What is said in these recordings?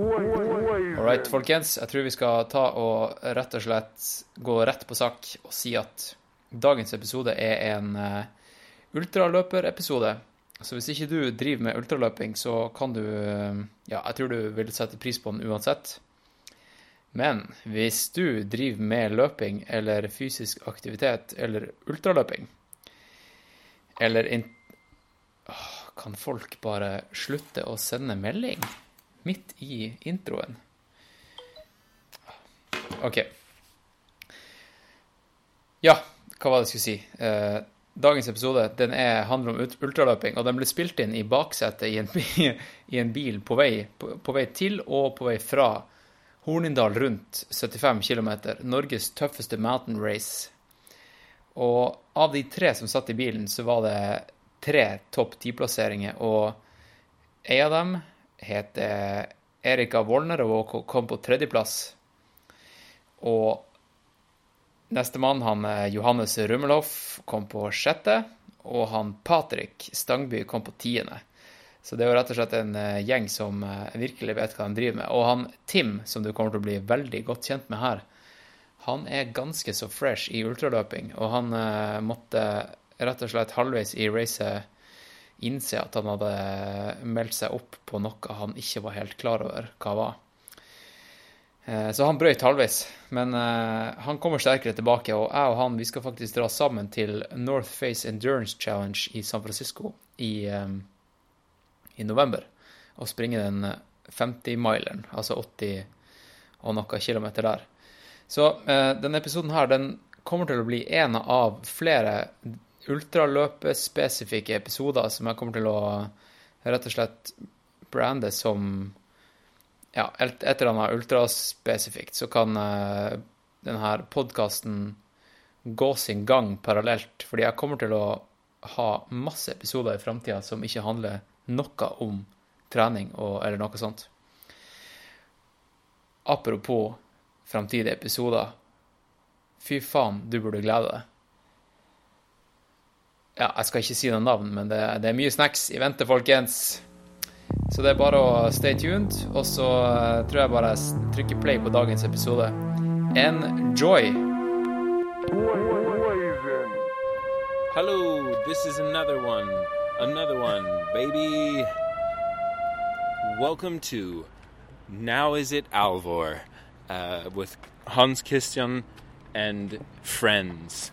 All right, folkens. Jeg tror vi skal ta og rett og slett gå rett på sak og si at dagens episode er en uh, ultraløperepisode. Så hvis ikke du driver med ultraløping, så kan du Ja, jeg tror du vil sette pris på den uansett. Men hvis du driver med løping eller fysisk aktivitet eller ultraløping Eller in Åh, Kan folk bare slutte å sende melding midt i introen? OK. Ja, hva var det jeg skulle si? Eh, dagens episode den er, handler om ultraløping, og den ble spilt inn i baksetet i en, i en bil på vei, på, på vei, til og på vei fra Hornindal rundt 75 km. Norges tøffeste mountain race. Og av de tre som satt i bilen, så var det tre topp ti-plasseringer, og en av dem heter Erika Wollner og kom på tredjeplass. Og nestemann, han Johannes Rummelhoff, kom på sjette. Og han Patrick Stangby kom på tiende. Så det er jo rett og slett en gjeng som virkelig vet hva de driver med. Og han Tim, som du kommer til å bli veldig godt kjent med her, han er ganske så fresh i ultraløping. Og han måtte rett og slett halvveis i racet innse at han hadde meldt seg opp på noe han ikke var helt klar over hva var. Så han brøyt halvveis, men han kommer sterkere tilbake. Og jeg og han vi skal faktisk dra sammen til North Face Endurance Challenge i San Francisco i, i november. Og springe den 50-mileren, altså 80 og noe kilometer der. Så denne episoden her, den kommer til å bli en av flere ultraløpespesifikke episoder som jeg kommer til å rett og slett brande som ja, et, eller annet ultraspesifikt, så kan uh, denne podkasten gå sin gang parallelt. Fordi jeg kommer til å ha masse episoder i framtida som ikke handler noe om trening og, eller noe sånt. Apropos framtidige episoder. Fy faen, du burde glede deg. Ja, jeg skal ikke si noe navn, men det, det er mye snacks i vente, folkens. Så det er bare å stay tuned, og så tror jeg bare jeg trykker play på dagens episode. Enjoy! Hello, this is another one. Another one, baby. Welcome to Now Is It Alvor uh, with Hans Christian and friends.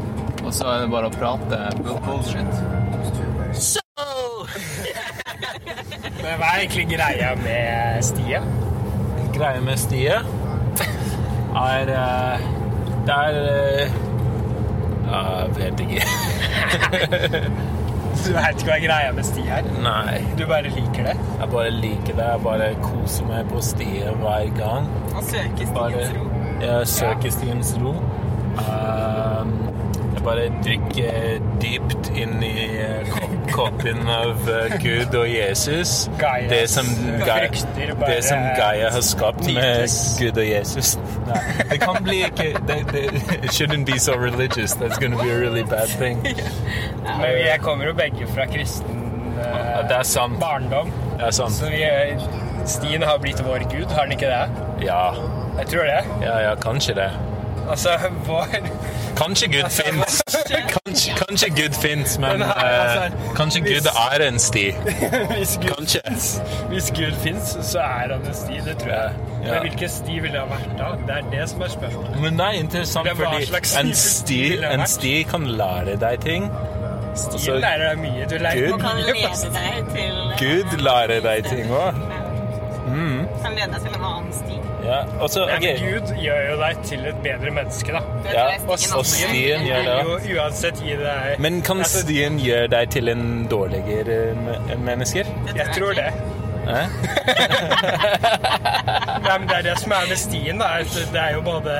og så er det bare å prate bullshit. So! Men hva er egentlig greia med stiet? Greia med stiet er uh, Det er uh, Jeg vet ikke. Du vet ikke hva greia med sti her? Nei. Du bare liker det? Jeg bare liker det. Jeg bare koser meg på stiet hver gang. Og søker stiens ro. jeg søker stiens ro. Um, bare drikke dypt inn i eh, koppen av eh, Gud og Jesus. Det som, Gaia, det som Gaia har skapt med. Gud og Jesus. Nei, det kan bli ikke det, det, It shouldn't be so religious. That's gonna be a really bad thing. Men jeg kommer jo begge fra kristen uh, barndom. Så vi, stien har blitt vår gud, har den ikke det? Ja, Jeg tror det. ja, ja kanskje det. Altså, vår Kanskje Gud fins. Kanskje, kanskje Gud fins, men Men, eh, altså, kanskje hvis- Gud er en sti. Hvis Gud Kanskje. Hvis Gud fins, så er han en sti, det tror jeg. Ja. Men hvilken sti ville det ha vært da? Det er det som er spørsmålet. Men det er interessant, Det er fordi en sti, en sti kan lære deg ting. Stien Altså, lærer deg mye. Du lærer Gud- kan lede deg til Gud lærer deg ting òg. Kan lede deg til en annen sti. Ja, også, okay. Nei, men Gud gjør jo deg til et bedre menneske, da. Ja, og stien gjør det. Jo, uansett gi deg Men kan Altså, stien gjøre deg til en dårligere menneske? mennesker? Jeg tror det. Nei, men det er det som er med stien. da. Det er jo både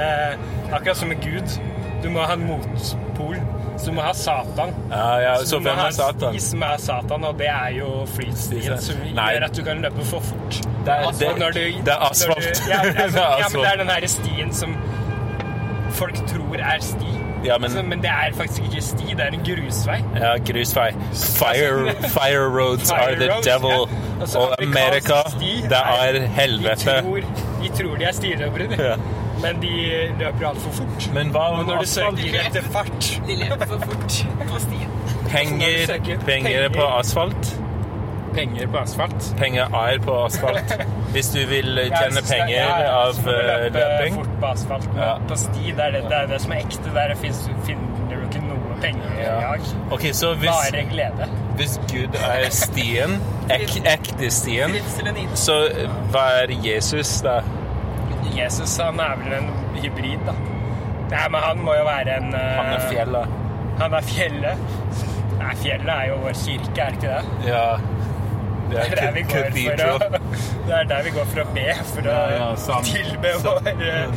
Akkurat som med Gud. Du må ha en motpol. Så du må ha Satan. Ja, ja, Så så hvem er Satan? som er Satan, og det er jo flytstien, som Nei. gjør at du kan løpe for fort. Det er, det, når du- det er når asfalt. Du, ja, altså, det er ja, men det er den her stien som folk tror er sti. Ja, men- Altså, men det er faktisk ikke sti, det er en grusvei. Ja, grusvei. Fire, fire roads are the roads, devil. ja. Altså, Og Amerika, sti det er helvete. De tror, de tror de er stiløpere, de. Ja. men de løper altfor fort. Men hva om når du søker etter fart De løper for fort på stien. Penger, penger, penger på asfalt? Penger på asfalt. Penger er på asfalt. Hvis du vil tjene penger ja, ja, av eh, løpe fort på asfalt. Ja. på sti, det er det, det er det som er ekte. Der finner du ikke noe penger i Ja. dag. Okay, så hvis, Bare glede. hvis Gud er stien, ek, ekte stien, så hva er Jesus da? Jesus han er vel en hybrid, da. Nei, men han må jo være en eh, Han er fjellet. Han er fjellet. Nei, fjellet er jo vår kirke, er det ikke det? Ja. Det er der vi går for å, det er der vi går for å be, for å Ja, ja, tilbe vår, eh,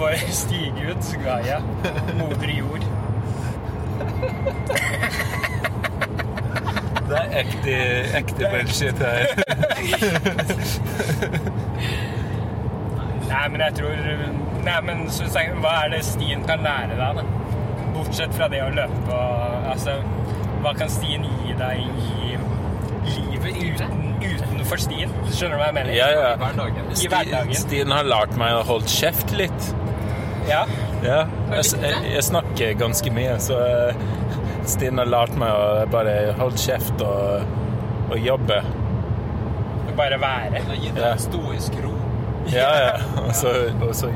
vår stigud, Gaia, moder jord. Det er ekte, ekte bullshit her. Nei, men jeg tror Nei, men hva er det stien kan lære deg, da? Bortsett fra det å løpe og Altså, hva kan stien gi deg i livet uten, utenfor stien? Skjønner du hva jeg mener? Ja, ja. I hverdagen. Sti- Stien har lært meg å holde kjeft litt. Ja. Ja, jeg, jeg, jeg snakker ganske mye, så Stien Stine har lært meg å bare holde kjeft og, og jobbe. Bare være. Ja. stoisk ro. Ja, ja. Og så, og så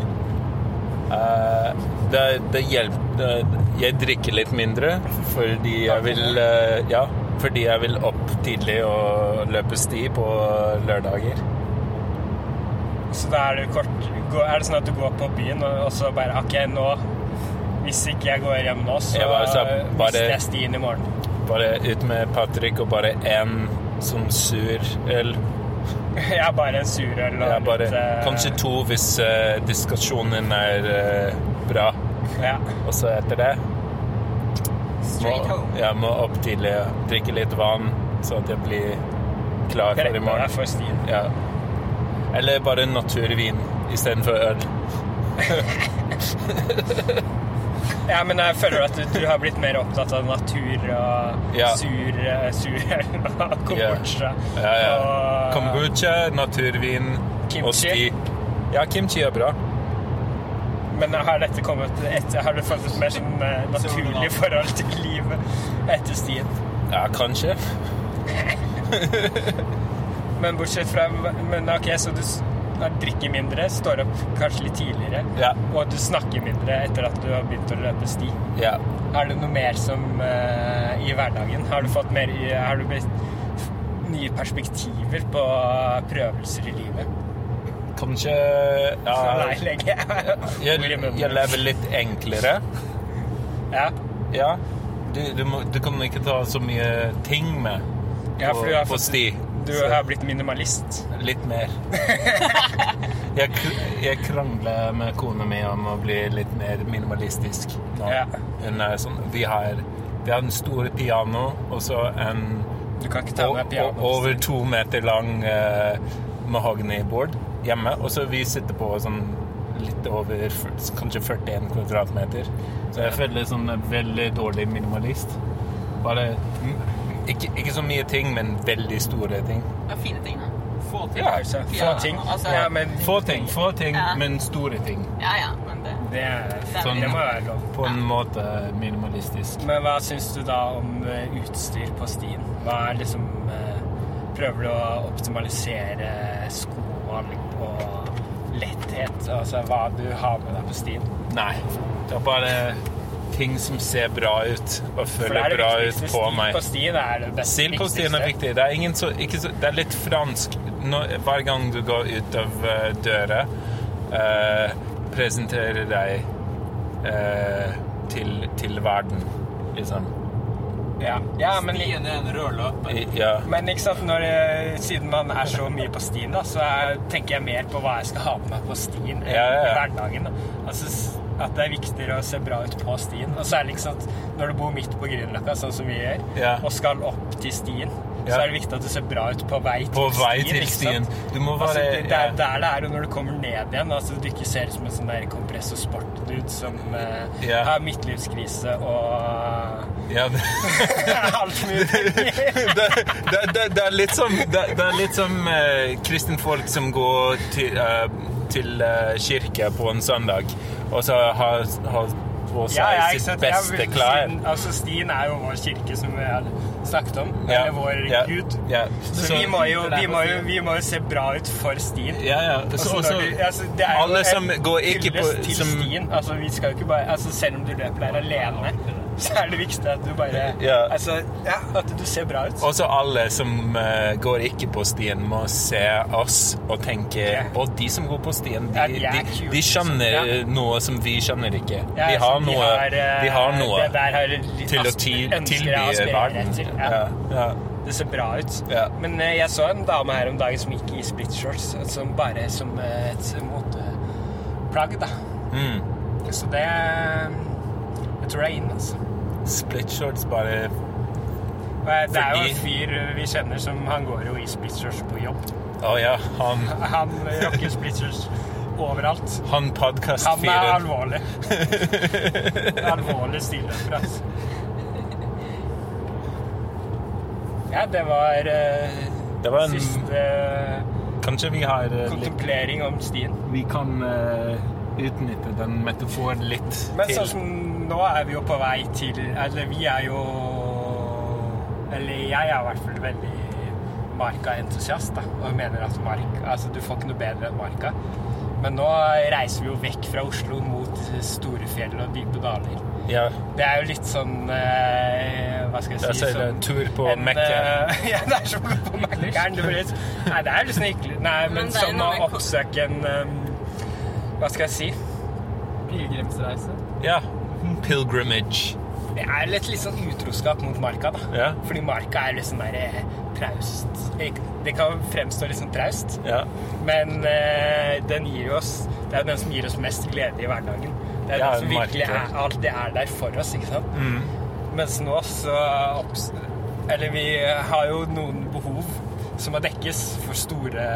uh, det, det hjelper Jeg drikker litt mindre fordi jeg vil uh, Ja, fordi jeg vil opp tidlig og løpe sti på lørdager. Så da er det kort Er det sånn at du går på byen og, og så bare OK, nå Hvis ikke jeg går hjem nå, så Jeg bare så bare- mister jeg stien i morgen. Bare ut med Patrick og bare én sånn sur øl. Jeg er bare en surøl og Ja, bare, litt eh, kanskje to hvis uh, diskusjonen er uh, bra. Ja. Og så etter det må, jeg må opp tidlig drikke litt vann, så at jeg blir klar for i morgen. Ja. Eller bare naturvin istedenfor øl. Ja, men jeg føler at du, du har blitt mer opptatt av natur og Ja. sur, eh, surøl og kombucha. Ja, ja. Og Kombucha, naturvin og Kimchi. sti. Ja, kimchi er bra. Men har dette kommet etter Har du fått et mer sånn eh, naturlig forhold til livet etter stien? Ja, kanskje. Men bortsett fra Men ok, så du drikker mindre, står opp kanskje litt tidligere, Ja. og du snakker mindre etter at du har begynt å løpe sti. ja. Er det noe mer som uh, i hverdagen? Har du fått mer Har du blitt nye perspektiver på prøvelser i livet? Kanskje ikke ja, i munnen. jeg lever litt enklere. Ja. Ja. Du, du, må, du kan ikke ta så mye ting med Ja, på, for du har på sti. Du har blitt minimalist. Litt mer. jeg, jeg krangler med kona mi om å bli litt mer minimalistisk. nå. Ja. Hun er sånn Vi har, vi har en stor piano og så en kan piano. over to meter lang uh, mahognyboard hjemme. Og så vi sitter på sånn litt over kanskje 41 kvadratmeter. Så jeg føler sånn en veldig dårlig minimalist. Bare ikke, ikke så mye ting, men veldig store ting. Ja, fine ting, da. Få ting. Ja, altså. Få Ja, ting. altså- Ja, men Få ting, få ting, Ja. men store ting. Ja, ja, men det det, er, Sånn- det må være lov. På en måte minimalistisk. Men hva syns du da om eh, utstyr på stien? Hva er liksom eh, Prøver du å optimalisere skovalg og letthet? Altså hva du har med deg på stien? Nei. Det er bare ting som ser bra ut og føler er bra ut på Stil meg. på stien er det beste. Stil på stien er viktig. Det er, ingen så, så, det er litt fransk. Når, hver gang du går ut av eh, døra, eh, presenterer deg eh, til, til verden, liksom. Ja, ja men, Stien er en rød løper. Ja. men ikke sant, når, siden man er så mye på stien, da, så er, tenker jeg mer på hva jeg skal ha med meg på stien enn Ja, ja, ja. i hverdagen. Da. Altså, at det er viktigere å se bra ut på stien. Og særlig ikke sant, når du bor midt på Grünerløkka, sånn som vi gjør, Ja. og skal opp til stien. Så er det viktig at du ser bra ut på vei til På vei til stien. Du må Altså, være det, det er der det er, og når du kommer ned igjen, altså du ikke ser ut som en sånn der kompressorsport-dude som uh, har midtlivskrise og ja. det- alt det, det, det, det er litt som, det, det er litt som uh, kristne folk som går til, uh, til uh, kirke på en søndag, og så har, har på seg Ja, ja, sitt beste siden- klær. Altså, Stien er jo vår kirke, som vi har snakket om. Ja, Eller vår ja, Gud. Ja. Så, vi, må jo, vi, må jo, vi må jo se bra ut for Stien. Ja, ja. Altså, Så, også, så, du- altså, det er jo alle en som går ikke på hyllest til som, stien. Altså, vi skal jo ikke bare altså, Selv om du løper der alene, så er det viktig at du bare Ja. Altså, ja, at du ser bra ut. Også alle som uh, går ikke på stien, må se oss og tenke Ja. Og de som går på stien, de, Ja, de de, de skjønner ja. noe som vi skjønner ikke. Ja, de, altså, har noe, eh, de har noe har til å ti, tilby jeg å aspirere verden. til. Ja. Det ser bra ut. Ja. Men uh, jeg så en dame her om dagen som gikk i split shorts, som bare som eh, et moteplagg, da. Mm. Så det Er inn, altså. Split shorts bare eh, Det er jo en fyr eh, vi kjenner som Han går jo i split shorts på jobb. Å ja, han, Han rocker split shorts overalt. han Han er alvorlig. alvorlig stilløper, altså. Ja, det var uh, Det var en siste Kanskje vi har uh, kontemplering om stien. Vi kan uh, utnytte den metaforen litt Men til sånn som nå er vi jo på vei til Eller vi er jo Eller jeg er i hvert fall veldig Marka-entusiast. Og mener at mark, Altså, du får ikke noe bedre enn Marka. Men nå reiser vi jo vekk fra Oslo mot store fjell og dype daler. Ja, Det er jo litt sånn eh, Hva skal jeg si altså det er en tur på en, Mekke. eh, ja, det er som på Mækkern. Nei, det er sånn hyggelig. Nei, men, Men som å oppsøke en um, Hva skal jeg si? Pilegrimsreise. Ja. Pilgrimage. Det er litt, litt sånn utroskap mot marka, da. Ja. Fordi marka er der eh, traust Det kan fremstå litt sånn traust, Ja. men eh, den gir oss Det er den som gir oss mest glede i hverdagen. Det er Ja, den som virkelig er, alt det er der for oss, ikke sant? Mm. Mens nå så. Eller vi har jo noen behov som må dekkes for store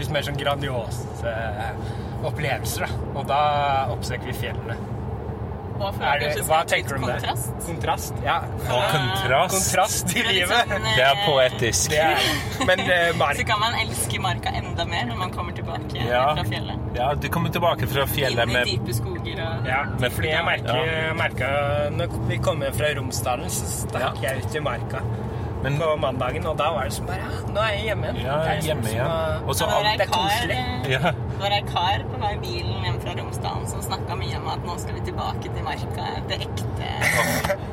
Litt mer sånn grandiose opplevelser, da. Og da oppsøker vi fjellene. Og for Er det, hva tenker du om det? kontrast. Kontrast? Ja. Og kontrast. Kontrast i livet. liksom, eh, Det er poetisk. Det er, men uh, Så kan man elske marka enda mer når man kommer tilbake Ja. fra fjellet. Ja, du kommer tilbake fra fjellet Inn i med dype skoger og Ja, Med- fordi jeg merker, Ja. merket Når vi kommer fra Romsdalen, så stakk jeg ut i marka Men på mandagen, og da var det som bare Nå er jeg hjemme igjen. ja, Det er liksom hjemme som igjen. å- Og så alt er koselig. eh, Ja. det var ei kar på vei bilen hjem fra Romsdalen som snakka mye om at nå skal vi tilbake til marka. Det ekte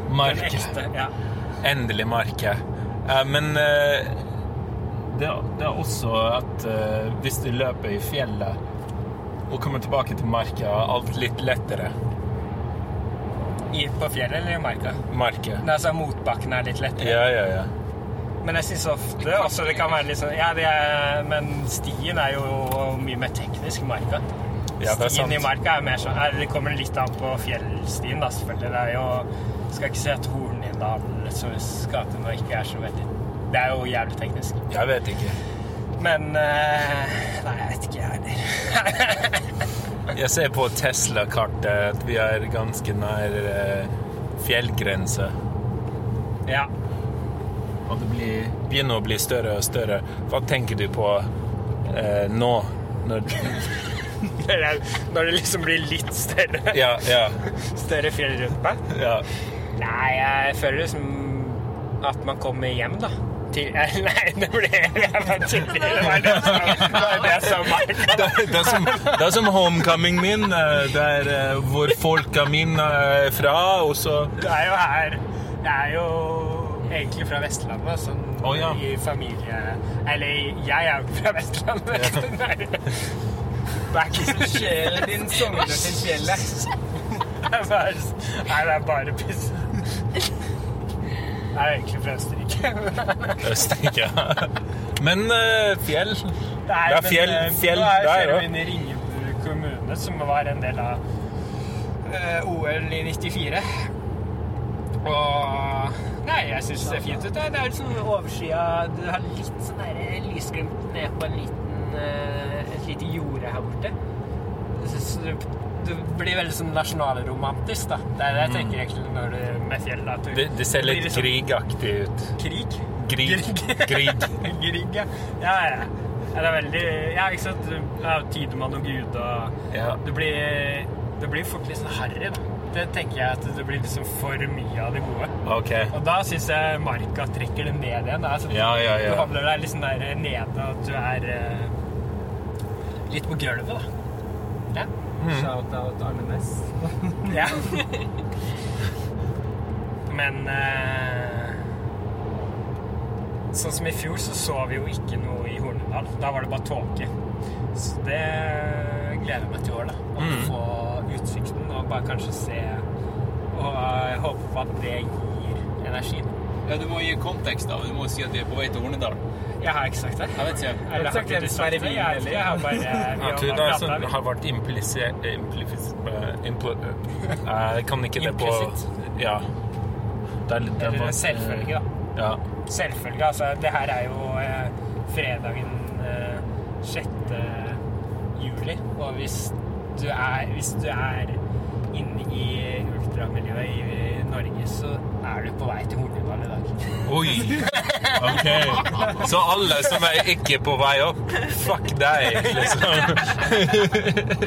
Marke. ekte. Ja. Endelig marke. Uh, men uh, det, det er også at uh, hvis du løper i fjellet og kommer tilbake til marka, alt litt lettere. I, på fjellet eller i marka? Marka. Altså Motbakken er litt lettere. Ja, ja, ja. Men jeg syns ofte også det kan være litt sånn Ja, det er, men stien er jo mye mer teknisk i marka. Ja, det er stien i marka er mer sånn Det kommer litt an på fjellstien, da, selvfølgelig. Det er jo Skal ikke si at Hornindals gate nå ikke er så veldig Det er jo jævlig teknisk. Jeg vet ikke. Men eh, Nei, jeg vet ikke, jeg heller. Jeg ser på Tesla-kartet at vi er ganske nær eh, fjellgrense. ja. Og det blir, begynner å bli større og større. Hva tenker du på eh, nå? Når, Når det- liksom blir litt større, ja, ja, større fjell rundt meg. ja. Nei, jeg føler liksom at man kommer hjem, da. Til, nei, det ble jeg bare var det var det som Det, det, er som, det er som homecoming min, Det der eh, hvor folka mine er fra, og så Du er jo her Jeg er jo egentlig fra Vestlandet, sånn oh, ja. i familie Eller jeg er jo ikke fra Vestlandet. Er ikke Sjelen din sogner til fjellet. Er nei, det er bare piss. Jeg er egentlig fra Østerrike. Østerrike. Men uh, fjell Nei, Det er men, fjell- der fjell nå er kjører vi inn i Ringebu kommune, som var en del av uh, OL i 94. Og Nei, jeg syns det ser fint ut. Det er- liksom oversida Du har litt sånn der lysglimt ned på en liten, uh, et lite jorde her borte. Du, blir veldig sånn nasjonalromantisk, da. Det er det jeg tenker egentlig når du med fjell. at du- Det, det ser litt liksom- krigaktig ut. Krig? Grig. Grig. Grieg, ja. Ja, ja. Det er veldig Ja, ikke sant. Det er jo Tidemann og Gud og Ja. Det blir, det blir fort litt sånn harry, da. Det tenker jeg at det blir liksom for mye av det gode. OK. Og da syns jeg marka trekker det ned igjen. Altså, Ja, ja, ja. Du havner deg liksom der nede, og du er uh, litt på gulvet, da. Ja. Shout-out Arne Næss. ja. Men eh, Sånn som i fjor, så så vi jo ikke noe i Hornedal. Da var det bare tåke. Så det gleder jeg meg til i år, da. Å Mm. få utsikten og bare kanskje se Og jeg håper på at det gir energi. Ja, du må gi kontekst, da. Du må si at vi er på vei til Hornedal. Jeg har ikke sagt det. Jeg vet ikke. Eller har ikke du sagt det? Jeg, Wien, jeg har bare vi Jeg tror det er sånn, har vært implisert Implisert eh, eh, Jeg kan ikke det på Ja. Det er litt det Eller var- da. Ja. Selvfølge. Altså, det her er jo eh, fredagen eh, 6. juli. Og hvis du er, hvis du er inne i ultramiljøet i Norge, så er du på vei til Hornedal i dag. Oi! OK. Så alle som er ikke på vei opp, fuck deg, liksom.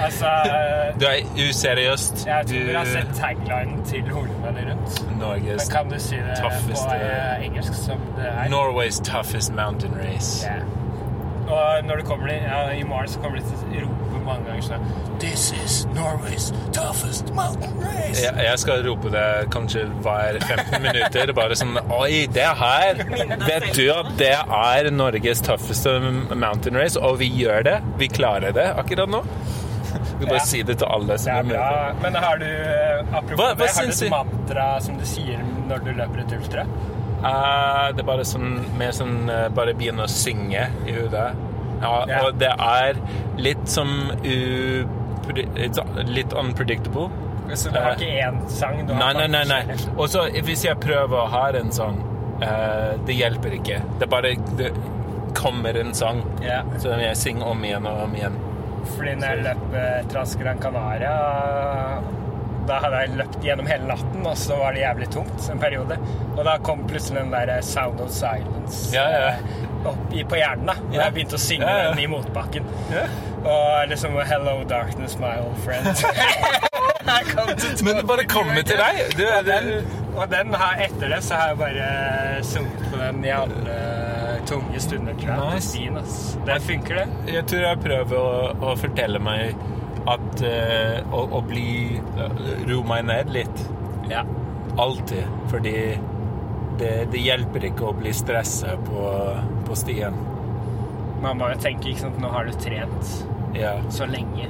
Altså eh, Du er useriøst. Jeg tror Du jeg har sett taglinen til Hornedal rundt. Men Norges kan du si det på eh, engelsk som det er? Norway's toughest mountain race. Ja. Og når du kommer ja, i morgen så kommer de til å rope mange ganger sånn This is Norway's toughest mountain race. Jeg, jeg skal rope det kanskje hver 15 minutter. Bare sånn Oi, det her Vet du at det er Norges tøffeste mountain race, og vi gjør det? Vi klarer det akkurat nå? Du bare Ja. si det til alle som er er med. Men har du, eh, apropos Hva- hva det, har du et mantra som du sier når du løper et ultra? Eh, det er bare sånn mer sånn eh, Bare begynne å synge i hodet. Ja, yeah. Og det er litt som u... Litt unpredictable. Så du har ikke én sang? Du har Nei, nei, nei. nei. Og så hvis jeg prøver å ha en sang, uh, det hjelper ikke. Det bare det kommer en sang yeah. som jeg synger om igjen og om igjen. fordi når jeg løp eh, Trans Gran Canaria da hadde jeg løpt gjennom hele natten, og så var det jævlig tungt en periode. Og da kom plutselig den der Sound of Silence Ja, ja. eh, opp i, på hjernen. da. Og jeg begynte å synge den i motbakken. Og liksom Hello darkness, my old friend. Men det bare kommer til deg. Du, Og den, og den har, etter det så har jeg bare sunget på den i alle tunge stunder, tror jeg. Nice. Det funker, det. jeg tror jeg prøver å, å fortelle meg at uh, å, å bli Ro meg ned litt. Ja. Alltid. Fordi det, det hjelper ikke å bli stressa på, på stien. Man må jo tenke, ikke sant, nå har du trent Ja. så lenge.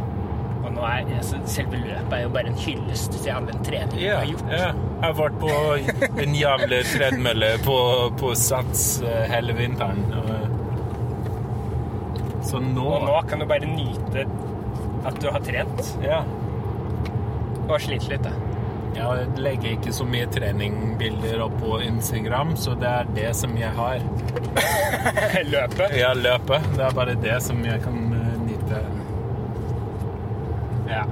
Og nå er altså, selve løpet er jo bare en hyllest til all den treningen du har gjort. ja. Jeg har vært på en jævla tredemølle på, på Sats eh, hele vinteren. Så nå, Og nå kan du bare nyte at du har trent, ja. og slitt litt, da. Jeg legger ikke så mye treningbilder opp på Instagram, så det er det som jeg har. Løpet. Ja, løpet. Det er bare det som jeg kan eh, nyte. Ja.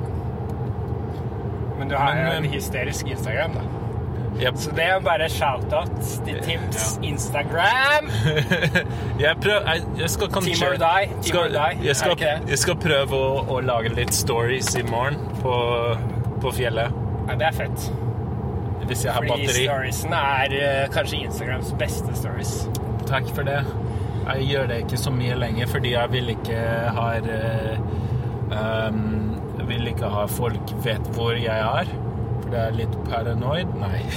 Men du har Men, jo en eh, hysterisk Instagram, da. Jeg, Så det er bare shout-out til Tims Instagram. jeg, prøver, jeg, jeg skal kanskje Team or die, team skal, or die. Jeg skal, jeg skal prøve å, å lage litt stories i morgen på, på fjellet. Ja, det er fett. Hvis jeg har Fordi batteri. storiesene er uh, kanskje Instagrams beste stories. Takk for det. Jeg gjør det ikke så mye lenger, fordi jeg vil ikke ha uh, um, vil ikke ha folk vet hvor jeg er. Det er litt paranoid. Nei.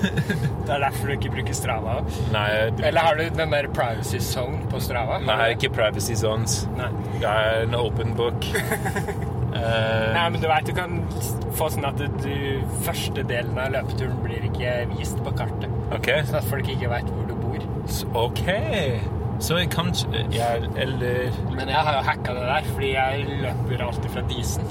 Det er derfor du ikke bruker Strava. Nei, bruker- Eller har du den der privacy zone på Strava? Nei, ikke privacy zones. Nei. Det er en open book. uh... Nei, men du vet, du kan få sånn at du, første delen av løpeturen blir ikke vist på kartet. Okay. Sånn at folk ikke vet hvor du bor. OK. Så jeg kanskje jeg, Eller Men jeg har jo hacka det der, fordi jeg løper alltid fra Disen.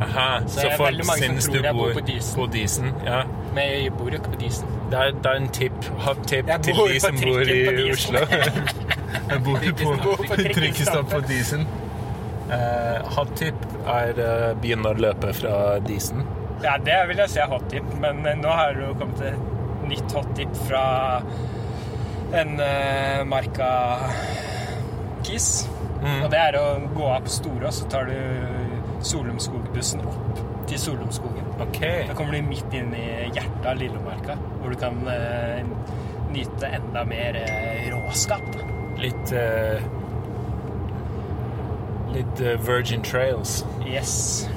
Aha. Så Så, folk syns du bor på Disen. på Disen. Ja. Men jeg bor jo ikke på Disen. Det er, det er en tip, Hot tip til de som bor i Oslo. jeg bor på, på trikkestopp på Disen. Uh, hot tip er uh, begynne å løpe fra Disen. Ja, det vil jeg si er hot tip, men eh, nå har det jo kommet et nytt hot tip fra en uh, marka Kiss. Mm. Og det er å gå av på Store, og så tar du Solumskogbussen opp til Solumskogen. Okay. Da kommer du midt inn i hjertet av Lillomarka, hvor du kan eh, nyte enda mer eh, råskap. Litt eh, Litt eh, Virgin Trails. Yes.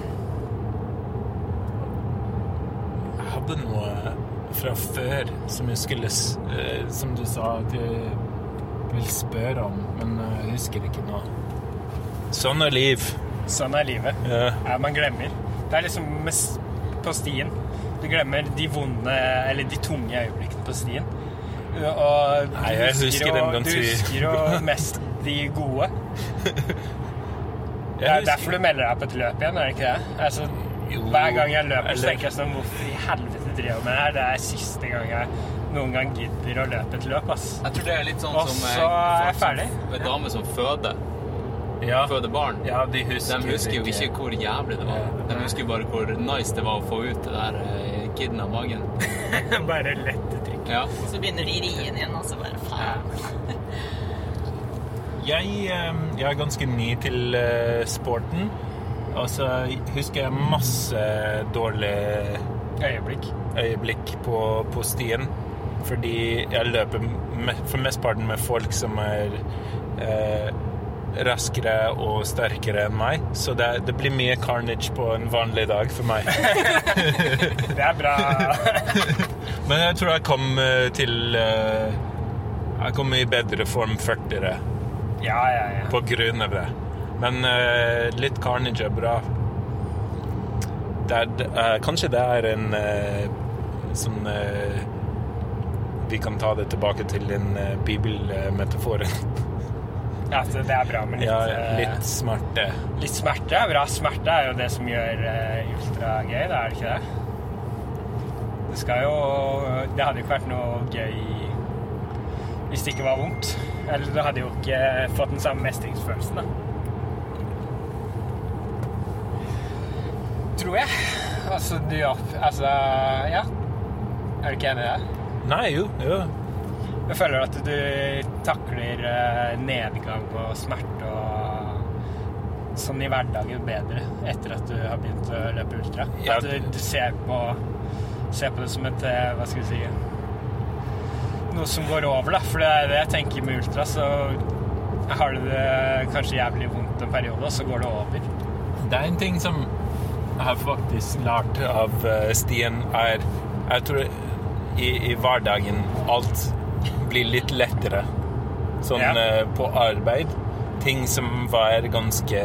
Jeg hadde noe fra før som jeg skulle eh, Som du sa at jeg vil spørre om, men eh, jeg husker ikke nå. Sånn er liv. Sånn er livet. Ja. Ja, man glemmer. Det er liksom på stien. Du glemmer de vonde, eller de tunge øyeblikkene på stien. Og du Nei, jeg husker husker, dem ganske- Du husker jo mest de gode. Det er derfor du melder deg på et løp igjen, er det ikke det? Altså, hver gang jeg løper, så tenker jeg sånn Hvorfor i helvete driver jeg med det her? Det er siste gang jeg noen gang gidder å løpe et løp, ass. Jeg tror det er litt sånn Og som så er jeg ferdig. En dame som føder, Ja. føde barn. ja, de husker, De husker jo ikke hvor jævlig det var. De husker bare hvor nice det var å få ut det der eh, kiden av magen. Bare lette trykk. Ja. Så begynner de rien igjen, og så bare faen. Jeg, eh, jeg er ganske ny til eh, sporten. Og så husker jeg masse dårlige Øyeblikk. øyeblikk på, på stien. Fordi jeg løper for mesteparten med folk som er eh, raskere og sterkere enn meg. Så det, det blir mye carnage på en vanlig dag for meg. Det er bra. Men jeg tror jeg kom eh, til eh, Jeg kom i bedre form 40-ere Ja, ja, ja. på grunn av det. Men eh, litt carnage er bra. Det er, kanskje det er en sånn Vi kan ta det tilbake til den bibelmetaforen. Ja, så det er bra med litt, Ja, eh, litt smerte. litt smerte. er bra. Smerte er jo det som gjør uh, ultra gøy, da er det ikke det? Det skal jo Det hadde jo ikke vært noe gøy hvis det ikke var vondt. Eller du hadde jo ikke fått den samme mestringsfølelsen, da. Tror jeg. Altså, du Altså, ja. Er du ikke enig i det? Nei, jo. jo. Jeg føler at du takler eh, nedgang og smerte og sånn i hverdagen bedre etter at du har begynt å løpe ultra. Ja. At du, du ser, på, ser på det som et eh, Hva skal vi si Noe som går over, da. For det er det jeg tenker med ultra. Så har du det kanskje jævlig vondt en periode, og så går det over. Det er en ting som jeg har faktisk lært av eh, Stien, er Jeg tror i, i hverdagen alt blir litt lettere. Sånn eh, på arbeid. Ting som var ganske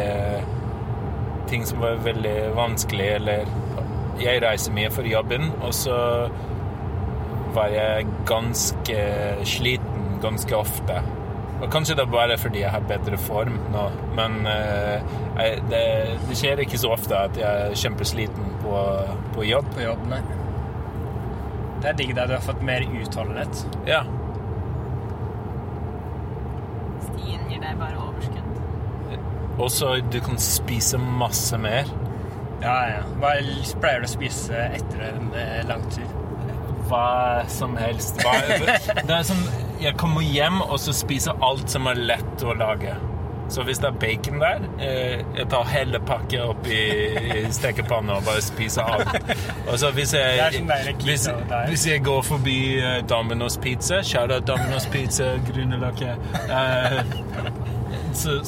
Ting som var veldig vanskelig, eller Jeg reiser mye for jobben, og så var jeg ganske sliten ganske ofte. Og kanskje det er bare fordi jeg har bedre form nå, men uh, jeg, det, det skjer ikke så ofte at jeg er kjempesliten på, på jobb. På jobb, nei. Det er digg at du har fått mer utholdenhet. Ja. Stien gir deg bare overskudd. Og så du kan spise masse mer. Ja, ja. Hva pleier du å spise etter en eh, lang tur? Hva som helst. Hva, det er sånn Jeg kommer hjem, og så spiser alt som er lett å lage. Så hvis det er bacon der, eh, jeg tar hele pakket opp i, i stekepanna og bare spiser alt. Og så hvis jeg, hvis, hvis jeg går forbi eh, Domino's Pizza, Shout out Domino's Pizza, Grünerløkka eh, Så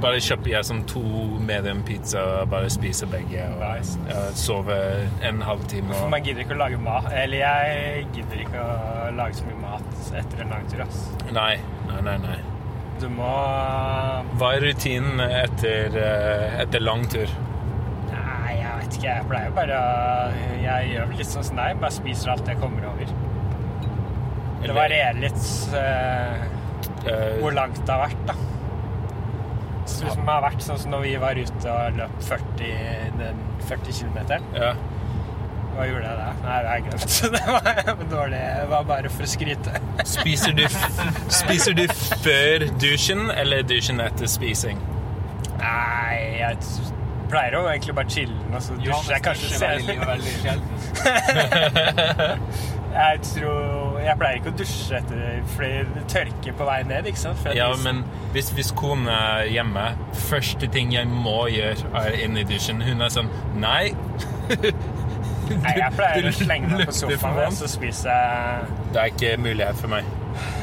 bare kjøper jeg sånn to medium pizza og bare spiser begge. Og Nice. sover en halvtime. For Og, man gidder ikke å lage mat. Eller jeg gidder ikke å lage så mye mat etter en lang tur, ass. nei, nei, nei. nei. Du må Hva er rutinen etter, etter lang tur? Nei, vet ikke, jeg pleier bare å- Jeg gjør vel litt sånn som deg, bare spiser alt jeg kommer over. Det varierer litt uh, Eh, hvor langt det har vært, da. Så hvis det har vært sånn som når vi var ute og løp 40, den 40 km. ja. Hva gjorde jeg da? Nei, det har jeg glemt. Det var dårlig. Det var bare for å skryte. Spiser du, spiser du før dusjen, eller dusjen etter spising? Nei, jeg pleier jo egentlig bare chille og så dusjer jeg kanskje selv. veldig. Jeg tror Jeg pleier ikke å dusje etter fordi det tørker på vei ned, ikke sant? Ja, men hvis, hvis kona er hjemme, første ting jeg må gjøre, er inn i dusjen. Hun er sånn Nei. Nei, jeg pleier å slenge meg på sofaen, og så spiser jeg Det er ikke mulighet for meg.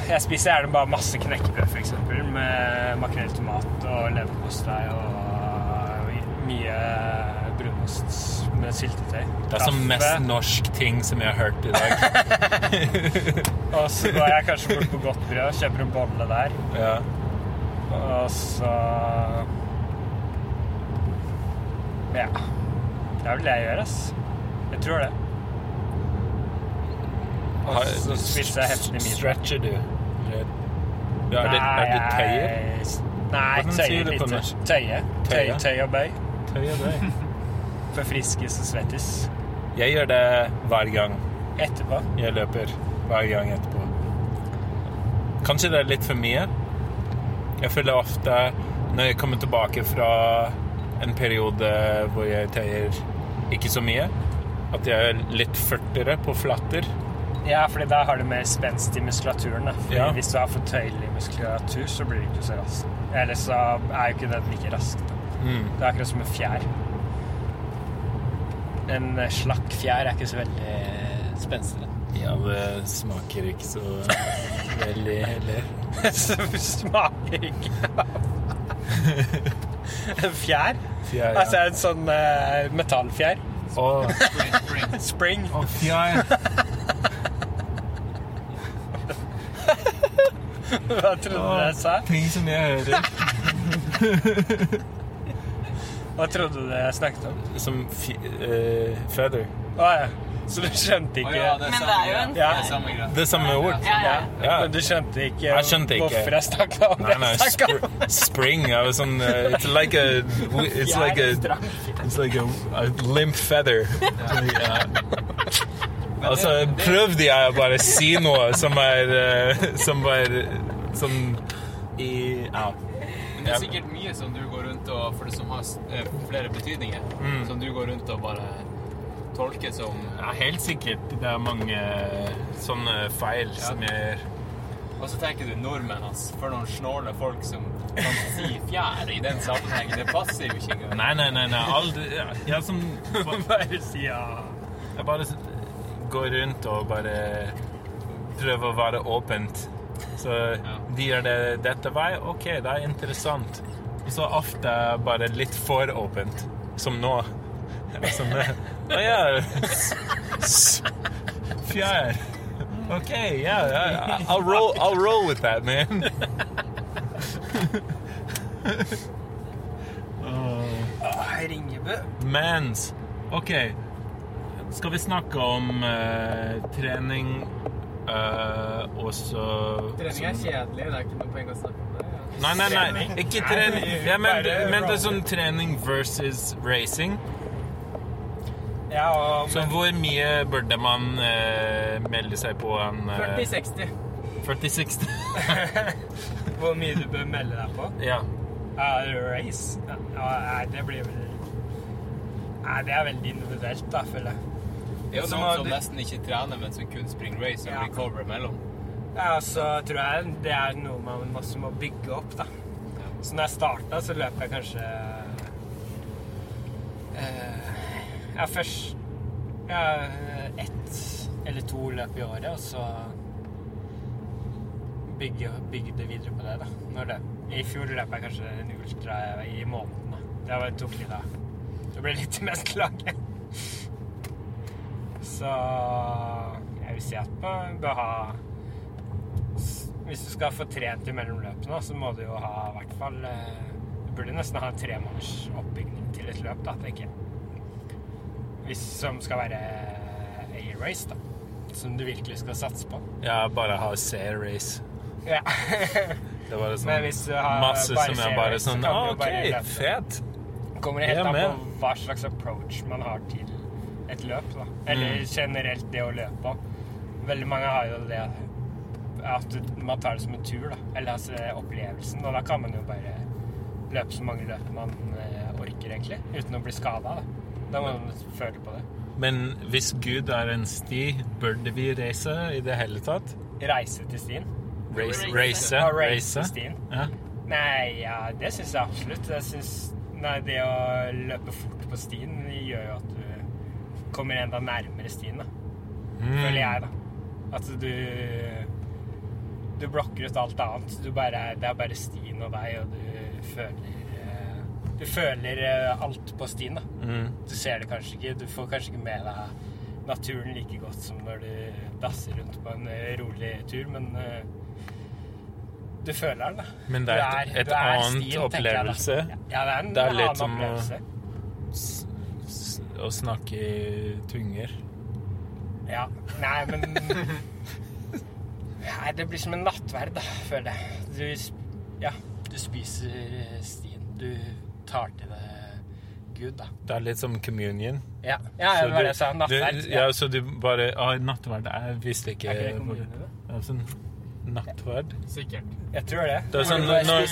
Jeg spiser gjerne bare masse knekkebrød, f.eks. Med makrell tomat og leverpostei og mye brunost med syltetøy. Det er som mest norsk ting som jeg har hørt i dag. Og så går jeg kanskje bort på Godt Brød og kjøper en bolle der. Ja. Og så Ja. Det er vel det jeg gjør, ass. Jeg tror det. Og så spiser jeg heftig midten. Stretcher du? Ja, er det, er det tøyer? Nei, tøyer litt. tøye norsk? Tøye. Tøye, Tøye? tøye og bøy. Forfriskes og svettes. Jeg gjør det hver gang Etterpå. jeg løper. Hver gang etterpå. Kanskje det er litt for mye. Jeg føler ofte når jeg kommer tilbake fra en periode hvor jeg tøyer ikke så mye, at de er litt førtere på flatter. Ja, fordi da har du mer spenst i muskulaturen. Ja. Hvis du har for tøyelig muskulatur, så blir du ikke så rask. Eller så er jo ikke den like rask. Mm. Det er akkurat som en fjær. En eh, slakk fjær er ikke så veldig spenstig. Ja, det smaker ikke så veldig heller. Det smaker ikke En fjær? Fjær, ja. Altså en sånn uh, metallfjær? Å, Spring? å, fjær. Hva trodde du jeg sa? Ting som jeg hører. Hva trodde du jeg snakket om? Som fj uh, feather. Å ja. Så du skjønte ikke ikke ja, det Men det er jo en Ja. Det samme. Det samme ord. Ja, ja. Ja. Men du skjønte ikke Jeg skjønte ikke. hvorfor jeg snakka om Nei, det nei, jeg om? spring. I was on. Uh, it's like a. It's like a. It's like a, a limp feather. Ja. Altså, prøvde jeg å bare si noe som er uh, Som var Som i Ja. Men det er sikkert mye som du går rundt og For det som har eh, flere betydninger, Mm. som du går rundt og bare tolker som ja, helt sikkert. Det er mange sånne feil som gjør. Og så tenker du nordmenn, ass. For noen snåle folk som kan si fjær i den sammenhengen. Det passer jo ikke engang. Nei, nei, nei. nei. Aldri, ja, jeg som Bare si ja. Jeg bare går rundt og bare prøver å være åpent. Så de gjør det dette vei. OK, det er interessant. Og så ofte bare litt for åpent. Som nå. Som det. Å ja. Fjær. OK, ja. ja. I'll, roll, I'll roll with that, man. Åh, Ringebø. Mans. OK. Skal vi snakke om eh, trening eh, og så Trening er kjedelig. Det er ikke noe poeng å snakke om det. Ja. Nei, nei, nei. Trening? Ikke men, men det er sånn trening versus racing. Ja, og, Så men, hvor mye burde man eh, melde seg på en eh, 40-60. 40-60? hvor mye du bør melde deg på? ja. Uh, race? Ja, nei, det blir vel Nei, det er veldig individuelt, da, føler jeg. Det er jo noen som nesten ikke trener, men som kun springer race og Ja. recover imellom. Ja, så tror jeg det er noe man også må bygge opp, da. Så når jeg starta, så løp jeg kanskje eh, Ja, først ja, ett eller to løp i året, og så bygge, bygge det videre på det, da. Når det. I fjor løp jeg kanskje en ultra i måneden, da. Det tok litt av. Det ble litt mest klage. Så jeg vil si at man bør ha hvis du skal få trent i mellomløpene, så må du jo ha i hvert fall eh, Du burde nesten ha en tre måneders oppbygning til et løp, da, tenker jeg. Hvis, som skal være A-race, da. Som du virkelig skal satse på. Ja, bare ha C-race. Ja. Det var sånn Men hvis du har masse bare som er bare sånn ah, OK, bare fet. kommer det helt an på hva slags approach man har til et løp. Da. Eller Mm. generelt det å løpe. Veldig mange har jo det at man tar det som en tur, da. Eller altså opplevelsen. Og da kan man jo bare løpe så mange løp man eh, orker, egentlig. Uten å bli skada. Da. Da må man føle på det. Men hvis Gud er en sti, burde vi reise i det hele tatt? Reise til stien. Race? Race. Race? Ja, race til stien. Ja. Nei, ja, det syns jeg absolutt. Jeg synes, nei, det å løpe fort på stien gjør jo at du kommer enda nærmere stien, da. Mm. Føler jeg, da. At du Du blokker ut alt annet. Du bare, det er bare stien og deg, og du føler Du føler eh, alt på stien, da. Mm. Du ser det kanskje ikke. Du får kanskje ikke med deg naturen like godt som når du dasser rundt på en eh, rolig tur, men eh, du føler den, da. Men det er et, et, et er annet stien, opplevelse. jeg, Ja, det er en Det er litt annen som å- å snakke i tunger. Ja. Nei, men Nei, det blir som en nattverd, da, føler jeg. Du, ja, du spiser stien. Du tar til det Gud, da. Det er litt som communion. Ja, ja det var det jeg sa. Nattverd. Ja. ja, så du bare Å, Nattverd Jeg visste ikke Er ikke det? Nattverd. Sikkert. Jeg tror det. Det sånn Når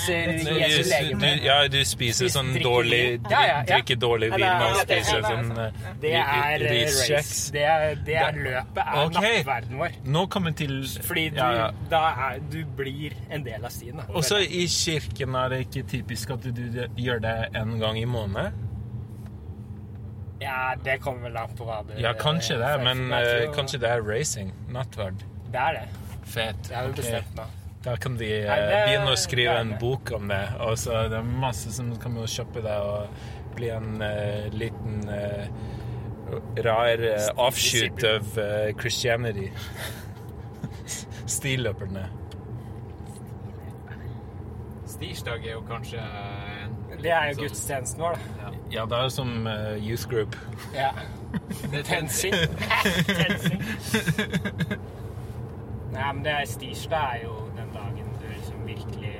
du. Ja, du spiser sånn dårlig Du Ja, ja, ja. Drikker dårlig vin og er- spiser er- sånn eh, eh, riskjeks. Det er, det er løpet er nattverden vår. Nå kommer til Fordi du, da er, du blir en del av stien. Og Også i kirken er det ikke typisk at du, gjør det en gang i måneden. Ja, det kommer vel an på hva du Ja, kanskje det, men eh, kanskje det er racing. Nattverd. Det er det. Fet. Det bestemt nå. Da kan de uh, begynne å skrive en bok om det. Og så det er masse som kan jo kjøpe det og bli en uh, liten uh, rar uh, offshoot av Christianity. Stiløperne. Stirsdag er jo kanskje en Det er jo sånn- gudstjenesten vår, da. Ja, det er jo som youth group. Ja. Det er Tensing. Tensing. Nei, men det er stirsdag er jo den dagen du liksom virkelig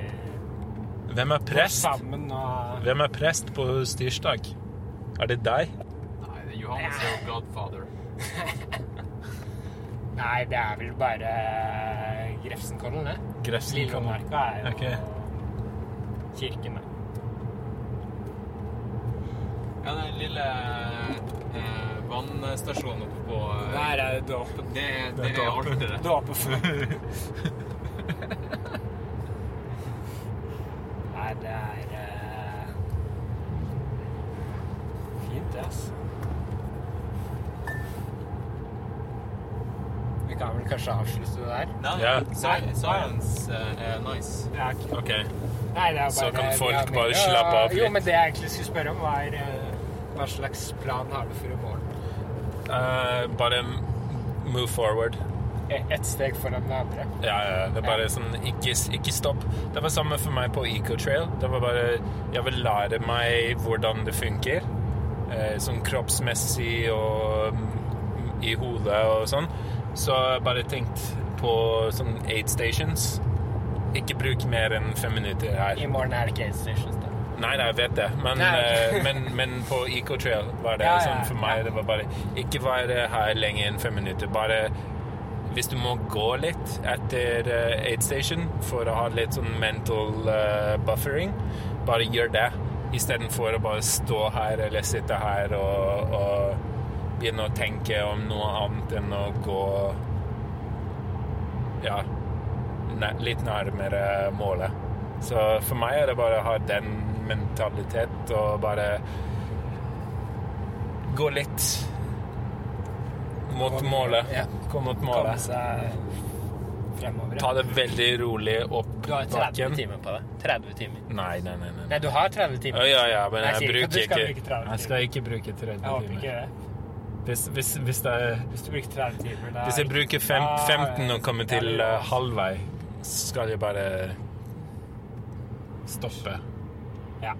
Hvem er prest? sammen og Hvem er prest på stirsdag? Er det deg? Nei, det er Johannes og godfather. Nei, det er vel bare eh, Grefsenkollen, det. Grefsenkollen. Lillemarka er jo okay. kirken, da. Ja, den lille eh, vannstasjonen oppe på eh, Der er det dåpen. Det, det er alteret. Dåpefugl. Nei, det er eh, Fint, det, altså. Vi kan vel kanskje avslutte det der? Nei, Ja. si- Science eh, er nice. Ja, ok. OK. Nei, det er bare, Så kan folk bare slappe av Jo, men det jeg egentlig skulle spørre om, var eh, hva slags plan har du for i morgen? Uh, bare move forward. E- Ett steg foran det andre. Ja, ja, det er bare sånn ikke, ikke stopp. Det var samme for meg på Ecotrail. Det var bare Jeg vil lære meg hvordan det funker. Uh, sånn kroppsmessig og um, i hodet og sånn. Så jeg bare tenkt på sånn aid stations. Ikke bruk mer enn fem minutter her. I morgen er det ikke aid stations, da. Nei, nei, jeg vet det. Men, uh, eh, men, men på Ecotrail var det Ja, ja, sånn for meg. Det var bare Ikke være her lenger enn fem minutter. Bare hvis du må gå litt etter uh, aid station for å ha litt sånn mental uh, buffering, bare gjør det. Istedenfor å bare stå her eller sitte her og, og begynne å tenke om noe annet enn å gå Ja, litt nærmere målet. Så for meg er det bare å ha den mentalitet og bare gå litt mot målet. Ja. Gå mot målet. fremover. Ta det veldig rolig opp Du har 30 bakken. timer på det. 30 timer. Nei, nei, nei. nei. Nei, du har 30 timer. Ja, ja, ja, men Jeg jeg ikke bruker ikke 30 Jeg skal ikke bruke 30 Jeg håper timer. ikke det. Hvis, hvis, hvis, det, Hvis du bruker 30 timer, da hvis jeg bruker fem, Ah, 15 og kommer til halvvei, så eh, skal jeg bare stoppe. Ja.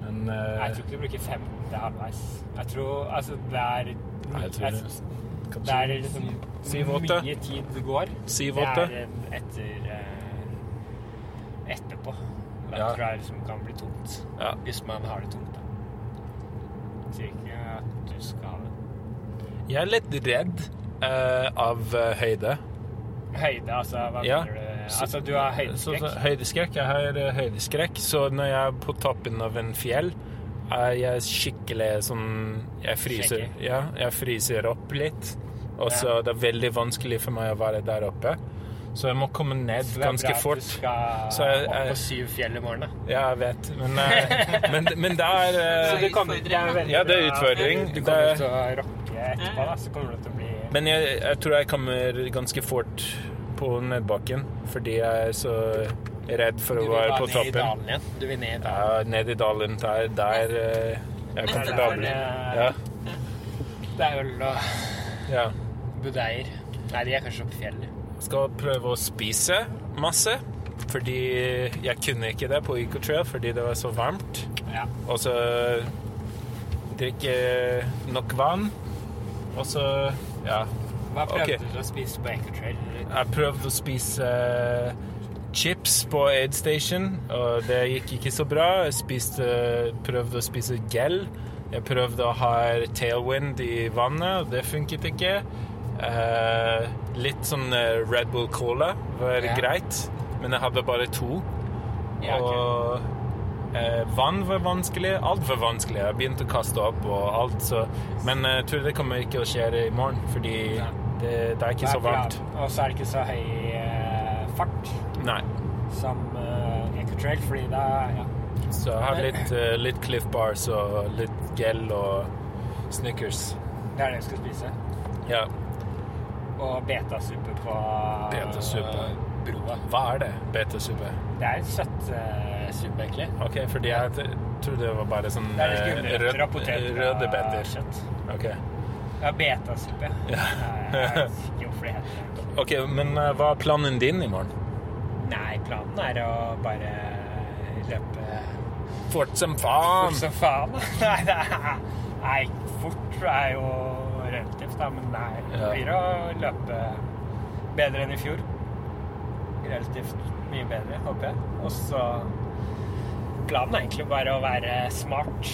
Men uh, Jeg tror ikke du bruker 15 halvveis. Jeg tror altså det er Nei, jeg tror jeg- det. Det er liksom Syv-åtte. mye tid det går. Syv-åtte. Det er etter uh, etterpå. Da Ja. tror jeg liksom kan bli tungt. Ja. Hvis man har det tungt, da. Sier ikke at du skal ha det. Jeg er litt redd uh, av høyde. Høyde, altså hva Ja. mener du? Så- Altså du har høydeskrekk? så, høydeskrekk. Jeg har eh, høydeskrekk, så når jeg er på toppen av en fjell, er jeg skikkelig sånn Jeg fryser, ja, jeg fryser opp litt. Og så Ja. det er veldig vanskelig for meg å være der oppe. Så jeg må komme ned Så det er ganske bra at fort. Du skal jeg, jeg- opp på syv fjell i morgen, da. Ja, jeg vet. Men, eh, men, men det er Så eh, det er veldig Ja, det er utfordring. Du kommer er- til å rocke etterpå, da. Så kommer du til å bli Men jeg, jeg tror jeg kommer ganske fort på nedbakken, fordi jeg er så redd for Du å vil være bare på ned i toppen. dalen igjen. Du vil ned i dalen. Ja, ned i dalen. Der, der eh, jeg er komfortabel. Ja, Det er øl og ja. budeier. Nei, de er kanskje oppe i fjellet. Skal prøve å spise masse, fordi jeg kunne ikke det på Ecotrail fordi det var så varmt. Ja. Og så drikke nok vann, og så ja. Hva prøvde okay. du å spise på Ecotrail? Jeg prøvde å spise eh, chips på Aid Station, og det gikk ikke så bra. Jeg spiste, prøvde å spise gel. Jeg prøvde å ha tailwind i vannet, og det funket ikke. Eh, litt sånn eh, Red Bull Cola var Ja. greit, men jeg hadde bare to. Ja, ok. Og eh, vann var vanskelig. Alt var vanskelig. Jeg begynte å kaste opp og alt, så Men jeg tror det kommer ikke å skje i morgen, fordi Ja. det, det er ikke det så er så varmt. Og så er det ikke så høy eh, fart Nei. som eh, Ecotrail, fordi da ja. Så jeg har litt, eh, litt Cliff Bars og litt gel og Snickers. Det er det jeg skal spise. Ja. Og betasuppe på Betasuppe. broa. Hva er det? Betasuppe? Det er søtt uh, suppe, egentlig. OK, fordi jeg trodde det var bare sånn Det er eh, gulrøtter og poteter røde beter. kjøtt. OK. Ja, betasuppe. Ja. Ok, Men eh, hva er planen din i morgen? Nei, planen er å bare løpe Fort som faen! fort som faen. Nei, det er Nei, fort er jo relativt, da, men nei, det blir å løpe bedre enn i fjor. Relativt mye bedre, håper jeg. Og så Planen er egentlig bare å være smart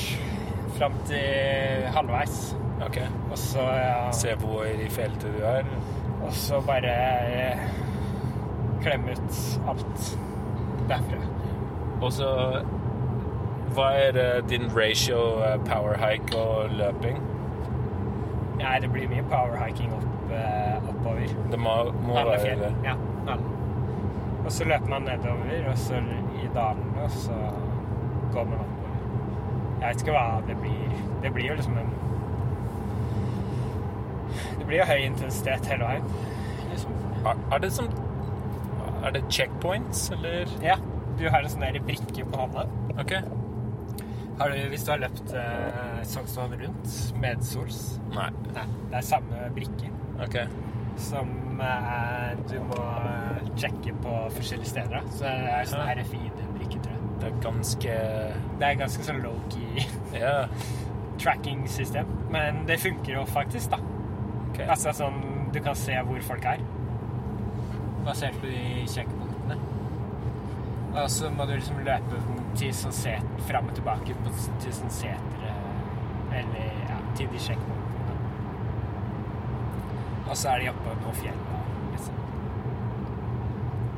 fram til halvveis. Ok. Og så, ja, Se hvor i feltet du er. og så bare eh, klemme ut alt derfra. Og så Hva er din ratio eh, power hike og løping? Nei, det blir mye powerhiking opp, eh, oppover. Det må, må Alle være fjell. det. Ja, alle. Og så løper man nedover, og så i dalene, og så man oppover. Jeg vet ikke hva det blir. Det blir jo liksom en Det blir jo høy intensitet hele veien. Liksom. Er, er det som Er det checkpoints, eller? Ja. Du har en sånn der brikke på hånda. OK. Har du, hvis du har løpt eh, Sognsvann rundt medsols Nei. Nei, det er samme brikke Okay. som eh, du må eh, sjekke på forskjellige steder. da. Så det er sånn Ja. Det er ganske Det er ganske sånn low-key Ja. tracking-system. Men det funker jo faktisk, da. Okay. Altså sånn Du kan se hvor folk er. Basert på de sjekkpunktene. Og så må du liksom løpe til sånn set, fram og tilbake på, til sånn setere Eller ja, til de sjekkpunktene. Og så er de oppe på fjellet, liksom.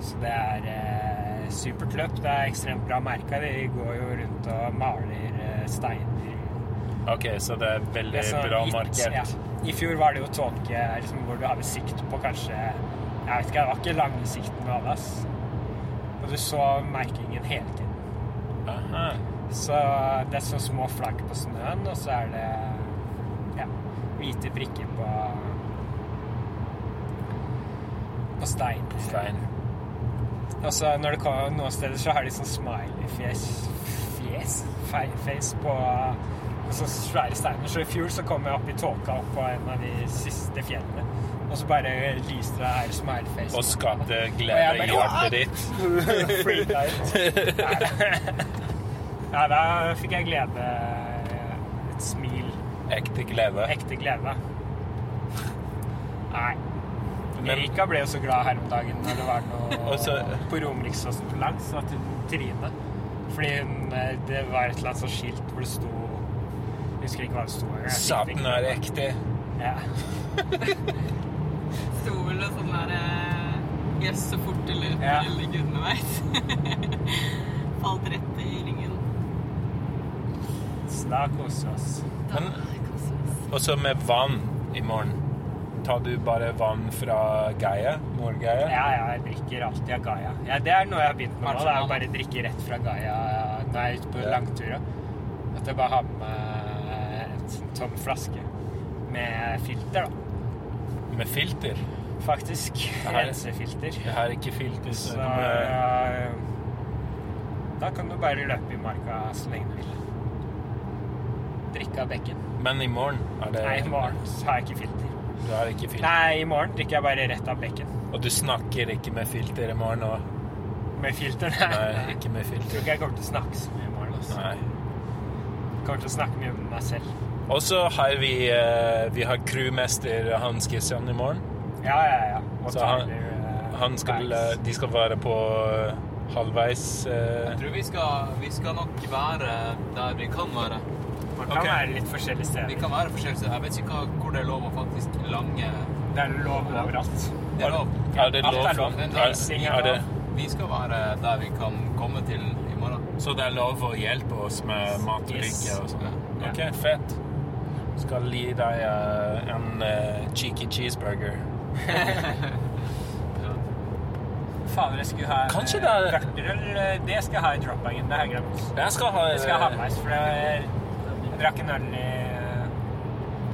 Så det er supert løp. Det er ekstremt bra merka. De går jo rundt og maler eh, steiner. OK, så det er veldig sånn bra litt, markert. Ja. I fjor var det jo tåke liksom, hvor du hadde sikt på kanskje Jeg vet ikke, det var ikke lange sikten du hadde, ass. Og du så merkingen hele tiden. Aha. Så det er så små flagg på snøen, og så er det ja, hvite prikker på på stein. Stein. Og så når det kommer noen steder, så har de sånn smiley-fjes fjes, face på sånne svære steiner. Så i fjor så kom jeg opp i tåka opp på en av de siste fjellene. Og så bare lyste det her smiley-face. Og skapte glede i hjertet ditt. Freaka ut. Ja, da fikk jeg glede Et smil. Ekte glede. Ekte glede. Nei. Men- Erika ble jo så glad her om dagen når det var noe Og så- på langs, at hun trynet. Fordi hun, eh, det var et eller annet sånt skilt hvor det sto Jeg husker ikke hva det sto. Satan er ekte. Ja. Sto vel sånn der eh, Jøss, så fort det løper, Ja. gudene veit. Falt rett i ringen. Så da koser vi oss. Og også med vann i morgen. Tar du bare vann fra Gaia? Nord-Gaia? Ja, ja, jeg drikker alltid av Gaia. Ja, det er noe jeg har begynt med nå. Det er å bare drikke rett fra Gaia når jeg er ute på Ja. langturer. At jeg bare har med meg en tom flaske med filter, da. Med filter? Faktisk. har- Det Jeg har ikke filter, så Så ja, eh, da kan du bare løpe i marka så lenge du vil. Drikke av bekken. Men i morgen er det Nei, i morgen så har jeg ikke filter. Du har ikke filter. Nei, i morgen drikker jeg bare rett av bekken. Og du snakker ikke med filter i morgen òg? Med filter? Nei, ikke med filter. Jeg tror ikke jeg kommer til å snakke så mye i morgen. Også. Nei. Jeg kommer til å snakke mye med meg selv. Og så har vi, eh, vi har crewmester Hans Christian i morgen. Ja, ja, ja. Og Så han- eh, Han skal, eh, de skal være på halvveis eh, Jeg tror vi skal, vi skal nok være der vi kan være. Man kan okay. være litt forskjellige Vi steder. kan være forskjellige steder. Jeg vet ikke hvor det er lov å faktisk lange Det er lov overalt. Det er lov. Er det lov? er lov. Er, er det. Vi skal være der vi kan komme til i morgen. så det er lov å hjelpe oss med mat og Yes. drikke og sånn? Ja. OK, fett. Skal gi deg uh, en uh, cheeky cheeseburger. Fader, jeg skulle ha en, Kanskje det er- eh, det skal jeg ha i drop-bagen. Det har jeg glemt. Jeg skal ha Det skal jeg ha med meg, for det jeg drakk en øl i eh,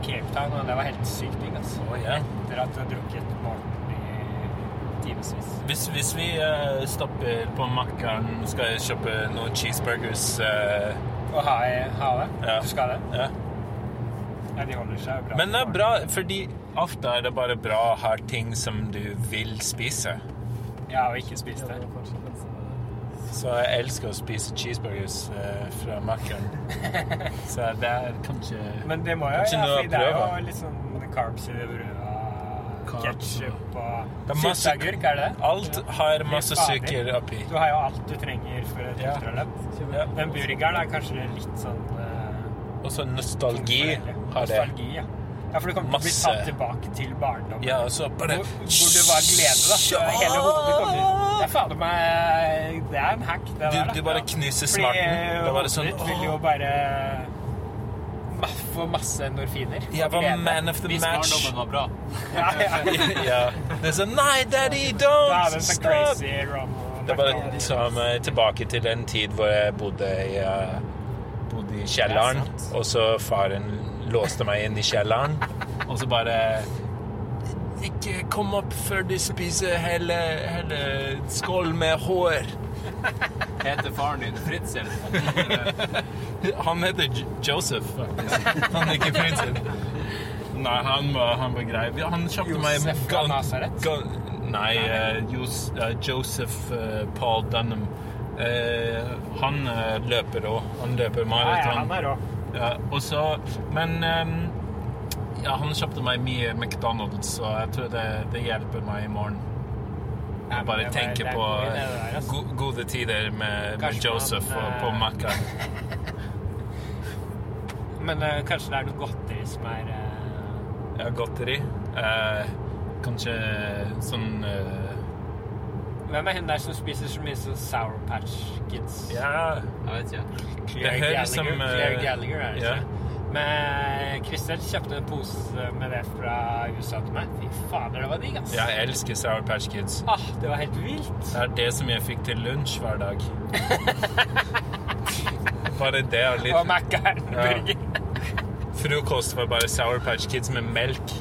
Cape Town, og det var helt sykt digg, altså. Oh, yeah. Etter at jeg har drukket Morten i timevis. Hvis, hvis vi uh, stopper på Makkeren, skal jeg kjøpe noen cheeseburgers uh... Og ha, ha det? Ja. Du skal det? ja. Ja, de holder seg bra. Men det er bra, fordi ofte er det bare bra å ha ting som du vil spise. Ja, og ikke spise det. Så jeg elsker å spise cheeseburgers eh, fra Makkeren. Så det er kanskje Men det må jo Kanskje ja, noe å fordi det er prøve. jo litt sånn carbs i det brødet. Ketsjup og Det er masse- Sylteagurk, er det det? Alt har masse sukker oppi. Du har jo alt du trenger for et Ja. ultraløp. Ja. Men burgeren er kanskje litt sånn eh, Og så nostalgi har det. Nostalgi, ja. Ja, for du kommer til å bli Masse. tatt tilbake til barndommen. Ja, og så bare Hvor, hvor det var glede, da. Så hele hodet kommer Det er fader meg Det er en hack, det Du, der. da. du bare knuser smarten. Det var hodet sånn ditt vil jo bare ma- få masse endorfiner. Jeg var Glede. man of the Hvis match. barndommen var bra. Ja, ja. ja. Det er sånn Nei, daddy, Da er don't det så stop! crazy er Det bare tar meg tilbake til den tid hvor jeg bodde i, eh, bodde i kjelleren, Det er og så faren låste meg inn i kjelleren, og så bare Ikke kom opp før du spiser hele, hele skål med hår. Heter faren din Fritzel? Han heter J Joseph, faktisk. Han er ikke Fritzel. Nei, han var, han var grei. Han kjøpte meg fra Nasaret? Nei, uh, Jos, uh, Joseph uh, Paul Dunham. Han løper òg. Han løper maraton. Ja, og så Men um, ja, han kjøpte meg mye McDonald's, så jeg tror det, det hjelper meg i morgen. Jeg bare tenker er på go gode tider med, med Joseph man, og på eh, Macca. Men uh, kanskje det er noe godteri som er uh... Ja, godteri. Uh, kanskje sånn eh, Hvem er hun der som spiser så mye som Sour Patch Kids? Ja Jeg vet ikke. Claire Gallagher. som, uh, Claire Gallagher er det ja. ikke? Men Kristel kjøpte en pose med det fra USA til meg. Fy fader, det var digg, ass. Jeg elsker Sour Patch Kids. Ah, det var helt vilt. Det er det som jeg fikk til lunsj hver dag. Bare det er Og litt Mækkern-burger. Frokost var bare Sour Patch Kids med melk.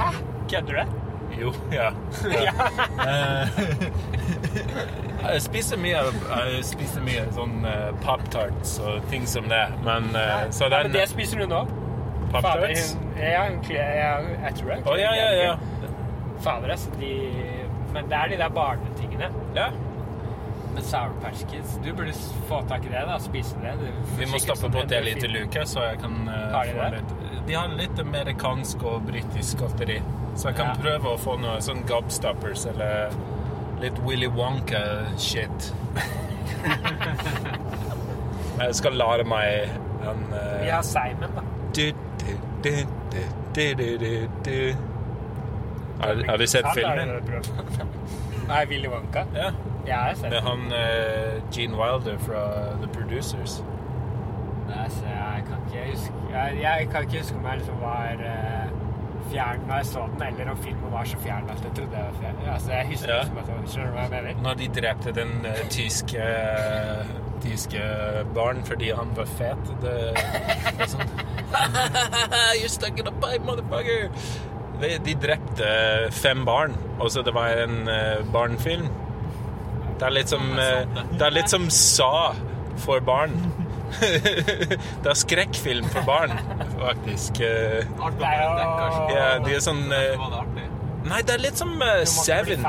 Hæ? Kødder du? Jo, ja. ja. Eh, jeg spiser mye, jeg spiser mye sånn uh, Pop-Tarts og ting som det, men eh, Så Ja, den men det spiser du nå? Pop-Tarts? ja, hun, jeg, jeg tror det. Oh, ja, ja, ja. Fader, altså, de Men det er de der barnetingene. ja. med Sour Patch Kids. Du burde få tak i det, da. Spise det. Du Vi må stoppe sånn på det lite luke, uke, så jeg kan uh, Har de få det? litt De har litt amerikansk og britisk godteri. Så jeg kan Ja. prøve å få noe sånn Gobstoppers eller litt Willy Wonka-shit. jeg skal lære meg en uh... Vi har Simon, da. du, du, du, du, du, du, du, du. Har, har du sett filmen? Nei, Willy Wonka. Ja. Ja, jeg har sett Med han uh, Gene Wilder fra The Producers. Altså, jeg kan ikke huske Jeg, jeg kan ikke huske om jeg liksom var uh, fjern da jeg så den, eller om filmen var så fjern at jeg trodde jeg var fjern. Altså, jeg husker Ja. liksom at jeg, Skjønner du hva jeg mener? Når de drepte den uh, tyske tyske barn fordi han var fet. Det, det er sånn You're stuck in a pipe, motherfucker! De, de drepte fem barn, og så det var en uh, barnefilm. Det er litt som eh, Det er litt som Sa for barn. det er skrekkfilm for barn, faktisk. Kanskje. Ja, de er sånn eh, artig. Nei, det er litt som eh, Seven.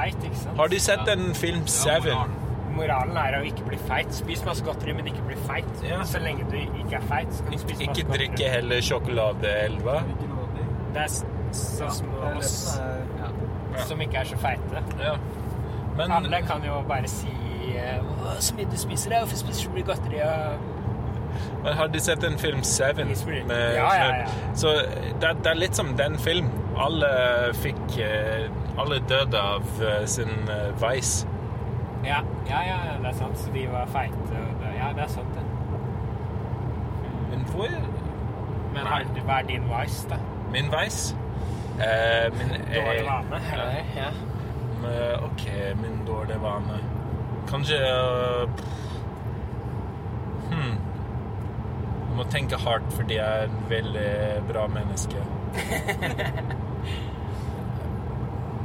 Har du sett en film Seven? moralen. Er å ikke bli feit. Spis masse godteri, men ikke bli feit. Så lenge du ikke er feit, så du spise masse Ikke drikke heller sjokoladeelva. Det er så sånn som oss som ikke er så feite. Men Alle kan jo bare si eh, «Å, Så mye du spiser, ja. Hvorfor spiser du godteri? Men har de sett en film Seven? Med Ja, ja, ja. Så det, det er litt som den film. Alle fikk eh, Alle døde av eh, sin vice. veis. Ja, ja, ja, det er sant. Så de var feite. Ja, det er sant, det. Men hvor Men har, hva er din vice, da? Min veis? Eh, min Dårlig eh, vane? eller? Ja. men, OK, min dårlige vane. Kanskje uh, hmm. Må tenke hardt fordi jeg er et veldig bra menneske.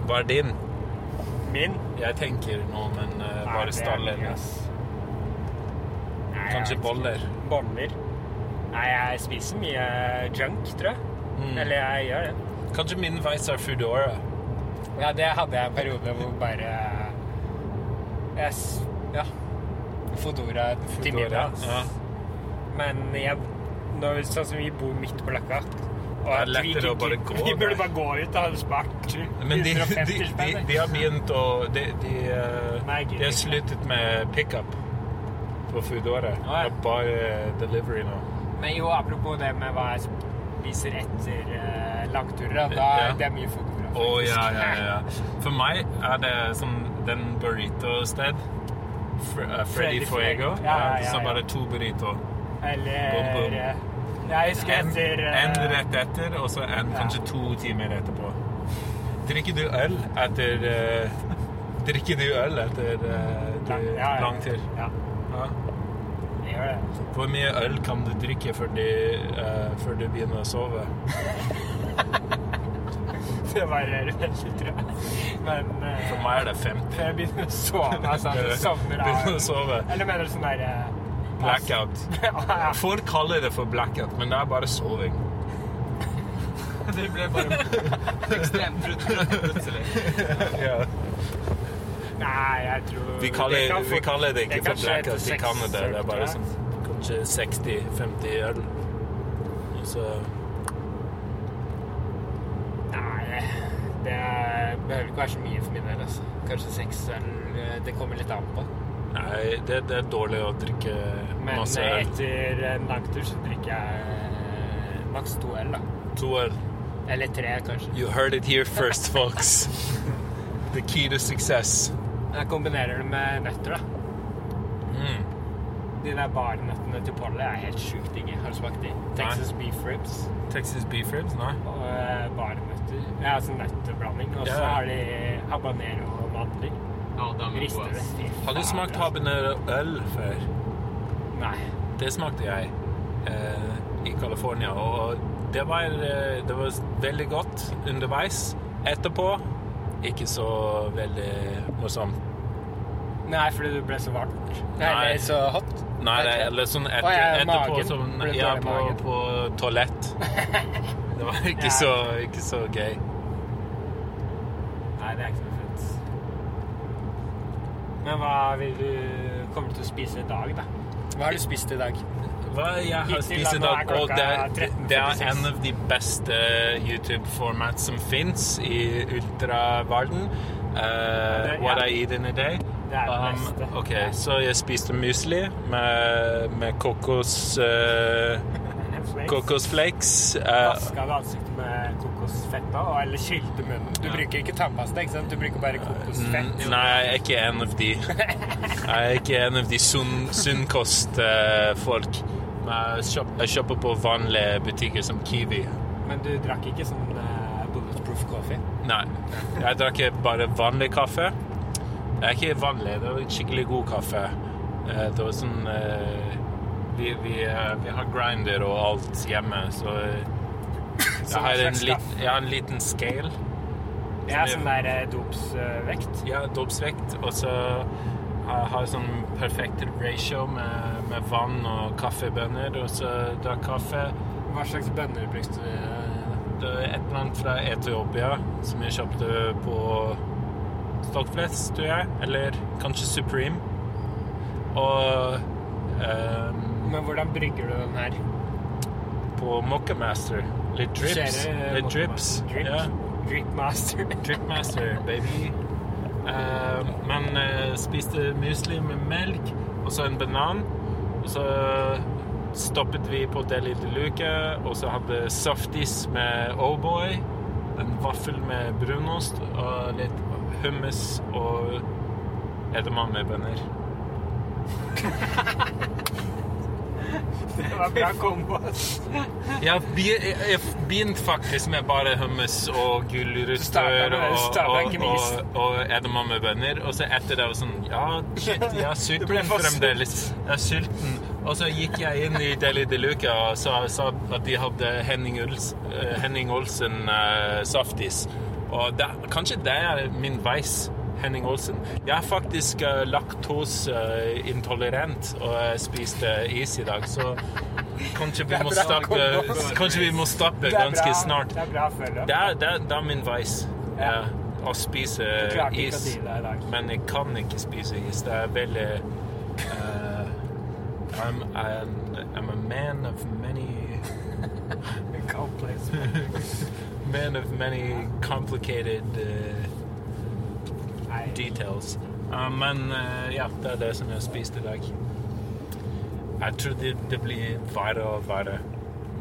Hva er din? Min? Jeg tenker nå, men uh, Nei, bare stallen. Kanskje boller. Boller. Nei, jeg spiser mye junk, tror jeg. Mm. Eller jeg gjør det. Kanskje min veis er Foodora. Ja, det hadde jeg en periode hvor bare jeg, Ja. Fodora til middag. Ja. Men jeg, når, sånn som vi bor midt på Løkka vi gå Vi burde bare gå ut. Da hadde spart 150 de, de, de, har begynt å De, de, eh, de har sluttet med pickup på Foodora. Å, ja. Bare delivery nå. Men jo, apropos det med hva jeg spiser etter uh, langturer, da, Ja. det er mye Fodora. Oh, ja, ja, ja. For meg er det som den burrito-sted. Uh, Freddy Freddy Fuego. Fuego. Ja, ja, ja, som bare to burrito. Eller eh, Jeg husker En, etter eh, en rett etter, og så en kanskje to timer etterpå. Drikker du øl etter eh, Drikker du øl etter lang, ja, ja. Hvor mye øl kan du drikke før du, uh, før du begynner å sove? Det varierer veldig, tror jeg. Men uh, For meg er det 50. før jeg begynner å sove, altså jeg sovner av. Eller mener du sånn der eh, Blackout. Folk kaller det for blackout, men det er bare soving. Det ble bare ekstremt plutselig. Ja. Nei, jeg tror Vi, kaller, kan vi kaller det ikke det for blackout i Canada. Det er bare sånn kanskje 60-50 øl. Og så Nei, det er- behøver ikke være så mye for min del. Altså. Kanskje seks øl. eh, Det kommer litt an på. Nei, det, det er dårlig å drikke Men masse øl. Men etter en langtur så drikker jeg eh, maks to øl, da. To øl. Eller tre, kanskje. You heard it here first, folks. The key to success. Jeg kombinerer det med nøtter, da. Mm. De der barnøttene til Polly er helt sjukt digge. Har du smakt de? Texas beef ribs Texas beef ribs? Nei. og eh, barnøtter. Ja, altså nøtteblanding. Og så Ja. har de habanero og mandler. Ja, de er gode. ass. Har du smakt altså. habanero øl før? Nei. Det smakte jeg eh, i California, og det var, eh, det var veldig godt underveis. Etterpå ikke så veldig morsomt. Nei, fordi du ble så varmt. Nei. Eller så hot. Nei, det, eller sånn etter, Å, ja, etterpå magen. sånn, Ble det ja, dårlig på, på toalett. Det var ikke, Ja. så, ikke så gøy. Nei, det er ikke så fett. Men hva vil du kommer til å spise i dag, da? Hva har du spist i dag? Hva jeg har spist i dag, og det, er- det er en av de beste YouTube-format som fins i ultraverden. Uh, what I eat in a day. Det er det Um, beste. ok, så jeg spiste musli med, med kokos, Uh, kokosflakes. Uh, Vaska ansiktet med kokosfett da, eller skylte munnen? Du bruker ikke tannpasta, ikke sant? Du bruker bare kokosfett. Mm, Nei, jeg er ikke en av de. Jeg er ikke en av de sunn- sunnkostfolk. Jeg shop- jeg shopper på vanlige butikker som Kiwi. Men du drakk ikke sånn eh, bulletproof coffee? Nei. Jeg drakk bare vanlig kaffe. Det er ikke vanlig, det var skikkelig god kaffe. Eh, Det var sånn eh, Vi, vi, eh, vi har grinder og alt hjemme, eh, Så jeg har en, lit, jeg har en liten scale. Ja, sånn der eh, dopsvekt. Ja, dopsvekt. Og så har jeg sånn perfekt ratio med, med vann og kaffebønner, og så drakk kaffe. Hva slags bønner brukte du? eh, Det er et eller annet fra Etiopia som jeg kjøpte på Stockflest, tror jeg. Eller kanskje Supreme. Og um, Men hvordan brygger du den her? på Moccamaster. Litt drips. Skjer det, Litt eh, drips. Drip, Ja. Dripmaster. Dripmaster, baby. Uh, men uh, spiste musli med melk og så en banan. Og så stoppet vi på Deli de Luca, og så hadde softis med O'boy. En vaffel med brunost og litt hummus og edamamebønner. Det var bra kombo. Jeg, jeg, begynte faktisk med bare hummus og gulrøtter og, og, og, og edamamebønner. Og så etter det var sånn Ja, shit, jeg er sulten fremdeles. Jeg er sulten. Og så gikk jeg inn i Deli de Luca og sa, sa at de hadde Henning, Uls, eh, Henning Olsen uh, saftis. Og det, kanskje det er min veis. Henning Olsen. Jeg er faktisk uh, laktoseintolerant, og jeg spiste is i dag, så kanskje vi må stoppe, kanskje vi må stoppe ganske snart. Det er bra følge. Det er, det, er, det er min veis. Ja. Ja. Å spise is. Men jeg kan ikke spise is. Det er veldig uh, I'm, I'm, I'm a man of many man of many complicated eh, Nei. Details. Uh, men uh, ja, det er det som jeg har spist i dag. Jeg tror det, det blir verre og verre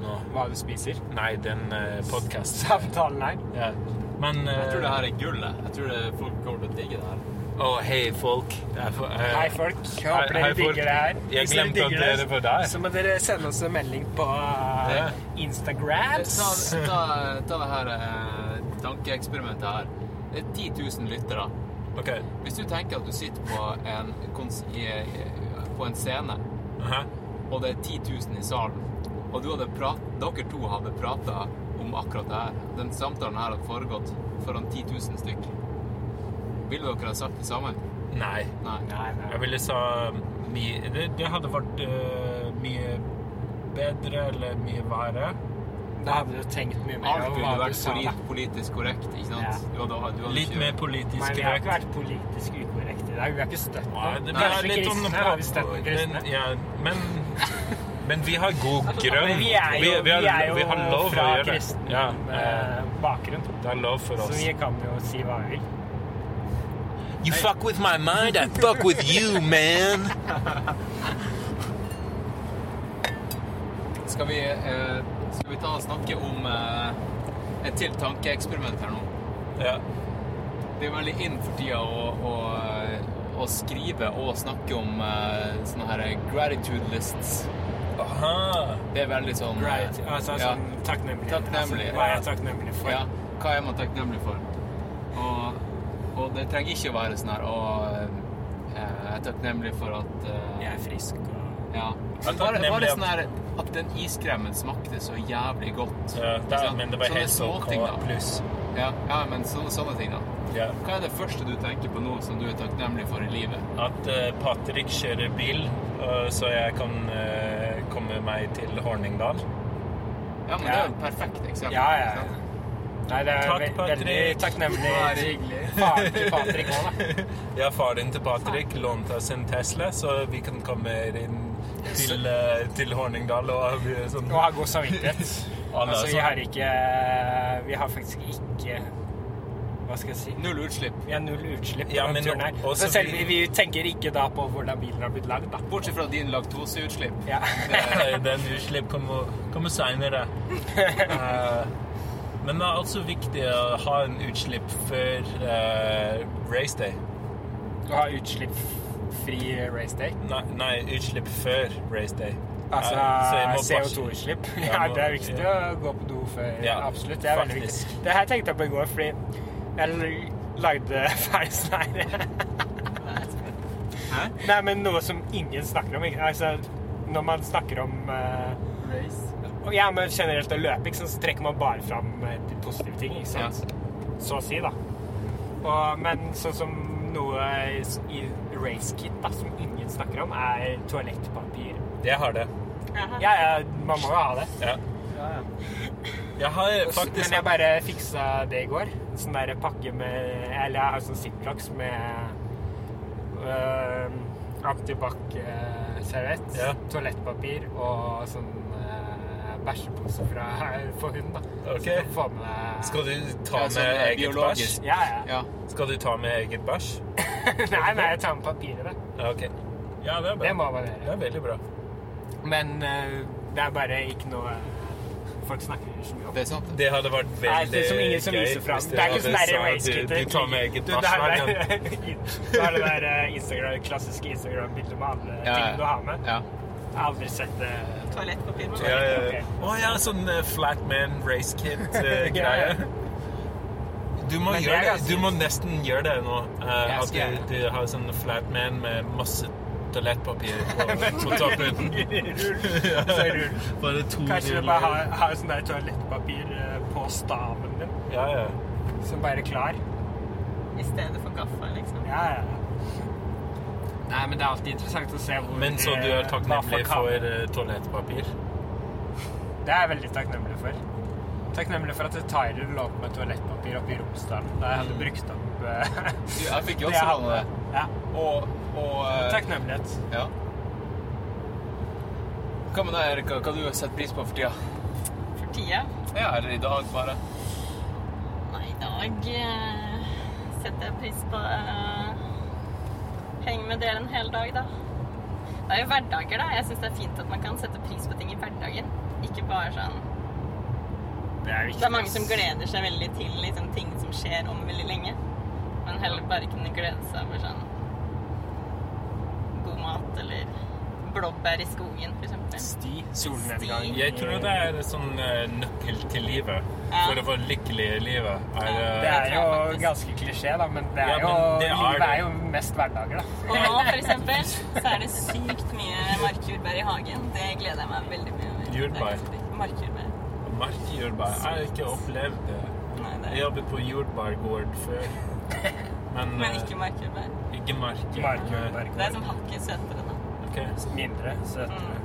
nå. Hva du spiser? Nei, den uh, podkast-samtalen, her. Ja. Men Jeg tror det uh, her er gullet. Jeg tror det, folk kommer til å digge det her. Å, hei, folk. Eh, Hei, folk. Jeg håper dere hei, folk. digger det her. Jeg Hvis dere glemte at dere var der. Så må dere sende oss en melding på uh. Instagrams. Ta, ta, ta det her eh, tankeeksperimentet her. Det er 10 000 lyttere. OK. Hvis du tenker at du sitter på en, kons i, på en scene, Aha. og det er 10 000 i salen, og du hadde prat, dere to hadde prata om akkurat det her, den samtalen her hadde foregått foran 10 000 stykk, ville dere ha sagt det samme? Nei. Nei. Nei, nei. Jeg ville sa mye det, det hadde vært uh, mye bedre eller mye verre. Da hadde du tenkt mye mer Alt kunne ville vært polit, politisk korrekt, ikke sant? Ja. Du hadde, du hadde Litt ikke- mer politisk korrekt. Men vi har ikke vært politisk ukorrekte i dag. Vi har ikke støtt noe. det Nei, litt kristne har vi støtt kristne. men, ja, men, men vi har god grunn. Vi er jo, vi har, er jo vi har lov fra kristen Ja, eh, bakgrunn, det er lov for oss. så vi kan jo si hva vi vil. You fuck with my mind, I fuck with you, man. Skal vi, eh, vi ta og snakke om eh, et til tankeeksperiment her nå? Ja. Det er veldig inn for tida å, å, å skrive og snakke om eh, sånne her gratitude lists. Aha. Det er veldig sånn eh, Right. Altså, ja. sånn takknemlig. Takknemlig, Altså, hva er jeg takknemlig for? Ja, hva er man takknemlig for? Og, og det trenger ikke å være sånn her og eh, jeg er takknemlig for at eh, Jeg er frisk Ja. det Bare, bare sånn her at den iskremmen smakte så jævlig godt. Ja, Ikke men det var helt småting, da. pluss. Ja, ja, men sånne, sånne ting, da. Ja. Hva er det første du tenker på nå som du er takknemlig for i livet? At uh, Patrick kjører bil, uh, så jeg kan uh, komme meg til Horningdal. Ja, men det er jo et perfekt eksempel. Ja, ja, ja. Nei, det er Takk, Patrick. veldig takknemlig. Far. Til Patrick òg, da. Ja, faren til Patrick lånte oss en Tesla, så vi kan komme inn til, eh, til Horningdal og vi er sånn Og har god samvittighet. Altså, vi har ikke Vi har faktisk ikke Hva skal jeg si? Null utslipp. Vi null utslipp Ja, men turen her. også Så selv vi- vi, tenker ikke da på hvordan bilen har blitt lagd, da. Bortsett fra din laktoseutslipp. Ja. Den utslipp kommer, kommer senere. Eh, men det er altså viktig å ha en utslipp før uh, race day. Du har utslippsfri race day. Nei, nei, utslipp før race day. Altså Eh, så jeg må bare- CO2-utslipp. Jeg Ja, det er viktig å gå på do før. Ja, absolutt. Det er veldig viktig. Det her tenkte jeg på i går, fordi jeg lagde ferdig sånn? Nei, men noe som ingen snakker om. ikke? Altså, når man snakker om uh, Race. og Ja, men generelt å løpe, ikke sant, så trekker man bare fram eh, de positive ting, ikke sant? Så å si, da. Og, men sånn som noe i racekit da, som ingen snakker om, er toalettpapir. Jeg har det. Ja, ja, man må jo ha det. Ja. Jeg har faktisk Men jeg bare fiksa det i går. Sånn der pakke med Eller jeg har sånn Ziplox med øh, antibac-servett, Ja. toalettpapir og sånn bæsjepose fra, for hund, da. Ok. Så du få med Skal du ta Ja, sånn, med eh, eget biologisk. bæsj? Ja, ja. Ja. Skal du ta med eget bæsj? nei, nei, jeg tar med papiret, da. Okay. ok. Ja, det er bra. Det må man Det Det er veldig bra. Men uh, det er bare ikke noe folk snakker så mye om. Det er sant. Det hadde vært veldig det er som ingen som gøy viser fram. Det er ikke sånn der hadde race sagt. Du, du tar med eget Du, bæsj er gang. det er det der eh, Instagram, klassiske Instagram-bildet med alle Ja, ja. tingene du har med. Ja. Jeg har aldri sett det. Toalettpapir. med ja, ja. Å ja, sånn flat Flatman race kit-greie. Du må, det gjøre det. du må nesten gjøre det nå. Uh, at du, du har sånn Flatman med masse toalettpapir på, på toppen. Bare to Kanskje du bare har, har sånn der toalettpapir eh, på staven din, Ja, ja. som bare er klar. I stedet for gaffa, liksom. Ja, ja. Nei, men det er alltid interessant å se hvor Men så du eh, er takknemlig folk har. for eh, toalettpapir? Det er jeg veldig takknemlig for. Takknemlig for at Tyler lå opp med toalettpapir oppe i Romsdalen da jeg hadde brukt opp eh, Du, jeg fikk jo også låne det. Ja. Og, og eh, Takknemlighet. Ja. Hva med deg, Erika? Hva du sett pris på for tida? For tida. Ja, eller i dag, bare? Nei, i dag eh, setter jeg pris på uh, Henge med dere en hel dag, da. Det er jo hverdager, da. Jeg syns det er fint at man kan sette pris på ting i hverdagen. Ikke bare sånn Det er viktig. Det er mange som gleder seg veldig til liksom, ting som skjer om veldig lenge. Men heller bare kunne glede seg over sånn god mat eller blåbær i skogen, f.eks. Sti, solnedgang. Jeg tror det er sånn eh, nøkkel til livet. Ja. For å få lykkelig i livet. Er, eh, Det er jo jeg ganske klisjé, da, men det er Ja, jo, men det er livet det. er jo mest hverdager, da. Og nå, for eksempel, så er det sykt mye markjordbær i hagen. Det gleder jeg meg veldig mye over. Jordbær? Er Markjordbær. Markjordbær. Jeg har ikke opplevd det. Nei, det Jeg er jobbet på jordbærgård før. Men, Men eh, ikke markjordbær. ikke. Markjordbær. Det er som hakket søtere, da. Mindre, søtere.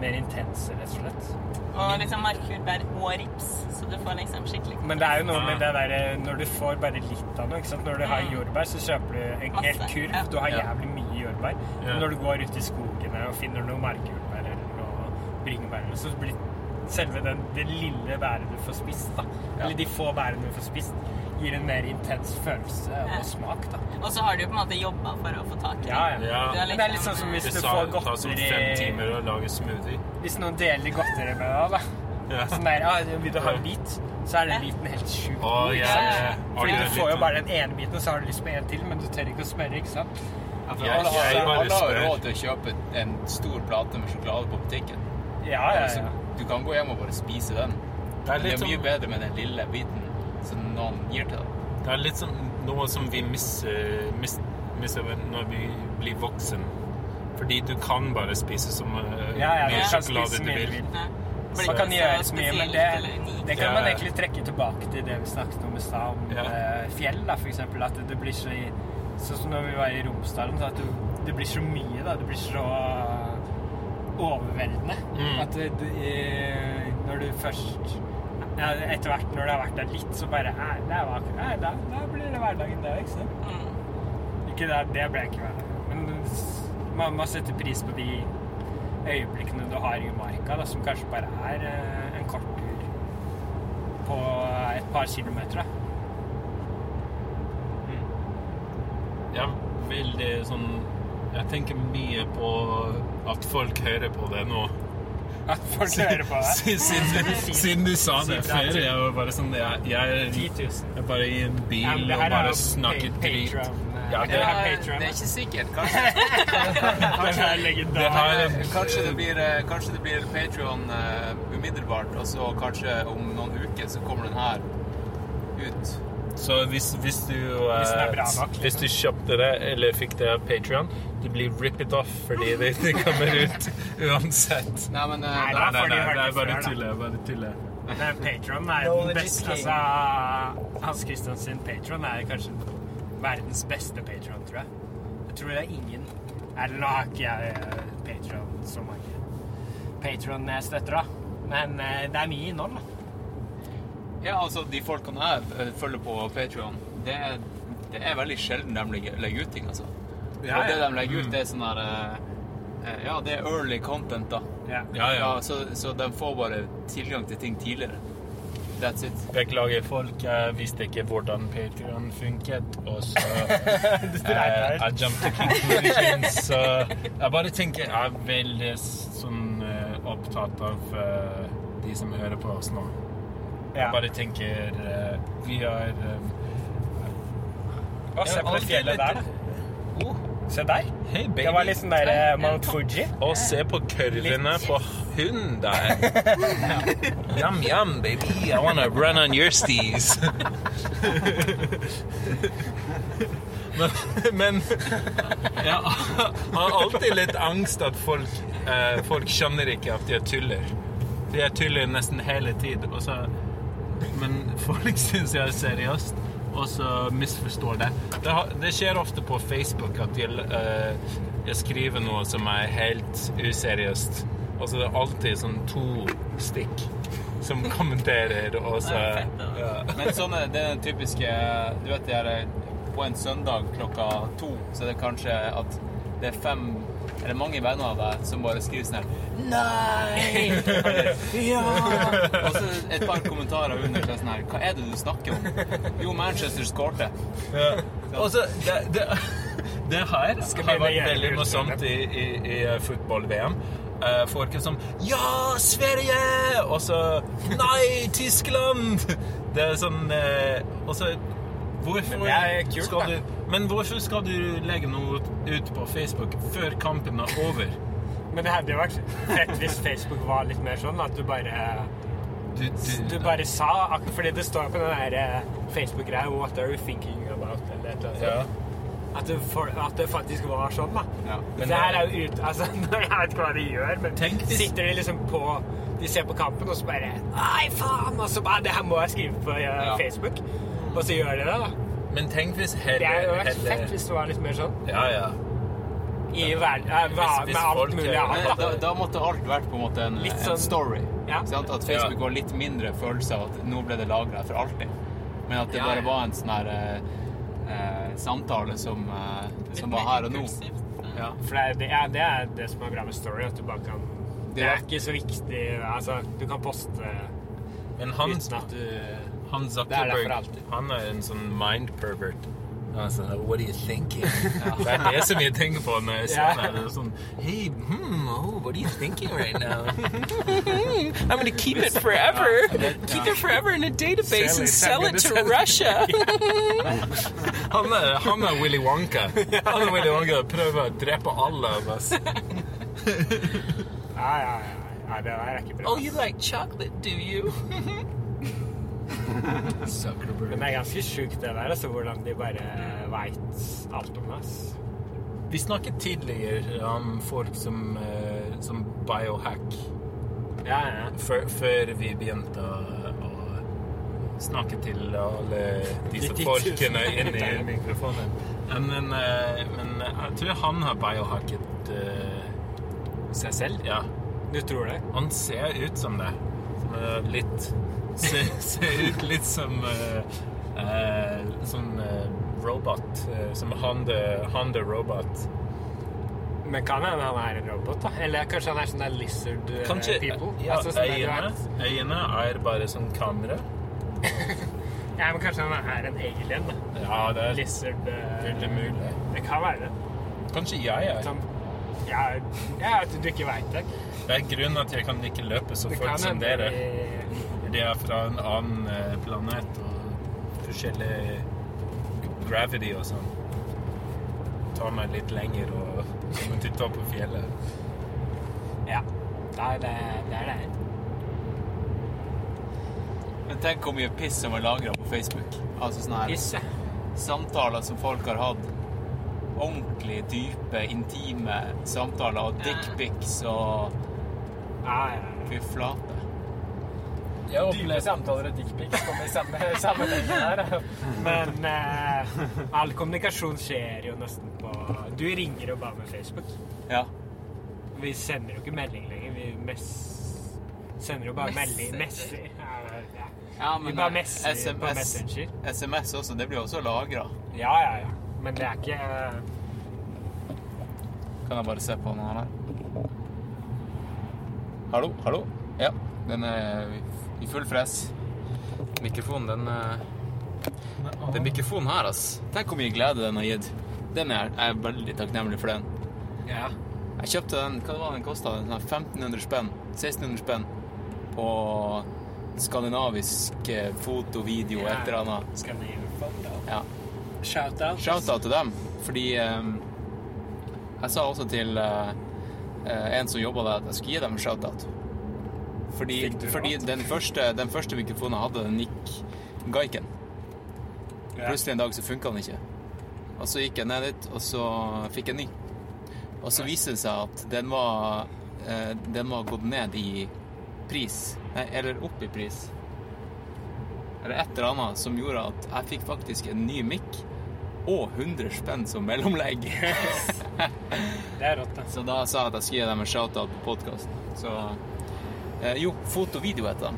Mer intense, rett og slett. Og liksom markhudbær og rips, så du får liksom skikkelig Men det er jo noe med det derre Når du får bare litt av noe, ikke sant. Når du har Mm. jordbær, så kjøper du en Masse, hel kurv. ja. Du har jævlig mye jordbær. Ja. Men når du går ut i skogene og finner noe markjordbær eller noe bringebær, så blir selve den, det lille bæret du får spist, da, eller de få bærene du får spist, gir en mer intens følelse Ja. og smak, da. Og så har du jo på en måte jobba for å få tak i Ja, ja. Ja. Er Men det er litt sånn som hvis du får godteri Det tar sånn fem timer å lage smoothie. Hvis noen deler godteri med deg, da. Ja. Sånn der, ah, vil du ha en bit? Så er den biten helt sjuk. oh, ja, sant? ja, ja. Fordi du får jo bare den ene biten, og så har du lyst på en til, men du tør ikke å smøre, ikke sant? Ja, alle, har- alle har råd til å kjøpe en stor plate med sjokolade på butikken. Ja, ja, Altså, ja. Du kan gå hjem og bare spise den. Det er det er mye sånn, bedre med den lille biten som noen gir til deg. det er litt sånn noe som vi misser, mis- når vi blir voksen. Fordi du kan bare spise så mye Ja, ja, mye sjokolade du vil. Ja. Man kan gjøre så mye, men det, det kan Ja, man egentlig trekke tilbake til det vi snakket om i stad, om Ja. eh, fjell, da, for eksempel. At det blir så Sånn som når vi var i Romsdalen, at det, det blir så mye, da. Det blir så overveldende. Mm. At det, det, eh, når du først ja, etter hvert når det har vært der litt, så bare Nei, det var Nei, da, da blir det hverdagen, det, ikke sant? Ikke det, det ble ikke hverdagen. Men man må sette pris på de øyeblikkene du har i marka, da, som kanskje bare er eh, en kort tur på et par kilometer. Da. Ja, veldig sånn Jeg tenker mye på at folk hører på det nå. Siden, siden, siden du sa det. før, jeg var bare sånn Jeg, jeg, 10 000. jeg bare i en bil og bare snakket drit. Eh, Ja, det det er det er ikke sikkert. Kanskje, Det. Det har kanskje det blir, eh, kanskje det blir Patreon umiddelbart, og så kanskje om noen uker så kommer den her ut. Så hvis, hvis du uh, Hvis bra nok, liksom. Hvis du kjøpte det eller fikk det av Patreon, det blir rippet off fordi det de kommer ut uansett. Nei, men uh, Nei, Nei, nei, de nei, det det er bare tull. Bare tull. Patron er den beste. Altså, Hans Christian sin Patron er kanskje verdens beste Patron, tror jeg. Jeg tror det er ingen Jeg lager har jeg Patron så mange Patron jeg støtter, da. Men eh, det er mye innhold, da. Ja, altså, de folkene jeg eh, følger på Patreon, det, det er veldig sjelden de legger, legger ut ting, altså. Ja, Og det de legger ut, det er sånn her eh, eh, Ja, det er early content, da. Ja. Ja, ja. så, så de får bare tilgang til ting tidligere. That's it. Beklager, folk. Jeg visste ikke hvordan Patreon funket, og så Jeg eh, I jumped to conclusions. Så jeg bare tenker Jeg er veldig sånn opptatt av uh, de som hører på oss nå. Ja. Jeg bare tenker uh, Vi har eh, Og se på det fjellet der, da. Se der. Hey, baby. Det var litt sånn der eh, Mount Fuji. Og se på kurvene på hunden der. Yum, yum, baby. I wanna run on your steez. men, men jeg har alltid litt angst at folk, eh, folk skjønner ikke at er tuller. For jeg tuller nesten hele tid. Og så, men folk syns jeg er seriøst, og så misforstår det. Det, har, det skjer ofte på Facebook at jeg, uh, jeg skriver noe som er helt useriøst. Og så er det alltid sånn to stikk som kommenterer, og så ja. Men sånn er det er den typiske Du vet, det er på en søndag klokka to, så er det kanskje at det er fem eller mange venner av deg som bare skriver sånn her Nei! Eller, ja! Og så et par kommentarer under så er sånn her Hva er det du snakker om? Jo, Manchester skårte. Og så det, det, det her Skal har vært veldig morsomt i, i, i fotball-VM. Uh, folk er sånn Ja, Sverige! Og så Nei, Tyskland! Det er sånn eh, Og så Hvorfor Men det er kult, skal du Men hvorfor skal du legge noe ut på Facebook før kampen er over? Men det hadde jo vært fett hvis Facebook var litt mer sånn at du bare Du, Du bare sa Fordi det står på den der eh, Facebook-greia 'What are you thinking about?' eller et eller annet ja. At, det for, at det faktisk var sånn, da. Ja. Men det her er jo ut... Altså, jeg vet ikke hva de gjør, men hvis- sitter de liksom på De ser på kampen, og så bare Nei, faen! Og så bare Det her må jeg skrive på ja, Ja. Facebook. Og så gjør de det, da. Men tenk hvis Det Helle, hadde vært heller, fett hvis det var litt mer sånn. Ja, ja. I verden eh, hva- Hvis- hvis Med alt mulig annet, da, da. da måtte alt vært på en måte en, Litt en sånn- story. Ja. Sant? At Facebook Ja. var litt mindre følelse av at nå ble det lagra for alltid. Men at det Ja, bare ja. var en sånn her eh, eh, samtale som, eh, som var her og nå. Ja. For det det, er, det er det som er bra med story, at du bare kan Det er ikke så viktig Altså, du kan poste Men han, uten at du han Det er Zuckerberg, han er en sånn mind pervert. Altså, what are you thinking? Det er det som jeg tenker på når jeg ser Ja. det. Det er sånn, hey, hmm, oh, what are you thinking right now? I'm gonna keep it forever. Keep it forever in a database and sell it to Russia. han, er, han er Willy Wonka. Han er Willy Wonka og prøver å drepe alle av oss. Ja, ja, ja. ja det der er ikke bra. Oh, you like chocolate, do you? Zuckerberg. Men det er ganske sjukt, det der, altså, hvordan de bare veit alt om oss. Vi snakket tidligere om folk som, eh, som biohack Ja, ja. før, før vi begynte å, å snakke til alle disse De 10 000 folkene inni mikrofonen. Men, men, eh, men jeg tror han har biohacket uh, Seg selv? Ja. Du tror det? Han ser ut som det. Som eh, litt Ser ser ut litt som uh, uh, Sånn eh, robot. eh, som Han the, Robot. Men kan hende han er en robot, da? Eller kanskje han er sånn der lizard eh, Kanskje people? ja, Altså, sånn øyene, øyene er bare sånn kamera. Ja, men kanskje han er en alien, da. Ja, det er Lizard eh, veldig mulig. Det kan være det. Kanskje jeg er. Sånn, ja, ja, du ikke veit det. Det er grunnen at jeg kan ikke løpe så fort som dere. vi- Det er fra en annen eh, planet og forskjellig gravity og sånn. Tar meg litt lenger og kommer til topp på fjellet. Ja. Det er det. det, er det. Men tenk hvor mye piss som er lagra på Facebook. Altså sånne her Pisse. samtaler som folk har hatt. Ordentlig dype, intime samtaler. Og dickpics og. Fy flate. Dype samtaler og dickpics kommer i samme sammenheng her. Men eh, all kommunikasjon skjer jo nesten på Du ringer jo bare med Facebook. Ja. Vi sender jo ikke melding lenger. Vi mess sender jo bare melding. Messer. Ja, ja. ja Vi bare messer på SMS, Messenger. SMS også. Det blir også lagra. Ja, ja, ja. Men det er ikke Kan jeg bare se på noe her? Hallo, hallo. Ja, den er i full fres. Mikrofonen, den uh, Den mikrofonen her, ass. Tenk hvor mye glede den har gitt. Den er, jeg er veldig takknemlig for den. Ja. Jeg kjøpte den Hva var den kosta? 1500 spenn? 1600 spenn på skandinavisk eh, foto, video, Ja. et eller annet. Ja. Shout-out. Shout-out til dem, fordi um, jeg sa også til eh, eh, en som jobba der, at jeg skulle gi dem en shout-out. Fordi, fordi den, første, den første mikrofonen jeg hadde, den gikk gaiken. Ja. Plutselig en dag så funka den ikke. Og så gikk jeg ned dit, og så fikk jeg en ny. Og så viste det seg at den var eh, Den var gått ned i pris. Nei, eller opp i pris. Eller et eller annet som gjorde at jeg fikk faktisk en ny mic og 100 spenn som mellomlegg. Det er rått, det. Så da sa jeg at jeg skulle gi dem en shout-out på podkasten. Så eh, Jo, foto-video heter de.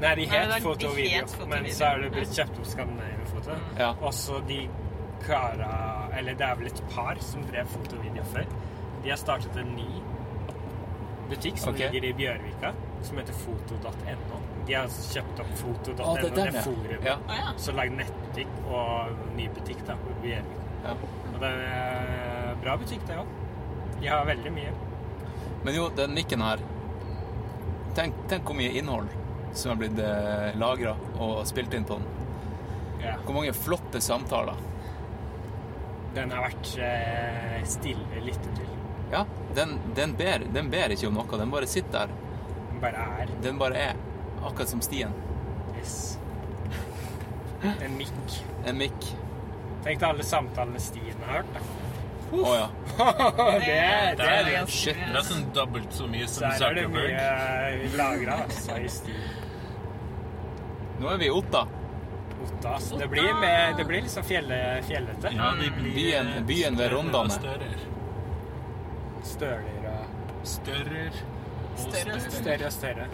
Nei, de Nei, het det er- foto og de video, het foto og men så er det blitt kjøpt opp Skandinavia-foto. Ja. Også de kara Eller det er vel et par som drev foto og video før. De har startet en ny butikk som okay. ligger i Bjørvika, som heter foto.no. De har kjøpt opp foto.no, oh, det det, forumet. Ja. Så lagd nettbutikk og ny butikk da, på Bjørvika. Ja. Og det er bra butikk, det òg. De har veldig mye. Men jo, den mikken her tenk, tenk hvor mye innhold som er blitt eh, lagra og spilt inn på den. Ja. Hvor mange flotte samtaler. Den har vært eh, stille lyttet til. Ja, den, den, ber, den ber ikke om noe. Den bare sitter der. Den bare er. Den bare er. Akkurat som stien. Yes. En mikk. En mikk. Tenk deg alle samtalene Stien har hørt, da. Å ja. det er det. Er det. Shit, det er sånn dobbelt så mye som Der er det Zuckerberg. mye lagra, altså. Nå er vi i Otta. Otta, altså. Det blir, med, det blir liksom fjelle, fjellete. Ja, de blir Byen- eh, byen ved Rondane. Støler og Større og Større og større og større.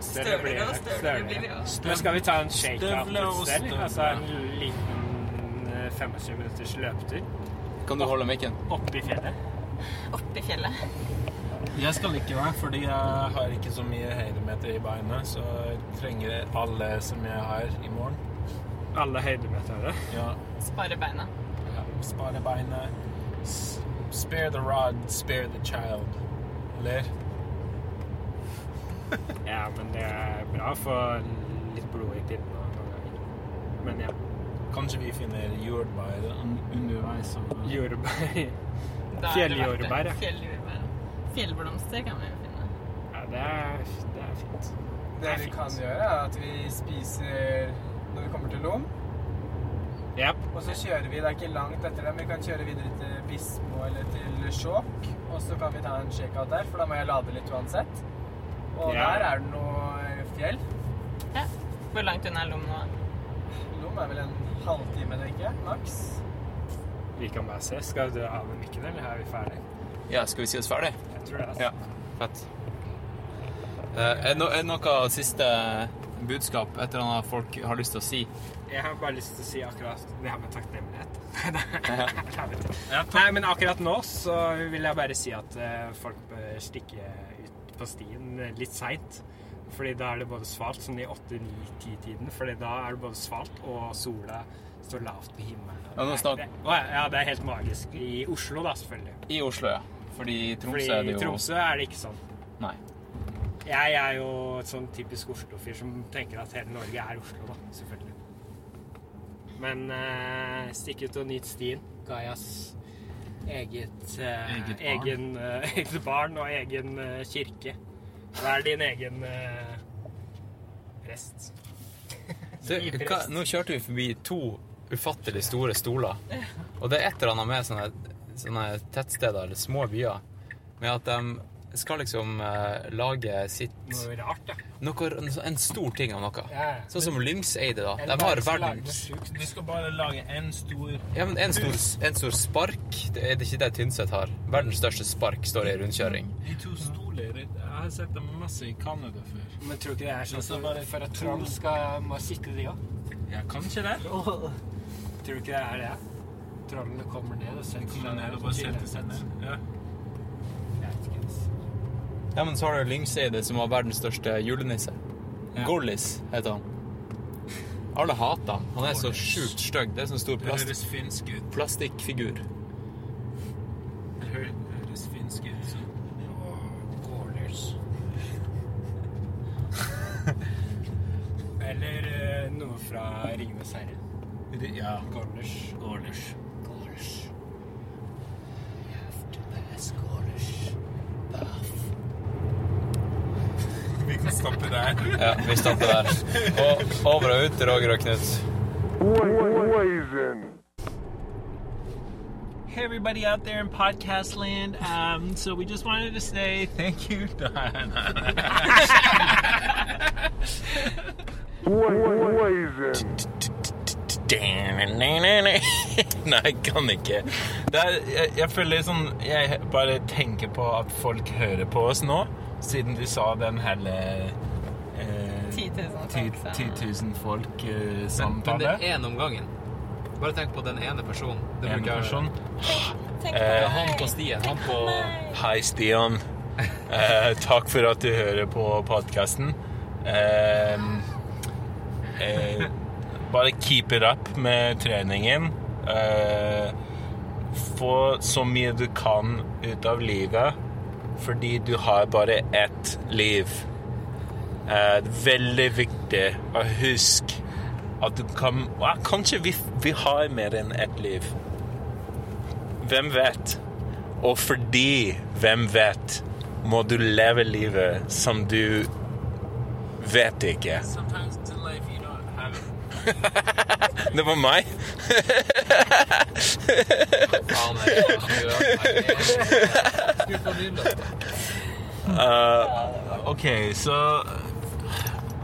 Større blir det. større blir det, ja. Nå skal vi ta en shake-up et sted. Altså en liten eh, 25 minutters løpetur Kan du holde mikken? Oppi i fjellet. Oppi fjellet. Jeg skal ikke være, fordi jeg har ikke så mye høydemeter i beina, så jeg trenger alle som jeg har i morgen. Alle høydemeterne. Ja, Spare beina. spare beina. S- Spare the rod, spare the child. Eller? Ja, men det er bra å få litt blod i pinnen noen. Men ja. Kanskje vi finner jordbær underveis. Jordbær. Det det. Fjelljordbær. Fjelljordbær. Fjellblomster kan vi jo finne. Ja, det er, det er fint. Det vi kan gjøre, er at vi spiser når vi kommer til Lom. Yep. Og så kjører vi, det er ikke langt etter det, men vi kan kjøre videre til Bismo eller til Skjåk. Og så kan vi ta en shakeout der, for da må jeg lade litt uansett. Og Ja. der er det noe fjell. Ja. Hvor langt unna er Lom nå? Lom er vel en halvtime, eller ikke? Maks. Vi kan bare se. Skal du av med mikken, eller er vi ferdig? Ja, skal vi si oss ferdig? Jeg tror det. Altså. Ja. Fett. Er det no- er noe siste budskap, et eller annet folk har lyst til å si? Jeg har bare lyst til å si akkurat det her med takknemlighet. Nei, men akkurat nå så vil jeg bare si at eh, folk bør stikke ut på stien eh, litt seint. Fordi da er det både svalt, sånn i 8-9-10-tiden. Fordi da er det både svalt, og sola står lavt på himmelen. Ja, Det- ja, det er helt magisk. I Oslo, da, selvfølgelig. I Oslo, ja. Fordi i Tromsø Fordi er det jo i Tromsø er det ikke sånn. Nei. Jeg er jo et sånn typisk Oslo-fyr som tenker at hele Norge er Oslo, da. Selvfølgelig. Men eh, stikk ut og nyt stien. Gaias eget, eh, Eget barn. egen, eh, eget barn og egen eh, kirke. Vær din egen eh, prest. Du, hva, nå kjørte vi forbi to ufattelig store stoler. Og det er et eller annet med sånne, sånne tettsteder eller små byer med at de skal liksom eh, lage sitt Noe rart, da. noe, En stor ting av noe. Ja. Sånn som Lyngseide, da. De har verdens. Du skal bare lage en stor Ja, men en stor, en stor spark. Det er det ikke det Tynset har. Verdens største spark står i rundkjøring. De to stoler Jeg har sett dem masse i Canada før. Men tror du ikke det er sånn så for, bare for at troll skal må sitte, de òg? Ja, kanskje det. Tror du ikke det er det? Trollene kommer ned og setter seg ned og bare setter seg ned. Ja. Ja, men så har du Lyngseide, som var verdens største julenisse. Ja. Gorlis heter han. Alle hater han. Han er så sjukt stygg. Det er sånn stor Det plast plastikkfigur. Noe fra Ringenes herre. Ja. Gårders. Gårders. Gårders. Vi kan stoppe der. Ja, vi stopper der. Og over og ut, Roger og Knut. Hey, everybody out there in podcast land. Um, so we just wanted to say thank you. Nei, jeg kan ikke. Det er, jeg, jeg føler sånn Jeg bare tenker på at folk hører på oss nå, siden du sa den hele eh, 10 000 folk, så- 10 000 folk eh, Men, men det er én om gangen. Bare tenk på den ene personen. Det En person. Tenk på Eh. Han på stien. Han på Hei, Stian. Eh, takk for at du hører på podkasten. Eh, eh, bare keep it up med treningen. Eh, få så mye du kan ut av livet, fordi du har bare ett liv. Eh, veldig viktig å huske at du kan ja, Kanskje vi, vi har mer enn ett liv. Hvem vet? Og fordi hvem vet, må du leve livet som du vet ikke. Det var meg. Uh, OK, så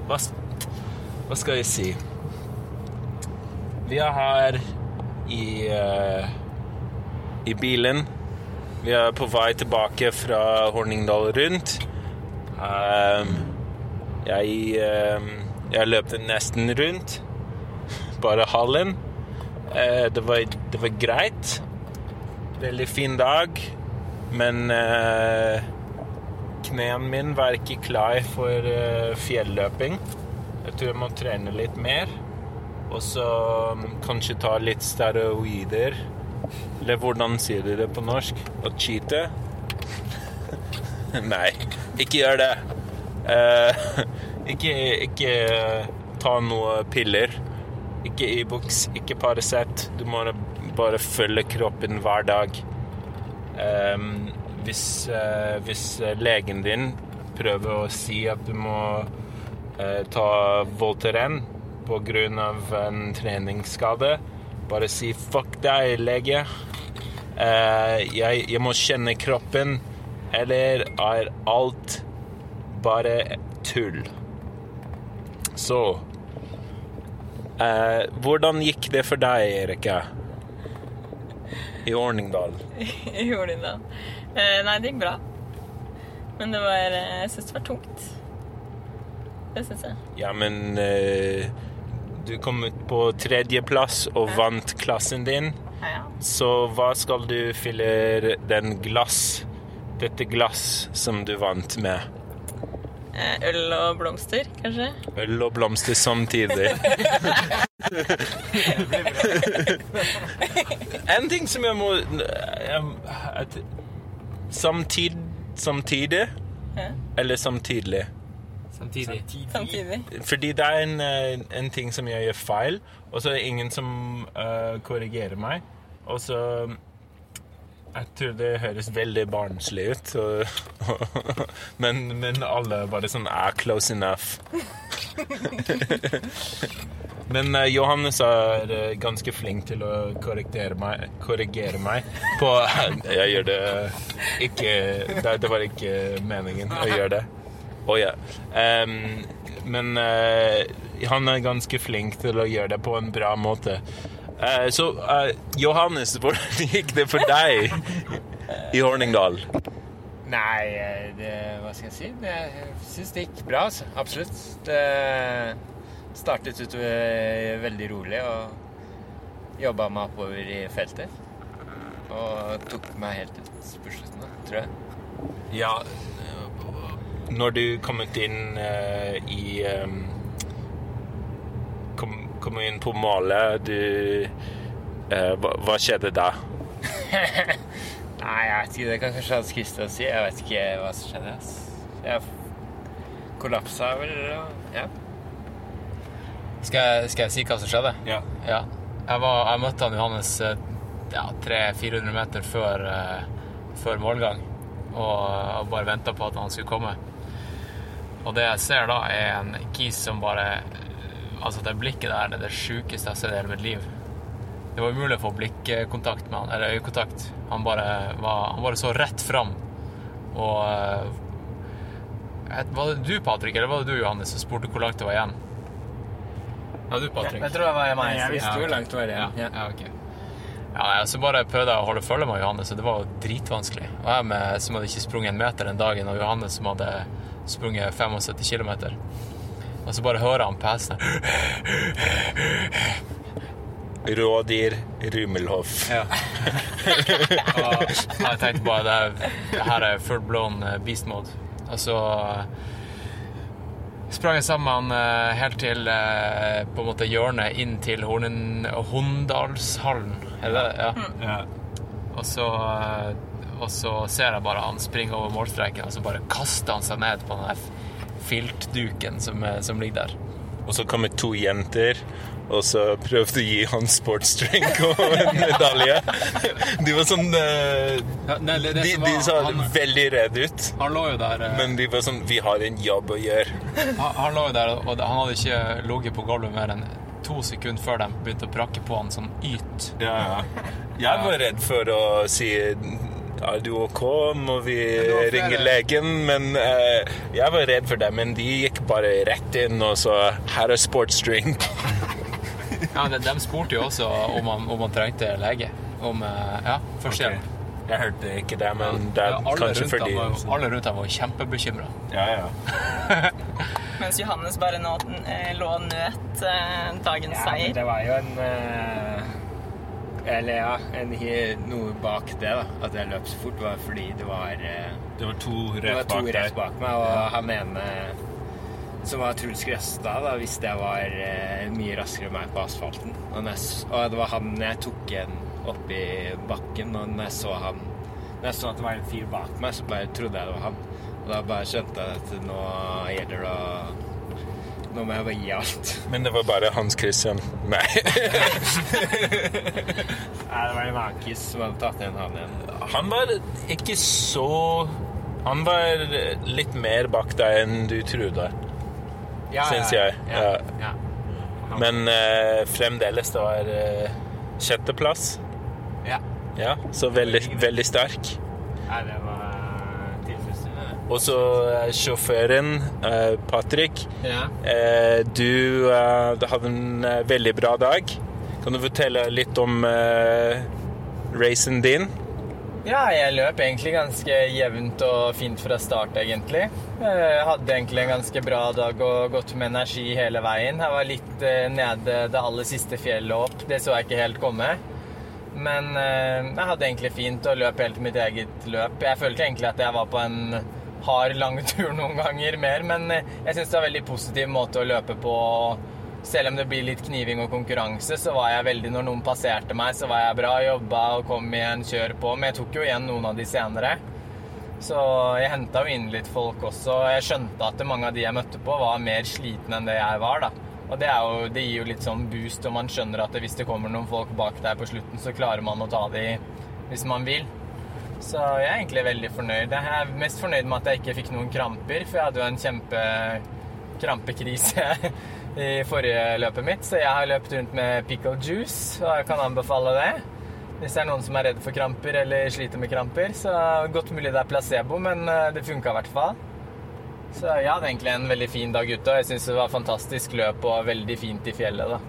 hva, hva skal jeg si? Vi er her i uh, i bilen. Vi er på vei tilbake fra Horningdal rundt. Um, jeg, um, jeg løpte nesten rundt. Bare hallen. Eh, det, var, det var greit. Veldig fin dag. Men eh, knærne mine var ikke klar for eh, fjelløping. Jeg tror jeg må trene litt mer. Og så um, kanskje ta litt steroider. Eller hvordan sier du det på norsk? Å cheate? Nei, ikke gjør det. Eh, ikke, ikke ta noe piller. Ikke Ibux, ikke Paracet. Du må bare følge kroppen hver dag. Um, hvis, uh, hvis legen din prøver å si at du må uh, ta Voltaren pga. en treningsskade, bare si 'fuck deg, lege'. Uh, jeg, jeg må kjenne kroppen, eller er alt bare tull? Så eh, Hvordan gikk det for deg, Erika? I Orningdal? I Orningdal? Eh, nei, det gikk bra. Men det var, eh, jeg syns det var tungt. Det syns jeg. Ja, men eh, du kom ut på tredjeplass og vant klassen din. Ja, ja. Så hva skal du fylle den glass, dette glass som du vant med? Eh, Øl og blomster, kanskje? Øl og blomster samtidig. en ting som jeg må at, samtid, Samtidig? Hæ? Eller samtidig? Samtidig. Samtidig. Fordi det er en, eh, en ting som jeg gjør feil, og så er det ingen som uh, korrigerer meg. Og så Jeg tror det høres veldig barnslig ut, men, men alle bare sånn er close enough. Men uh, Johannes er eh, ganske flink til å korrigere meg, korrigere meg på Jeg gjør det ikke Det, det var ikke meningen å gjøre det. Å ja. Um, men uh, han er ganske flink til å gjøre det på en bra måte. Eh, så eh, Johannes, hvordan gikk det for deg i Horningdal? Nei, eh, det, hva skal jeg si? Det, jeg syns det gikk bra, altså. Absolutt. Det startet ut veldig rolig og jobba meg oppover i feltet. Og tok meg helt ut på slutten, tror jeg. Ja, når du kom ut inn uh, i em, kom, inn på målet, du eh, hva, hva skjedde da? Nei, jeg vet ikke. Det kan kanskje Hans Christian si. Jeg vet ikke hva som skjedde. ass. Jeg kollapsa vel. Ja. Skal jeg, skal jeg si hva som skjedde? Ja. Ja. Jeg, var, jeg møtte han Johannes eh, ja, 300-400 meter før, uh, før målgang. Og, og bare venta på at han skulle komme. Og det jeg ser da, er en kis som bare Altså, det blikket der det er det sjukeste jeg har sett i hele mitt liv. Det var umulig å få blikkontakt med han, eller øyekontakt. Han bare, var, han bare så rett fram. Og eh, Var det du, Patrick, eller var det du, Johannes, som spurte hvor langt det var igjen? Ja, du, Patrick. Jeg tror det var meg. Jeg visste Ja, hvor langt det var igjen. Ja, ja, ok. Ja, nei, så bare prøvde jeg å holde følge med Johannes, og det var jo dritvanskelig. Og jeg med, som hadde ikke sprunget en meter den dagen, og Johannes som hadde sprunget 75 km. Og så bare hører han pesen. Rådyr Rumelhoff. Ja. og jeg tenkte bare det, det her er full blown eh, beast mode. Og så eh, sprang jeg sammen eh, helt til på en måte hjørnet inn til Horndalshallen. Eller, Er det det? Ja. Ja. Og så, og så ser jeg bare han springe over målstreken, og så bare kaster han seg ned på den der filtduken som, eh, som ligger der. Og så kom det to jenter, og så prøvde å gi han sportsdrink og en medalje. De var sånn eh, nei, det, de, som de var- så han, veldig redde ut. han lå jo der eh, Men de var sånn Vi har en jobb å gjøre. han, han lå jo der, og han hadde ikke ligget på gulvet mer enn to sekunder før de begynte å prakke på han sånn yt. Ja, ja. Jeg var redd for å si er du ok, må vi ringe legen? Men uh, jeg var redd for det, men de gikk bare rett inn og så Her er sportsdrink. Ja, de, de spurte jo også om han, om han trengte lege. Om uh, ja, førstehjelp. Jeg hørte ikke det, men det er ja, kanskje fordi var, alle rundt ham var kjempebekymra. Ja, ja. Mens Johannes bare nå, eh, lå og nøt eh, dagens Ja, seier. det var jo en eh, Eller ja, en, noe bak det, da. At jeg løp så fort, var fordi det var eh, Det var to rett bak rett bak meg, og han ene som var Truls Grøstad, da visste jeg var eh, mye raskere enn meg på asfalten. Og, jeg, og det var han jeg tok en opp i bakken, og når jeg så han Når jeg så at det var en fyr bak meg, så bare trodde jeg det var han. Og da bare skjønte jeg at nå gjelder det å Jeg bare gi alt. Men det var bare Hans Christian. Nei. Nei, det var en Akis som hadde tatt igjen han igjen. Han var ikke så Han var litt mer bak deg enn du trodde, Ja, syns jeg. Ja, Ja. ja. Men eh, fremdeles det var eh, sjetteplass. ja. Ja, så veldig, veldig sterk. Nei, det var. Og så eh, sjåføren, eh, Patrick. Ja. Eh, du hadde en veldig bra dag. Kan du fortelle litt om racen din? Ja, jeg løp egentlig ganske jevnt og fint fra start, egentlig. Jeg hadde egentlig en ganske bra dag og gått med energi hele veien. Jeg var litt nede det aller siste fjellet opp. Det så jeg ikke helt komme. Men jeg hadde egentlig fint og løp helt mitt eget løp. Jeg følte egentlig at jeg var på en hard, lang tur noen ganger mer, men eh, jeg syns det er en veldig positiv måte å løpe på. Selv om det blir litt kniving og konkurranse, så var jeg veldig Når noen passerte meg, så var jeg bra, jobba og kom igjen, kjør på. Men jeg tok jo igjen noen av de senere. Så jeg henta jo inn litt folk også. og Jeg skjønte at mange av de jeg møtte på, var mer slitne enn det jeg var, da. Og det, jo, det gir jo litt sånn boost, og man skjønner at hvis det kommer noen folk bak deg på slutten, så klarer man å ta de hvis man vil. Så jeg er egentlig veldig fornøyd. Jeg er mest fornøyd med at jeg ikke fikk noen kramper, for jeg hadde jo en kjempe krampekrise i forrige løpet mitt, så jeg har løpt rundt med pickle juice, og jeg kan anbefale det. Hvis det er noen som er redd for kramper eller sliter med kramper, så godt mulig det er placebo, men eh, det funka i hvert fall. Så jeg hadde egentlig en veldig fin dag ute, og jeg syns det var fantastisk løp og veldig fint i fjellet, da.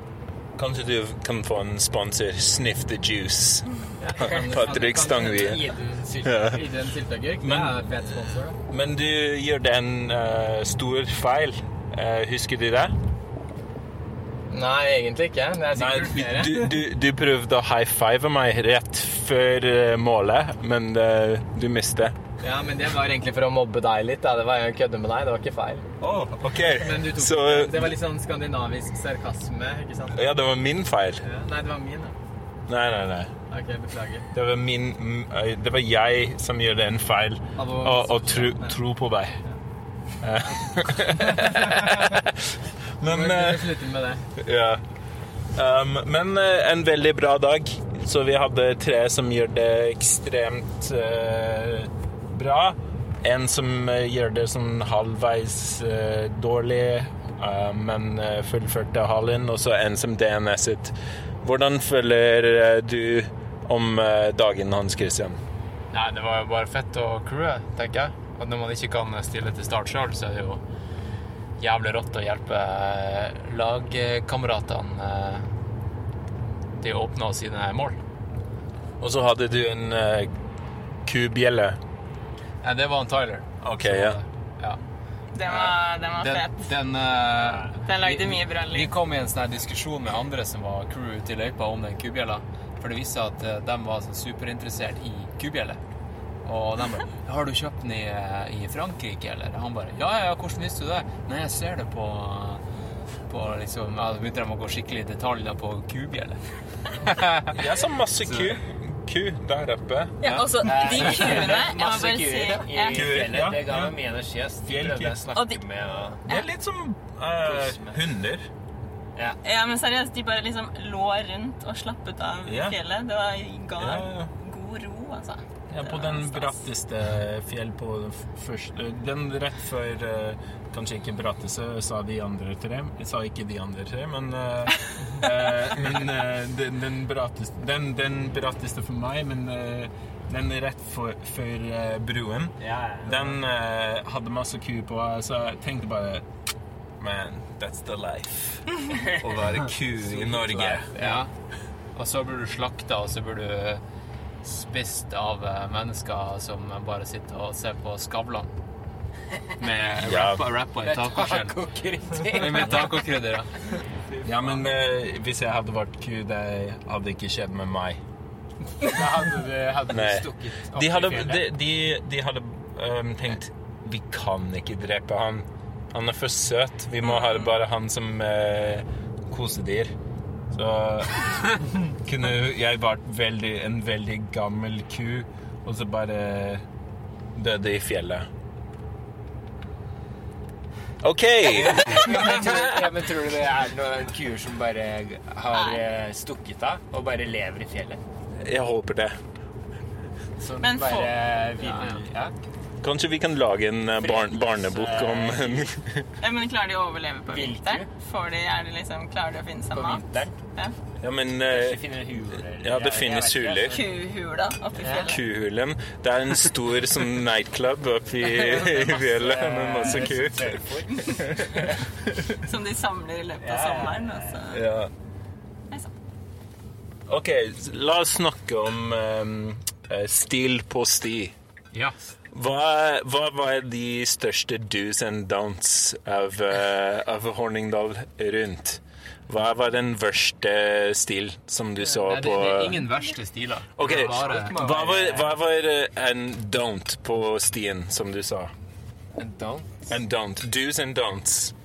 Kanskje du kan få en sponsor, Sniff the Juice, Patrick Stangvie. Det Men- er. Men du gjorde en uh, stor feil. Uh, husker du det? Nei, egentlig ikke. Det er sikkert flere. du, du, du prøvde å high five meg rett før eh, målet, men eh, du mistet. Ja, men det var egentlig for å mobbe deg litt. Da. Det var å kødde med deg, det var ikke feil. Oh, ok. Men du tok, Så det var litt sånn skandinavisk sarkasme, ikke sant? Ja, det var min feil. Ja. Nei, det var min, da. Nei, nei, nei. Okay, beklager. Det var min Det var jeg som gjorde en feil. Og, og tro, tro på deg. Eh. men eh, med det. Ja. Um, men eh, en veldig bra dag. Så vi hadde tre som gjør det ekstremt uh, bra. En som gjør det sånn halvveis uh, dårlig, uh, men uh, fullførte halen, Og så en som DNS-et. Hvordan føler du om dagen, Hans Christian? Nei, det var jo bare fett å crewet, tenker jeg. Og når man ikke kan stille til start sjøl, så er det jo jævlig rått å hjelpe eh, lagkameratene eh, til å oppnå sine mål. Og så hadde du en uh, kubjelle. Ja, det var en Tyler. Ok, Så, ja. ja. Den var, den var Den, fet. den, uh, Den lagde vi- mye bra Vi kom i en sånn diskusjon med andre som var crew ute i løypa om den kubjella. For det viste seg at de var sånn superinteressert i kubjeller. Og de bare 'Har du kjøpt den i, eh, i Frankrike, eller?' Han bare 'Ja, ja, ja, hvordan visste du det?' 'Nei, jeg ser det på på liksom, ja, Da begynte de å gå skikkelig i detalj da på kubjeller. Jeg sa masse ku, ku der oppe. Ja, altså, de kuene Jeg må Masse bare si ja. Det ga meg mye energi. Jeg prøvde å snakke de- med og Det er litt som uh, hunder. ja, men seriøst, de bare liksom lå rundt og slappet av Ja. fjellet. Det var ga Ja, ja. god ro, altså. Ja, på den bratteste fjell på den første Den rett før eh, Kanskje ikke bratteste, sa de andre tre. Jeg sa ikke de andre tre, men eh, eh, Men den, den bratteste den, den bratteste for meg, men den rett for, eh, bruen, den hadde masse ku på, så jeg tenkte bare Man, that's the life. Å være ku i Norge. Ja. Og så blir du slakta, og så blir du spist av eh, mennesker som bare sitter og ser på Skavlan. Med Ja. rappa, i. Tacokrydder. Med tacokrydder, ja. Ja, men eh, hvis jeg hadde vært ku, det hadde ikke skjedd med meg. Da hadde du, hadde du stukket opp De hadde, i fjellet. de, de hadde um, tenkt Vi kan ikke drepe han. Han er for søt. Vi må ha bare han som uh, kosedyr. Så kunne jeg vært veldig, en veldig gammel ku, og så bare døde i fjellet. OK! Men tror, ja, men tror du det er noen kuer som bare har eh, stukket av og bare lever i fjellet? Jeg håper det. Som Men bare vil ja. Kanskje vi kan lage en eh, barn, barnebok om Ja, men klarer de å overleve på vinteren? Får de, er det liksom, klarer de å finne seg mat? Ja. Ja, men eh. Ja, det finnes huler. altså. Kuhula oppi fjellet. Kuhulen. Det er en stor sånn nightclub oppi i fjellet med masse ku. Som de samler i løpet av sommeren. altså. Ja. OK, la oss snakke om um, eh, stil på sti. Ja. Hva, hva var de største do's and don'ts av, uh, av Horningdal rundt? Hva var den verste stil som du så Nei, det, på det er ingen verste stiler. Ok, bare, hva var, hva var eh, en don't på stien, som du sa? En don't. En don't. Do's and don'ts.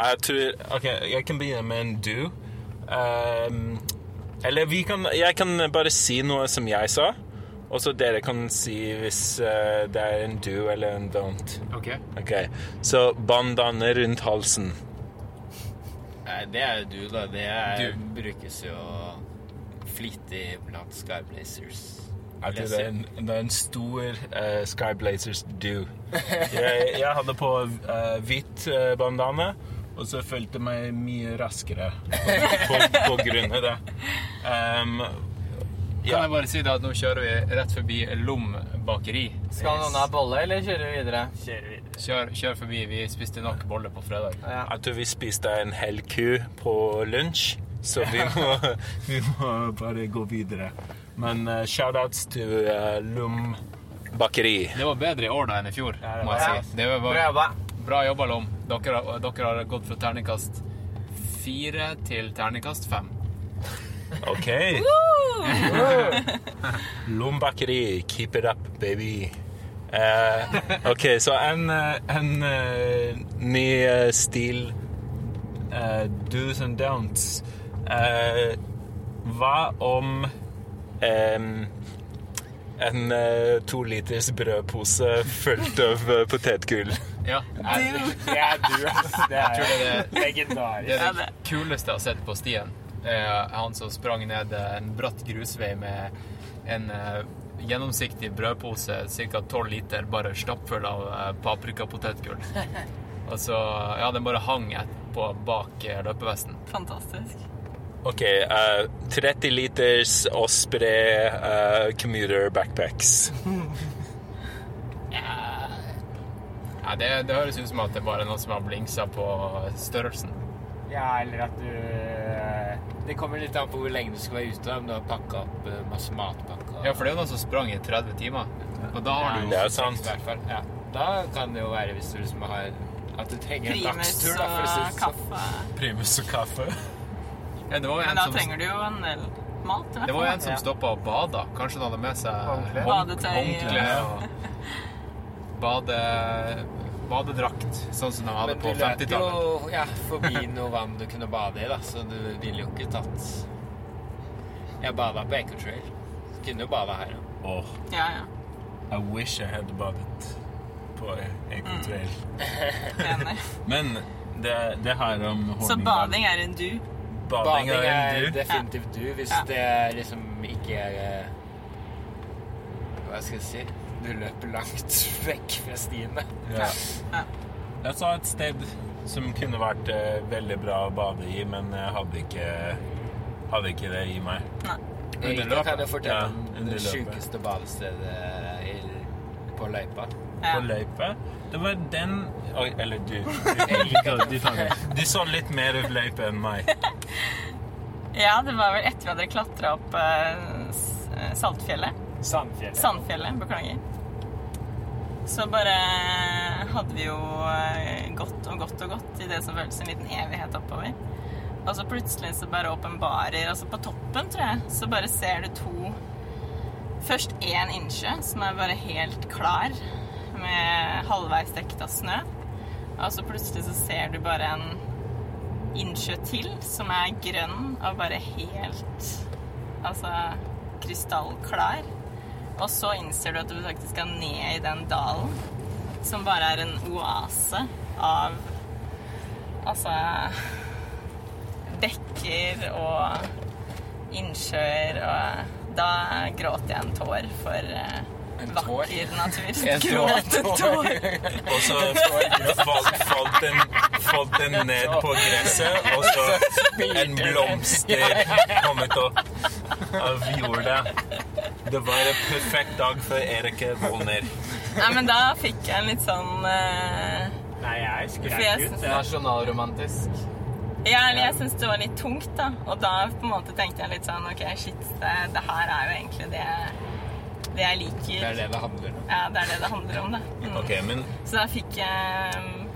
Jeg tror OK, jeg kan begynne med en do. Um, eller vi kan Jeg kan bare si noe som jeg sa, og så dere kan si hvis uh, det er en do eller en don't. Ok. OK. Så bandane rundt halsen. Nei, det er jo du, da. Det er, Du. brukes jo flittig blant Skyblazers. Er det, det er en, det er en stor uh, Skyblazers do. Jeg, jeg hadde på uh, hvit eh, bandane, og så følte jeg meg mye raskere på, på, på grunn av det. Um, Kan jeg bare si det at nå kjører vi rett forbi Lom bakeri. Skal noen ha bolle, eller kjører vi videre? Kjør, kjør forbi. Vi spiste nok bolle på fredag. Ja. jeg tror vi spiste en hel ku på lunsj, så vi må, vi må bare gå videre. Men uh, shoutouts til uh, Lom bakeri. Det var bedre i år da enn i fjor, må jeg si. Det var Bra jobba. bra jobba, Lom. Dere, dere har gått fra terningkast fire til terningkast fem. OK. Lombakeri. keep it up, baby. Uh, OK, så en, eh, en uh, ny eh, stil Do's and don'ts. Eh, hva om um, en uh, to liters brødpose fullt av uh, potetgull? Ja. Det er du, ass. Det Jeg tror det er er det, legendarisk. det, er det kuleste jeg har sett på stien. Eh, han som sprang ned en bratt grusvei med en eh, gjennomsiktig brødpose, ca. 12 liter, bare stappfull av eh, paprikapotetgull. Og så Ja, den bare hang etterpå bak løpevesten. Fantastisk. OK. Uh, 30 liters Osprey uh, commuter backpacks. Nei, det, det høres ut som at det bare er noen som har blingsa på størrelsen. Ja, eller at du Det kommer litt an på hvor lenge du skal være ute. Om du har pakka opp eh, masse matpakker. Ja, for det er jo noen som sprang i 30 timer. Og da har du Det er sant. I hvert fall. Ja. Da kan det jo være hvis du liksom har At du trenger en Primus dagstur, da, for å si og det sånn. kaffe. Primus og kaffe. ja, det var jo Men en da som, trenger du jo en del mat. i hvert det var jo fall. en som stoppa og bada. Kanskje han hadde med seg Håndkle. hånd- Badetøy, håndkle og bade, badedrakt, sånn som de hadde Men på du løp 50-tallet. jo ja, forbi noe vann du kunne bade i, da, så du ville jo ikke tatt Jeg bada på Ecotrail. Kunne jo bada her òg. Åh, Ja, ja. I wish I had badet på Ecotrail. Mm. Men det, det her om Så bading er en du. Bading Bading er er en du. definitivt du, hvis Ja. det liksom ikke er eh, Hva skal jeg si? Du løper langt vekk fra stiene. Ja. Ja. Jeg sa et sted som kunne vært eh, veldig bra å bade i, men jeg hadde ikke, hadde ikke det i meg. Nei. Jeg kan jo fortelle Ja, om under det sjukeste badestedet i, på løypa. Ja. På løypa? Det var den Oi, eller du. Du, du, du så litt mer av løype enn meg. ja, det var vel etter vi hadde klatra opp eh, eh, Saltfjellet. Sandfjellet. Sandfjellet, beklager. Så bare hadde vi jo eh, gått og gått og gått i det som føltes en liten evighet oppover. Og så plutselig så bare åpenbarer Altså på toppen, tror jeg, så bare ser du to Først én innsjø som er bare helt klar, med halvveis dekket av snø. Og så plutselig så ser du bare en innsjø til som er grønn og bare helt Altså krystallklar. Og så innser du at du faktisk skal ned i den dalen, som bare er en oase av Altså bekker og innsjøer og Da gråter jeg en tår for eh, vakker natur. En tår. En tår. Og så falt, falt, den, falt den ned på gresset, og så en blomster kommet opp av jorda. Det var en perfekt dag for Erike Wolner. Nei, men da fikk jeg en litt sånn uh... Nei, jeg skrek ut. synes- Nasjonalromantisk. Ja, eller jeg syns det var litt tungt, da. Og da på en måte tenkte jeg litt sånn OK, shit, det, det her er jo egentlig det det jeg Det er det det handler om. Ja, det er det det handler om, det. Mm. Okay, men Så da fikk jeg mm,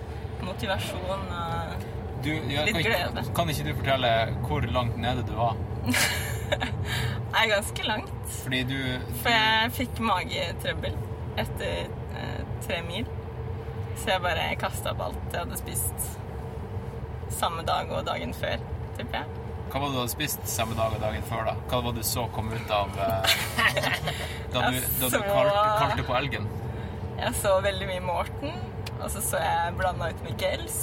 motivasjon og Du, ja, Litt kan, glede. kan ikke du fortelle hvor langt nede du var? er ganske langt. Fordi du, For jeg fikk magetrøbbel etter eh, tre mil. Så jeg bare kasta opp alt jeg hadde spist samme dag og dagen før, tipper jeg. Hva var det du hadde spist samme dag og dagen før? da? Hva var det du så kom ut av eh, da du, da du så- kalte, kalte på elgen? Jeg så veldig mye Morten, og så så jeg blanda ut med gels.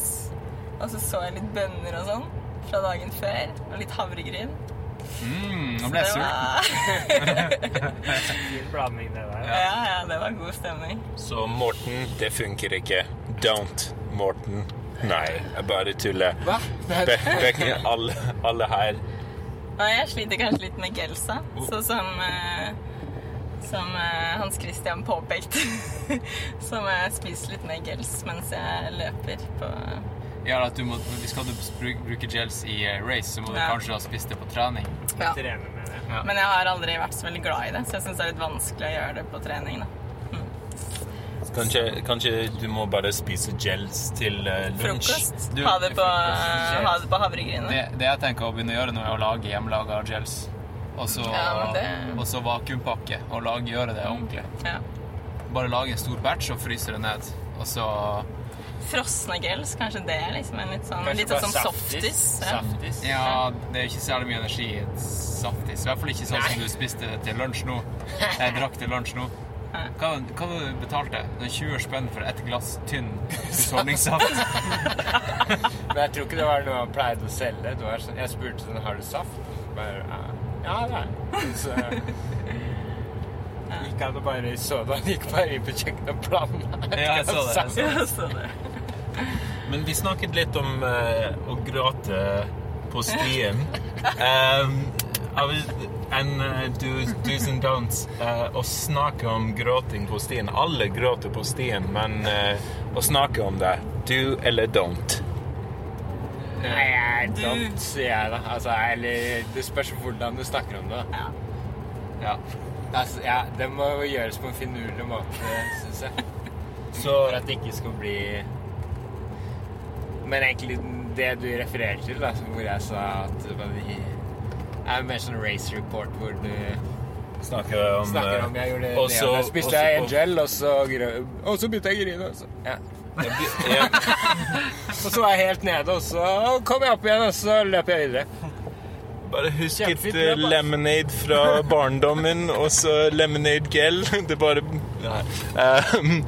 Og så så jeg litt bønner og sånn fra dagen før, og litt havregryn. Mm, nå ble jeg sulten. var Fin blanding, det der. Ja, ja, det var god stemning. Så Morten, det funker ikke. Don't, Morten. Nei, jeg bare tuller. Hva? Be Be alle, alle her Og jeg sliter kanskje litt med gelsa, sånn som eh, som eh, Hans Christian påpekte. som jeg spiser litt mer gels mens jeg løper på Ja, at du må, hvis skal du bruke, bruke gels i eh, race, så må du Ja. kanskje ha spist det på trening. ja. ja. Men jeg har aldri vært så veldig glad i det, så jeg syns det er litt vanskelig å gjøre det på trening. da. Kanskje, kanskje du må bare spise gels til eh, lunsj? Frokost. Du- ha det på, frokost, ha det på havregrynet. Det, det jeg tenker å begynne å gjøre nå, er å lage hjemmelaga gels. Og så, Ja, det- og så vakuumpakke og lage, gjøre det ordentlig. Ja. Bare lage en stor batch og fryse det ned. Og så Frosne gels, kanskje det er liksom en litt sånn Litt sånn som softis. Ja. Saftis. Ja, det er ikke særlig mye energi i et saftis. I hvert fall ikke sånn som du spiste til lunsj nå. Jeg drakk til lunsj nå. Hva, hva du betalte? Det er 20 spenn for ett glass tynn husholdningssaft. Men jeg tror ikke det var noe han pleide å selge. Det var sånn, jeg spurte sånn, har du saft? Bare, ja, det er. Så gikk han og bare så det. Han gikk bare inn på kjøkkenet og blanda. Ja, jeg så det. Jeg så det. Men vi snakket litt om uh, å gråte på stien. Um, av en uh, do's, do's and don'ts eh, å snakke om gråting på stien. Alle gråter på stien, men eh, å snakke om det do eller don't. Nei, jeg Du- don't, sier jeg da. Altså, eller det spørs hvordan du snakker om det. Ja. Altså, ja, det må gjøres på en finurlig måte, syns jeg. Så For at det ikke skal bli Men egentlig det du refererer til, da, hvor jeg sa at er mer sånn race report hvor du snakker om snakker eh, om jeg gjorde det, også- jeg spiste også jeg en gel, og så, og så begynte jeg å grine. Og så, ja. ja, og så var jeg helt nede, og så kom jeg opp igjen, og så løp jeg videre. Bare husket Kjempefint eh, lemonade fra barndommen, og så lemonade gel. Det bare Um,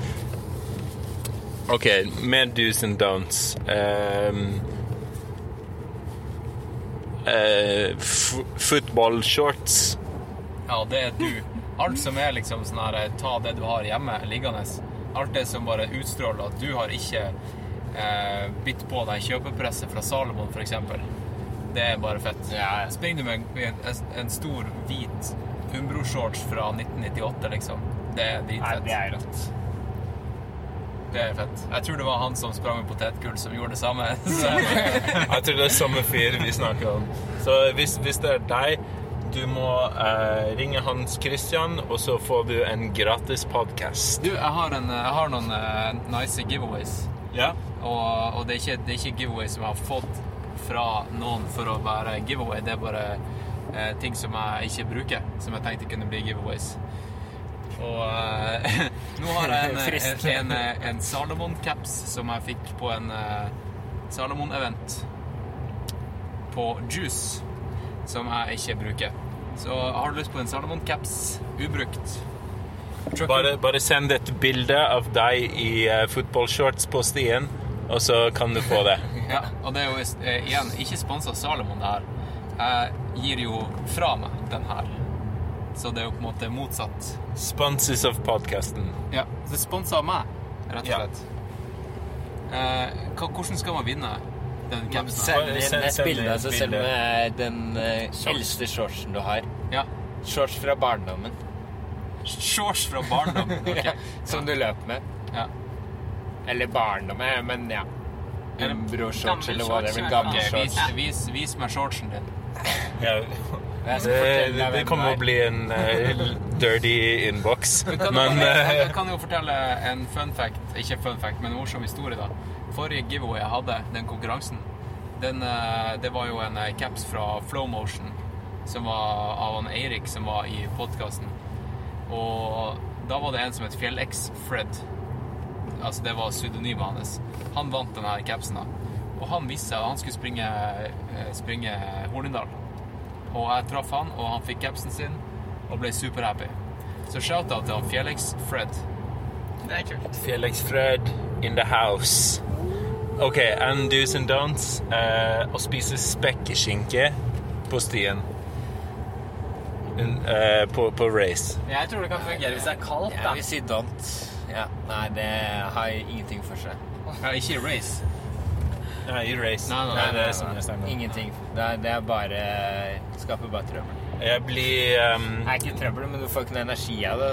OK, mer do's and don'ts. Um, eh, f- football shorts. Ja, det er du. Alt som er liksom sånn her Ta det du har hjemme liggende. Alt det som bare utstråler at du har ikke eh, bitt på deg kjøpepresset fra Salomon, f.eks. Det er bare fett. Ja, ja. Springer du med en, en stor, hvit Umbro-shorts fra 1998, liksom. Det er Nei, det er rått. Det er fett. Jeg tror det var han som sprang med potetgull, som gjorde det samme. Jeg tror det er samme fyr vi snakker om. Så hvis, hvis det er deg, du må eh, ringe Hans Christian, og så får du en gratis podkast. du, jeg har, en, jeg har noen uh, nice giveaways. Ja? Og, og det, er ikke, det er ikke giveaways som jeg har fått fra noen for å være giveaway. Det er bare uh, ting som jeg ikke bruker, som jeg tenkte kunne bli giveaways. Og uh, nå har jeg en, en, en, en Salomon-caps som jeg fikk på en uh, Salomon-event på Juice, som jeg ikke bruker. Så har du lyst på en Salomon-caps ubrukt Bare, bare send et bilde av deg i uh, fotballshorts på stien, og så kan du få det. Ja, og det er jo eh, igjen ikke sponsa Salomon, det her. Jeg gir jo fra meg den her. Så det er jo på en måte motsatt. Sponses of podcasten. Ja, Det er sponsa av meg, rett og Ja. slett. Eh, hvordan skal man vinne den capsen? Send inn et bilde så bilde. med den eh, eldste shortsen du har. Ja. Shorts fra barndommen. Shorts fra barndommen. ok. Ja, som du løp med. Ja. Eller barndommen, men ja. Umbro-shorts eller hva det er. Gammel shorts. vis, vis, vis meg shortsen din. Skal Det, det kommer til å bli en uh, dirty inbox. Men eh, jeg kan jo fortelle en fun fact, ikke fun fact, men en morsom historie. da. Forrige giveaway jeg hadde, den konkurransen, den, uh, det var jo en caps fra Flowmotion som var av han Eirik som var i podkasten. Og da var det en som het Fjell-X-Fred. Altså det var pseudonymet hans. Han vant denne capsen. da. Og han visste at han skulle springe, springe Hornindal. Og jeg traff han, og han fikk capsen sin og ble superhappy. Så shout-out til han Fjell-X-Fred. Det er kult. Felix Fred in the house. OK, and do's and don'ts. Uh, å spise spekkeskinke på stien. Eh, på, på race. Jeg tror det kan fungere hvis det er kaldt. Jeg da. vil si don't. Ja. Nei, det har ingenting for seg. Ja, ikke race. Nei, i race. Nei, nei, det nei, nei, det som nei. stemmen. Ingenting. Det er, det er bare Skaper bare trøbbel. Jeg blir um, Det er ikke trøbbel, men du får ikke noe energi av det.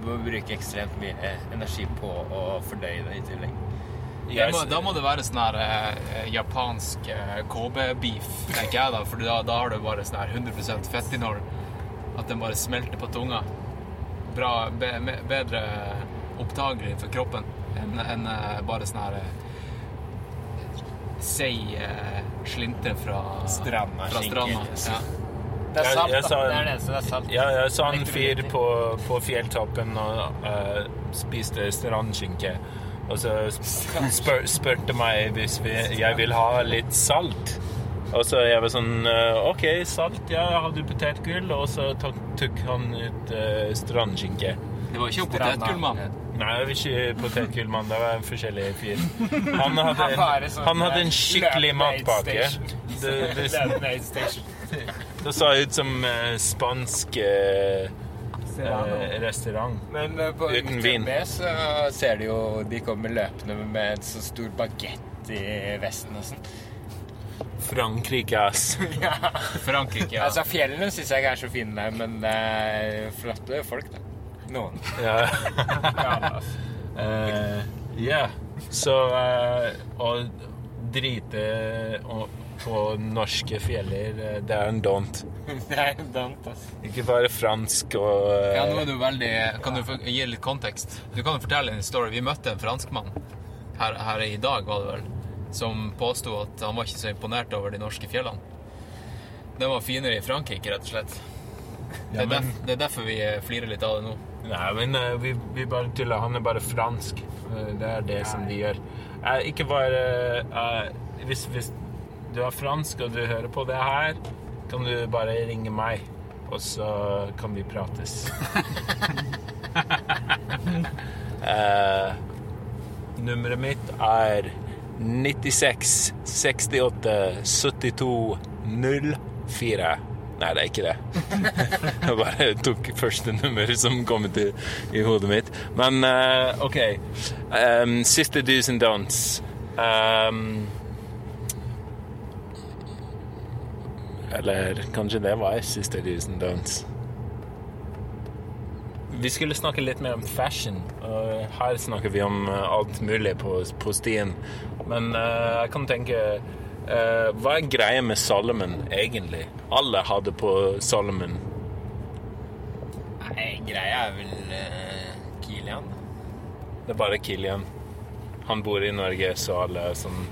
Du må bruke ekstremt mye eh, energi på å fordøye det i tillegg. Må, da må det være sånn her eh, japansk eh, KB-beef, tenker jeg da. For da, da har du bare sånn her 100% fettinnhold. At den bare smelter på tunga. Bra, be, bedre oppdagelig for kroppen enn en, eh, bare sånn her eh, seig eh, slinte fra Stranda Fra stranda. Ja. Det er salt, jeg jeg sa- Det er det så Det er salt. ja, jeg så en fyr på, på fjelltoppen og uh, spiste strandskinke. Og så spør, spurte meg hvis vi, jeg vil ha litt salt. Og så jeg var sånn eh, OK, salt, ja, har du potetgull? Og så tok, tok han ut uh, strandskinke. Det var ikke en potetgullmann. Nei, det var ikke potetgullmann. Det var en forskjellig fyr. Han hadde en, sånn, han hadde en eh, skikkelig matpakke. station. Det, det, det så ut som uh, spansk uh, eh, restaurant. Men på Uten vin. Så ser du jo de kommer løpende med en så stor bagett i vesten og sånn. Frankrike, ass. ja. Frankrike, ja. Altså, fjellene syns jeg ikke er så fine men det er flotte folk, da. Noen. Ja. uh. Eh. Så uh, å drite på norske fjeller, eh, det er en don't. Det er en don't, ass. Ikke bare fransk og uh... Ja, nå er du veldig Kan du gi litt kontekst? Du kan jo fortelle en story. Vi møtte en franskmann her, her i dag, var det vel, som påsto at han var ikke så imponert over de norske fjellene. De var finere i Frankrike, rett og slett. Det Ja, er, men- derf, det er derfor vi eh, flirer litt av det nå. Nei, men uh, vi, vi bare tuller. Han er bare fransk. Eh, det er det som de gjør. Uh, ikke bare hvis, hvis du er fransk og du hører på det her, kan du bare ringe meg, og så kan vi prates. Nummeret mitt er 96 68 72 04. Nei, det er ikke det. Jeg bare tok første nummer som kom til i hodet mitt. Men uh, OK. Um, siste do's and don'ts. Um, eller kanskje det var siste do's and don'ts. Vi skulle snakke litt mer om fashion. og her snakker vi om eh, alt mulig på, på stien. Men uh, jeg kan tenke eh, Hva er greia med Salomon, egentlig? Alle hadde på Salomon. Nei, greia er vel uh, Kilian. Det er bare Kilian. Han bor i Norge, så alle er sånn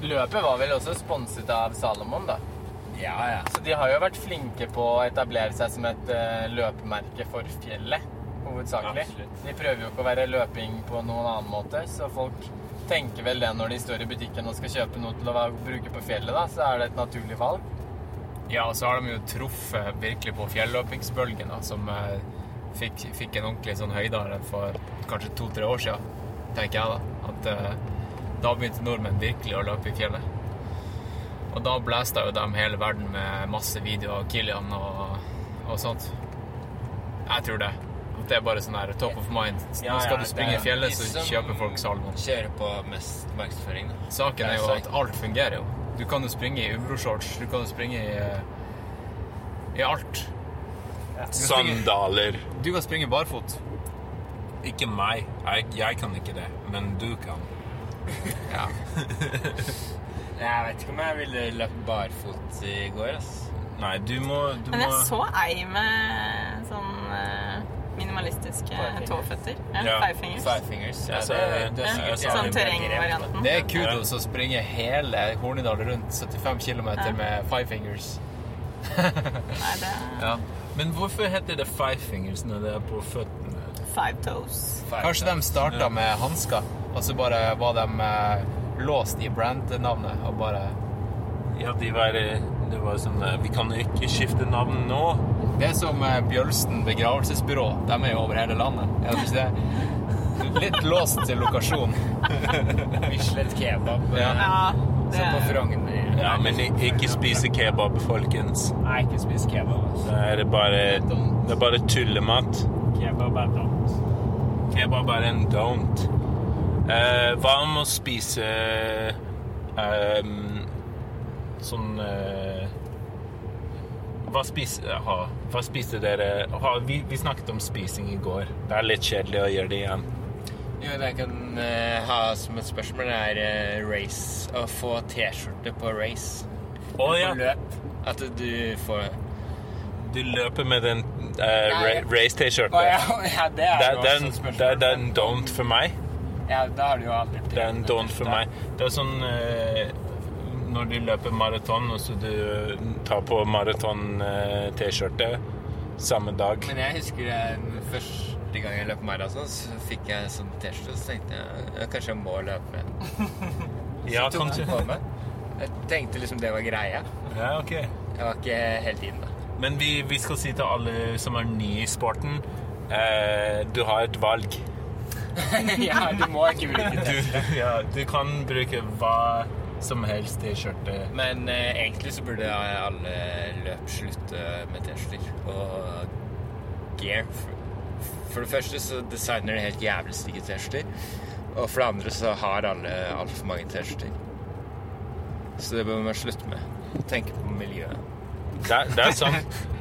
Løpet var vel også sponset av Salomon, da. Ja, ja. Så de har jo vært flinke på å etablere seg som et eh, løpemerke for fjellet, hovedsakelig. Absolutt. De prøver jo ikke å være løping på noen annen måte, så folk tenker vel det når de står i butikken og skal kjøpe noe til å bruke på fjellet, da, så er det et naturlig valg. Ja, og så har de jo truffet virkelig på fjelløpingsbølgen, da, som eh, fikk, fikk en ordentlig sånn høydare for kanskje to-tre år siden, tenker jeg da. At eh, da begynte nordmenn virkelig å løpe i fjellet. Og da blæsta jo de hele verden med masse videoer av Kilian og, og sånt. Jeg tror det. At det er bare sånn her top of mind. Ja, Nå skal ja, du springe i fjellet, så kjøper folk Salmon. Kjører på mest markedsføring, da. Saken er jo at alt fungerer jo. Du kan jo springe i Ubro-shorts, du kan jo springe i, eh, i alt. Sandaler. Du kan springe barfot. Ikke meg. Jeg, jeg kan ikke det, men du kan. Ja. Jeg vet ikke om jeg ville løpt barfot i går, ass. Nei, du må, du Men jeg må så ei med sånn eh, minimalistiske tåføtter. Ja, five fingers. Five fingers. Ja, det, det er sikkert sånn terrengvarianten. Det er kudos å springe hele Hornindal rundt 75 km Ja. med five fingers. Nei, det er Ja. Men hvorfor heter det five fingers når det er på føttene? five toes. Five Kanskje de starta med hansker, og så bare var de eh, låst i brandnavnet og bare Ja, de var, det var sånn eh, Vi kan ikke skifte navn nå. Det er som eh, Bjølsten begravelsesbyrå. De er jo over hele landet. Er det ikke det? Litt låst til lokasjon. Bislett kebab. Ja. Ja, det på Ja, men ikke spise kebab, folkens. Nei, ikke spis kebab. Altså. Det er bare, det er bare tullemat. Kebab er don't. Kebab er en don't. Eh, hva om å spise ehm, sånn eh, hva, spis, ha, hva spiste dere ha, vi, vi snakket om spising i går. Det er litt kjedelig å gjøre det igjen. Jo, det jeg kan uh, ha som et spørsmål, er uh, race. Å få T-skjorte på race. Å ja, På løp. At du får du løper med den uh, ra- race-T-skjorten. Oh, ja, ja, det er Det, det, også et spørsmål. det, det er en don't for meg. Ja, da har du jo aldri Det er en don't for meg. Det er sånn eh, når du løper maraton, og så du tar på maraton-T-skjorte samme dag. Men jeg husker jeg, første gang jeg løp maraton, så fikk jeg sånn T-skjorte, så tenkte jeg kanskje jeg må løpe med. Ja, Så tok jeg på meg. Jeg tenkte liksom det var greia. Ja, ok. Jeg var ikke helt inn, da. Men vi, vi skal si til alle som er nye i sporten eh, Du har et valg. ja, du må ikke bruke Du, ja, du kan bruke hva som helst T-skjorte. Men eh, egentlig så burde alle løp slutte med T-skjorter og gear. For, for det første så designer de helt jævlig stygge T-skjorter. Og for det andre så har alle altfor mange T-skjorter. Så det bør man slutte med. Tenke på miljøet. Det, det er sant.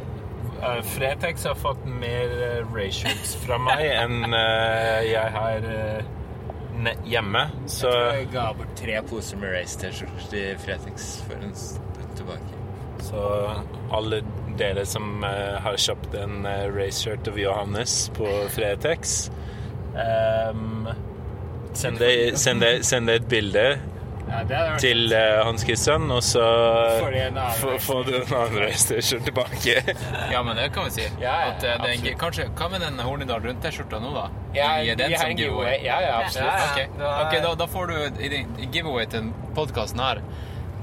Uh, Fretex har fått mer uh, fra meg enn uh, jeg har eh, ne- hjemme. Så Jeg ga bort tre poser med Race-T-skjorter til Fretex for en stund tilbake. Så alle dere som eh, har kjøpt en uh, race-shirt av Johannes på Fretex um, Send deg, send, send det et bilde Til eh, Hans Kristian og så Får de en annen får får du en annen race-T-shirt tilbake. Ja, men det kan vi si. Ja, ja, At, eh, det er kanskje, hva med den Hornindal Rundt-T-skjorta nå, da? Ja, Gi den vi har som giveaway. Ja, ja, absolutt. Ja, ja. Ok, det da, da får du i din giveaway til podkasten her.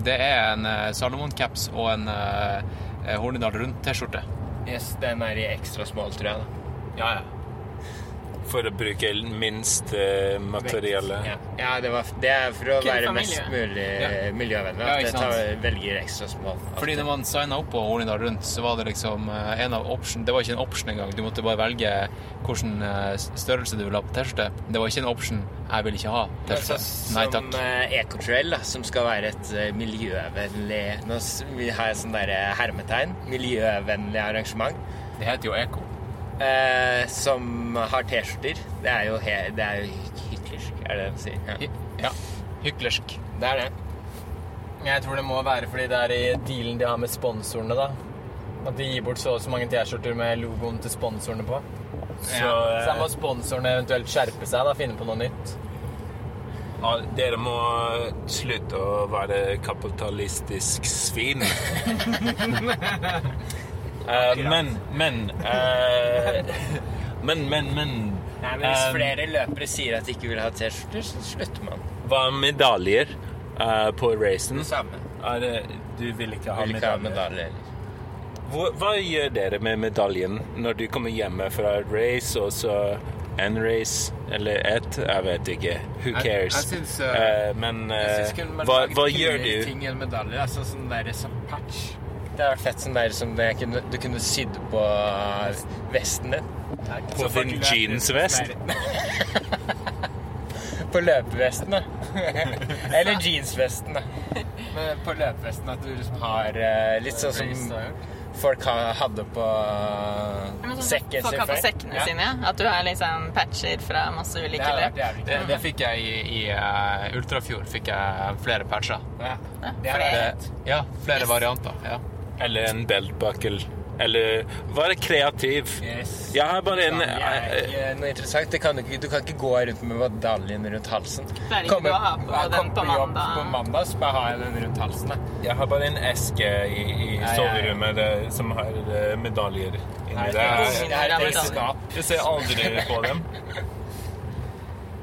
Det er en uh, Salomon-caps og en uh, Hornindal Rundt-T-skjorte. Yes, den er i ekstra small, tror jeg. da. Ja, ja. For å bruke minst eh, materiale. Ja, ja det, var, det er for å Kun være familie. mest mulig Ja. miljøvennlig. Ja, At jeg tar, velger ekstra small. Fordi når man signa opp på Hornindal Rundt, så var det liksom eh, en av option Det var ikke en option engang. Du måtte bare velge hvilken eh, størrelse du ville ha på T-skjorte. Det var ikke en option 'jeg vil ikke ha T-skjorte'. Nei Som takk. eh, Ecotrail, da, som skal være et eh, miljøvennlig Nå vi har jeg sånn der eh, hermetegn. Miljøvennlig arrangement. Det heter jo Eko. Eh, som har T-skjorter. Det er jo, he, det er jo hyklersk, er det det de sier? Ja. Hy- Ja. Hyklersk. Det er det. Jeg tror det må være fordi det er i dealen de har med sponsorene, da. At de gir bort så og så mange T-skjorter med logoen til sponsorene på. Så Så da eh, må sponsorene eventuelt skjerpe seg, da, finne på noe nytt. ja, dere må slutte å være kapitalistisk svin. Eh, men, men eh, Men, men, men Nei, men Hvis eh, flere løpere sier at de ikke vil ha T-skjorter, så slutter man. Hva med medaljer på racen? Det samme. Det, du vil ikke ha Vil ikke ha medaljer? medaljer. Hva, hva gjør dere med medaljen når du kommer hjemme fra et race, og så en race eller ett? Jeg vet ikke. Who cares? jeg syns, uh, uh, men Jeg synes man hva, hva gjør du? ting enn medaljer. Altså sånn der som patch. Det hadde vært fett sånn der som det kunne, du kunne sydd på vesten din. På din jeansvest? På løpevesten, da. Eller jeansvesten, da. Men på løpevesten at du liksom har eh, litt sånn som folk hadde på sekken sin før. folk har på før. ja. sine. At du har liksom patcher fra masse ulike løp. Det, Det, det fikk jeg i, i uh, Ultrafjord. Fikk jeg flere patcher. Ja. Ja, Det er flere. Det, ja, flere varianter. Ja. Eller en beltbuckle. Eller være kreativ. Yes. Jeg har bare en Det er noe interessant. Det kan du, ikke, du kan ikke gå rundt med medaljen rundt halsen. Jeg den kom på på jobb mandag. på mandag, så bare har jeg den rundt halsen. jeg. Jeg har bare en eske i, i ja, ja. soverommet som har eh, medaljer inni Nei, det Jeg, er- det er et skap. jeg ser aldri på dem.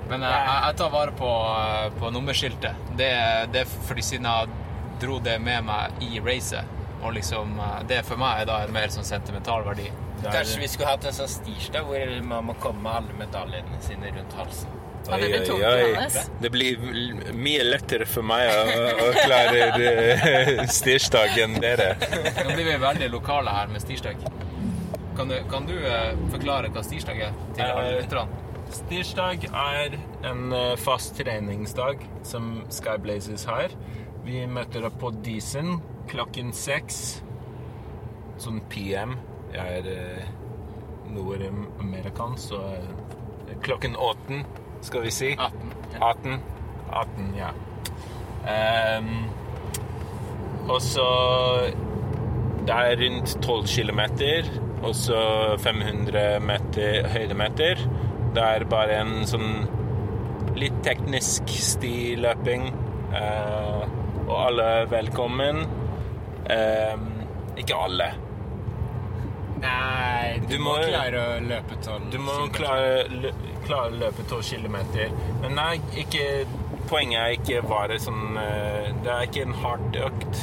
Men eh, jeg, jeg tar vare på, eh, på nummerskiltet. Det, det er fordi siden jeg dro det med meg i racet. Og liksom, eh, det for meg er da en mer sånn sentimental verdi. Kanskje vi skulle hatt en sånn stirsdag hvor man må komme med alle medaljene sine rundt halsen. Ja, det blir Oi, oi, oi. Det blir mye lettere for meg å, å klare eh, stirsdag enn dere. Nå blir vi veldig lokale her med stirsdag. Kan du, kan du eh, forklare hva stirsdag er til alle lytterne? Stirsdag er en fast treningsdag som Skyblazers har. Vi møter opp på Disen klokken seks. Sånn PM. Jeg er uh, nordamerikansk, så eh, klokken åtten, skal vi si. 18. 18. 18, ja. Um, og så Det er rundt 12 km, og så 500 meter høydemeter. Det er bare en sånn litt teknisk stiløping. eh, og alle er velkommen. Um, ikke alle. Nei, du, Du må, må- klare å løpe tolv Du må klare, lø, klare å løpe to kilometer. Men nei, ikke, poenget er ikke bare sånn eh, Det er ikke en hard økt.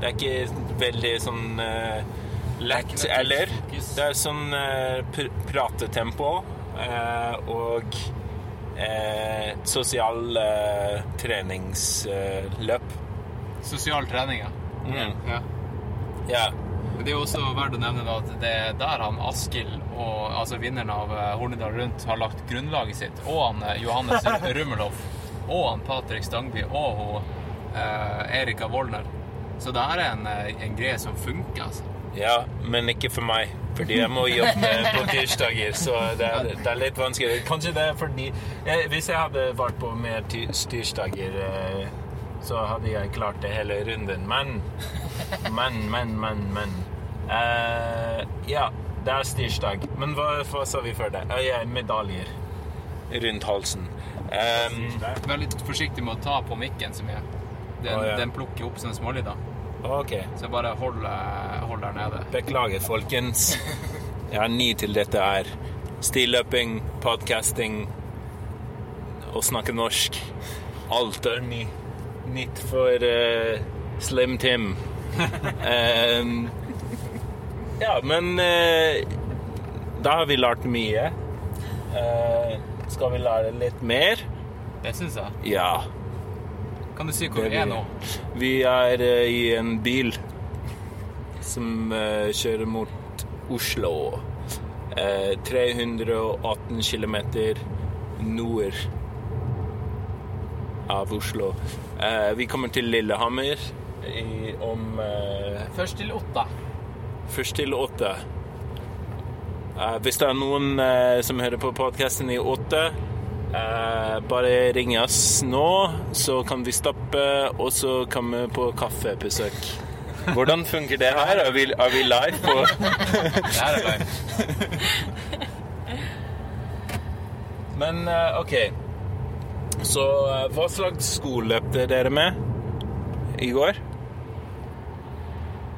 Det er ikke veldig sånn eh, lett er eller. Det er sånn eh, pr pratetempo eh, og eh, sosial eh, treningsløp. Sosial trening, ja. Mm. ja. Yeah. Det er jo også verdt å nevne da at det er der han Askild, altså vinneren av Hornedal Rundt, har lagt grunnlaget sitt. Og han eh, Johannes Rummelhoff. Og han Patrick Stangby. Og hun eh, Erika Wollner. Så det her er en, eh, en greie som funker, altså. Ja, men ikke for meg. Fordi jeg må jobbe på tirsdager, så det er, det er litt vanskelig. Kanskje det er fordi jeg, Hvis jeg hadde vært på mer ti- tirsdager, eh, så hadde jeg klart det hele runden. Men, men, men, men, men. Uh, ja, det er tirsdag. Men hva, hva sa vi før det? Uh, ja, medaljer rundt halsen. Um, Vær litt forsiktig med å ta på mikken så mye. Den, oh, ja. den plukker opp sånne smålyder. OK. Så bare hold, eh, hold der nede. Beklager, folkens. Jeg er ny til dette her. Stilløping, podcasting å snakke norsk. Alt er ny. Nytt for uh, Slim Tim. um, ja, men uh, da har vi lært mye. Uh, skal vi lære litt mer? Det syns jeg. Ja. Kan du si hvor vi er nå? Vi er i en bil som kjører mot Oslo. Eh, 318 km nord av Oslo. Eh, vi kommer til Lillehammer i, om Først til Otta. Først til åtte. Eh, hvis det er noen eh, som hører på podkasten i åtte, eh, bare ring oss nå, så kan vi stoppe, og så kan vi på kaffebesøk. Hvordan funker det her? Er vi, er vi live på Det her er live. Men OK. Så eh, hva slags sko løpte dere med i går?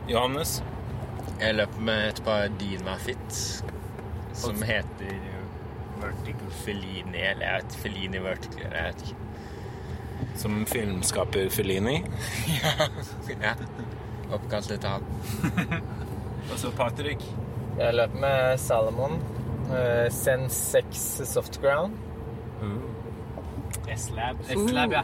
Johannes? Jeg løp med et par Dynafit som heter Vertical Felini, eller jeg vet Felini Vertical, jeg vet ikke. Som filmskaper Felini? Ja. Oppkalt etter han. Og så Patrick. Jeg løp med Salomon. Uh, Zen 6 Softground. S-lab. S-lab, ja.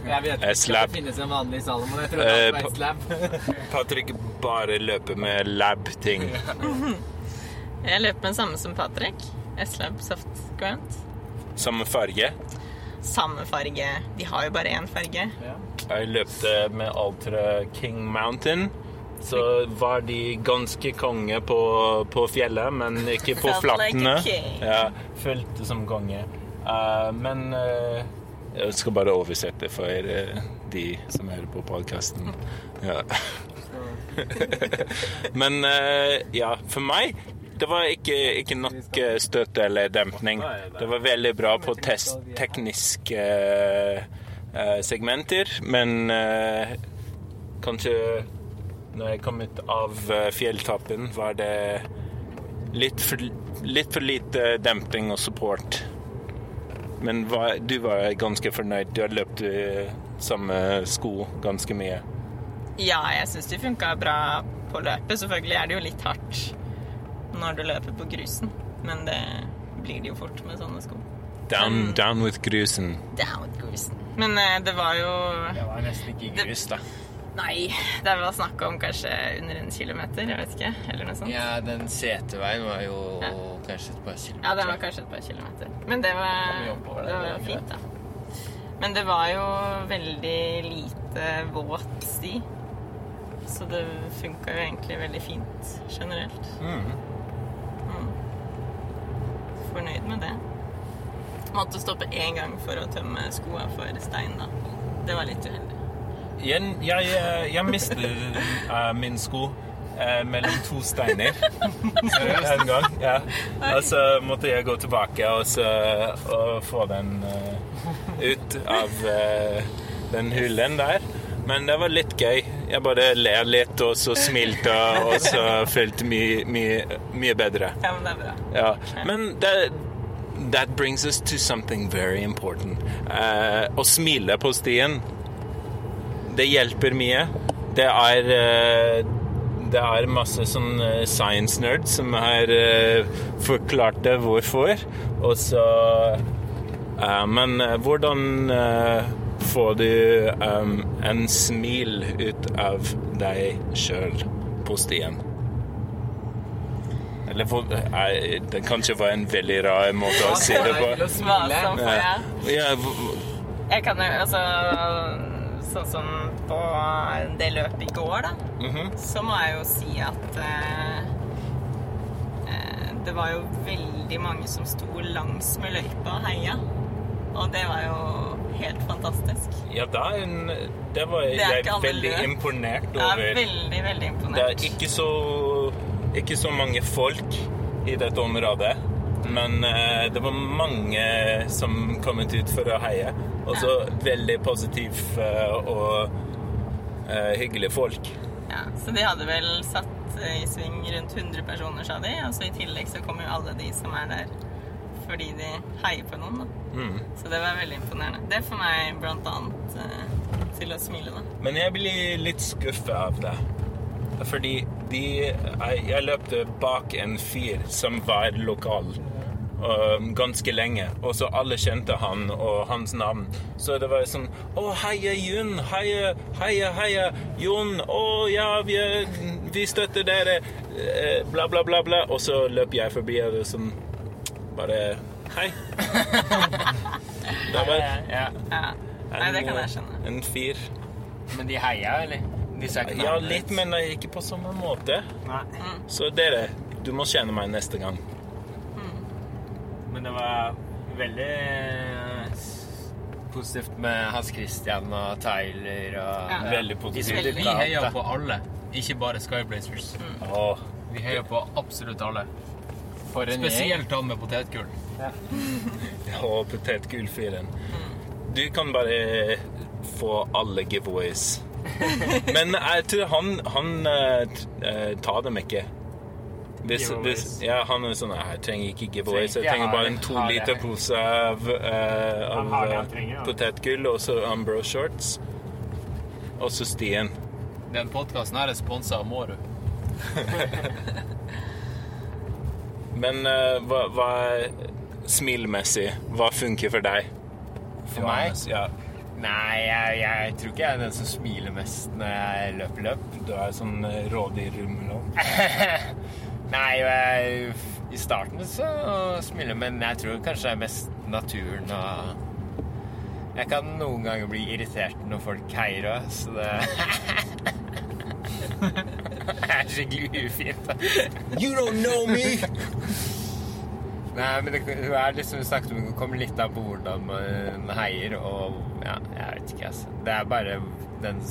Jeg vet ikke om det finnes en vanlig Salomon. Jeg tror Eh, det er på- S-lab. Patrick bare løper med lab-ting. Jeg løper med samme som Patrick. S-Lab Soft Grant. Samme farge. Samme farge. De har jo bare én farge. Jeg løpte med Altra King Mountain. Så var de ganske konge på, på fjellet, men ikke på Felt like flattene. ja, følte som konge. Uh, men eh, jeg skal bare oversette for eh, de som hører på podkasten. Ja. Men eh, ja, for meg det var ikke, ikke nok eh, støtte eller dempning. Det var veldig bra på test, tekniske segmenter, men kanskje når jeg kom ut av fjelltappen, var det litt for, litt for lite demping og support. Men hva, du var ganske fornøyd. Du har løpt i samme sko ganske mye. Ja, jeg syns de funka bra på løpet. Selvfølgelig er det jo litt hardt når du løper på grusen, men det blir det jo fort med sånne sko. Down, men, down with grusen. Down with grusen. Men eh, det var jo Det var nesten ikke grus, da. Nei, det var snakk om kanskje under en kilometer, jeg vet ikke. Eller noe sånt. Ja, den seteveien var jo Ja. kanskje et par kilometer. Ja, det var kanskje et par kilometer. Men det var, oppover det det, var det fint, da. Men det var jo veldig lite våt sti. Så det funka jo egentlig veldig fint generelt. Mm. Fornøyd med det. Måtte stoppe én gang for å tømme skoa for stein, da. Det var litt uheldig. Jeg, jeg, jeg mistet uh, min sko uh, mellom to steiner en gang. Ja. Og så måtte jeg gå tilbake og, så, og få den uh, ut av eh, den hullen der. Men det var litt gøy. Jeg bare ler litt, og så smilte, og så følte mye, mye, mye bedre. Ja, men det er bra. Ja, men det, that brings us to something very important. Eh, å smile på stien, det hjelper mye. Det er, eh, det er masse sånn eh, science nerds som har eh, forklart det hvorfor. Og så Men hvordan får du en smil ut av deg sjøl på stien? Eller for, nei, det kanskje var en veldig rar måte å si det på. Ja, Jeg kan jo altså Sånn som på det løpet i går, da, mhm. så må jeg jo si at eh, eh, det var jo veldig mange som sto langs med løypa og heia. Og det var jo helt fantastisk. ja det, er en, det var det jeg veldig løp. imponert Jeg er over. veldig, imponert. Det er ikke så, ikke så mange folk i dette området, men eh, det var mange som kom ut for å heie. Og så veldig positiv eh, og eh, hyggelige folk. Ja, så de hadde vel satt eh, i sving rundt 100 personer, sa de. Og så i tillegg så kommer jo alle de som er der fordi de heier på noen, da. Mm. Så det var veldig imponerende. Det får meg blant annet eh, til å smile, da. Men jeg blir litt skuffet av det. Fordi de, jeg, jeg løpte bak en fyr som var lokal øh, ganske lenge, og så alle kjente han og hans navn. Så det var sånn Å, heia Jun! Heia, heia, heia Jon! Å ja, vi, vi støtter dere! eh, Bla, bla, bla, bla. Og så løp jeg forbi, og det sånn Bare Hei. Det var Ja. Ja. Nei, det kan jeg skjønne. en fyr. Men de heia, eller? De sa ikke Ja, litt, men ikke på samme måte. Nei. Så dere, du må kjenne meg neste gang. Men det var veldig eh, positivt med Hans Christian og Tyler og Ja. Veldig positivt. Vi heier på alle, ikke bare Skyblazers. Åh, Vi heier på absolutt alle. For en. Spesielt han med potetgull. og potetgullfyren. Du kan bare få alle giveaways. Men jeg tror han, han eh, eh, tar dem ikke. Hvis, hvis, ja, han er sånn Jeg trenger ikke giveaways. Jeg Trenger- bare en to liter pose av, uh, av eh, trenger, potetgull og så Umbro shorts. Og så Stien. Den podkasten her er sponsa av Mårud. Men uh, hva, hva smilmessig, hva funker for deg? For meg? Ja, Nei, jeg, jeg tror ikke jeg er den som smiler mest når jeg løper løp. du er sånn eh, rådyrrummelov. Nei, jeg, i starten så smiler jeg, men jeg tror kanskje det er mest naturen og Jeg kan noen ganger bli irritert når folk heier òg, så det Det er skikkelig ufint. you don't know me! Nei, men det, hun er liksom snakket om det kommer litt av på hvordan man heier, og ja, jeg vet ikke, altså. Det er bare den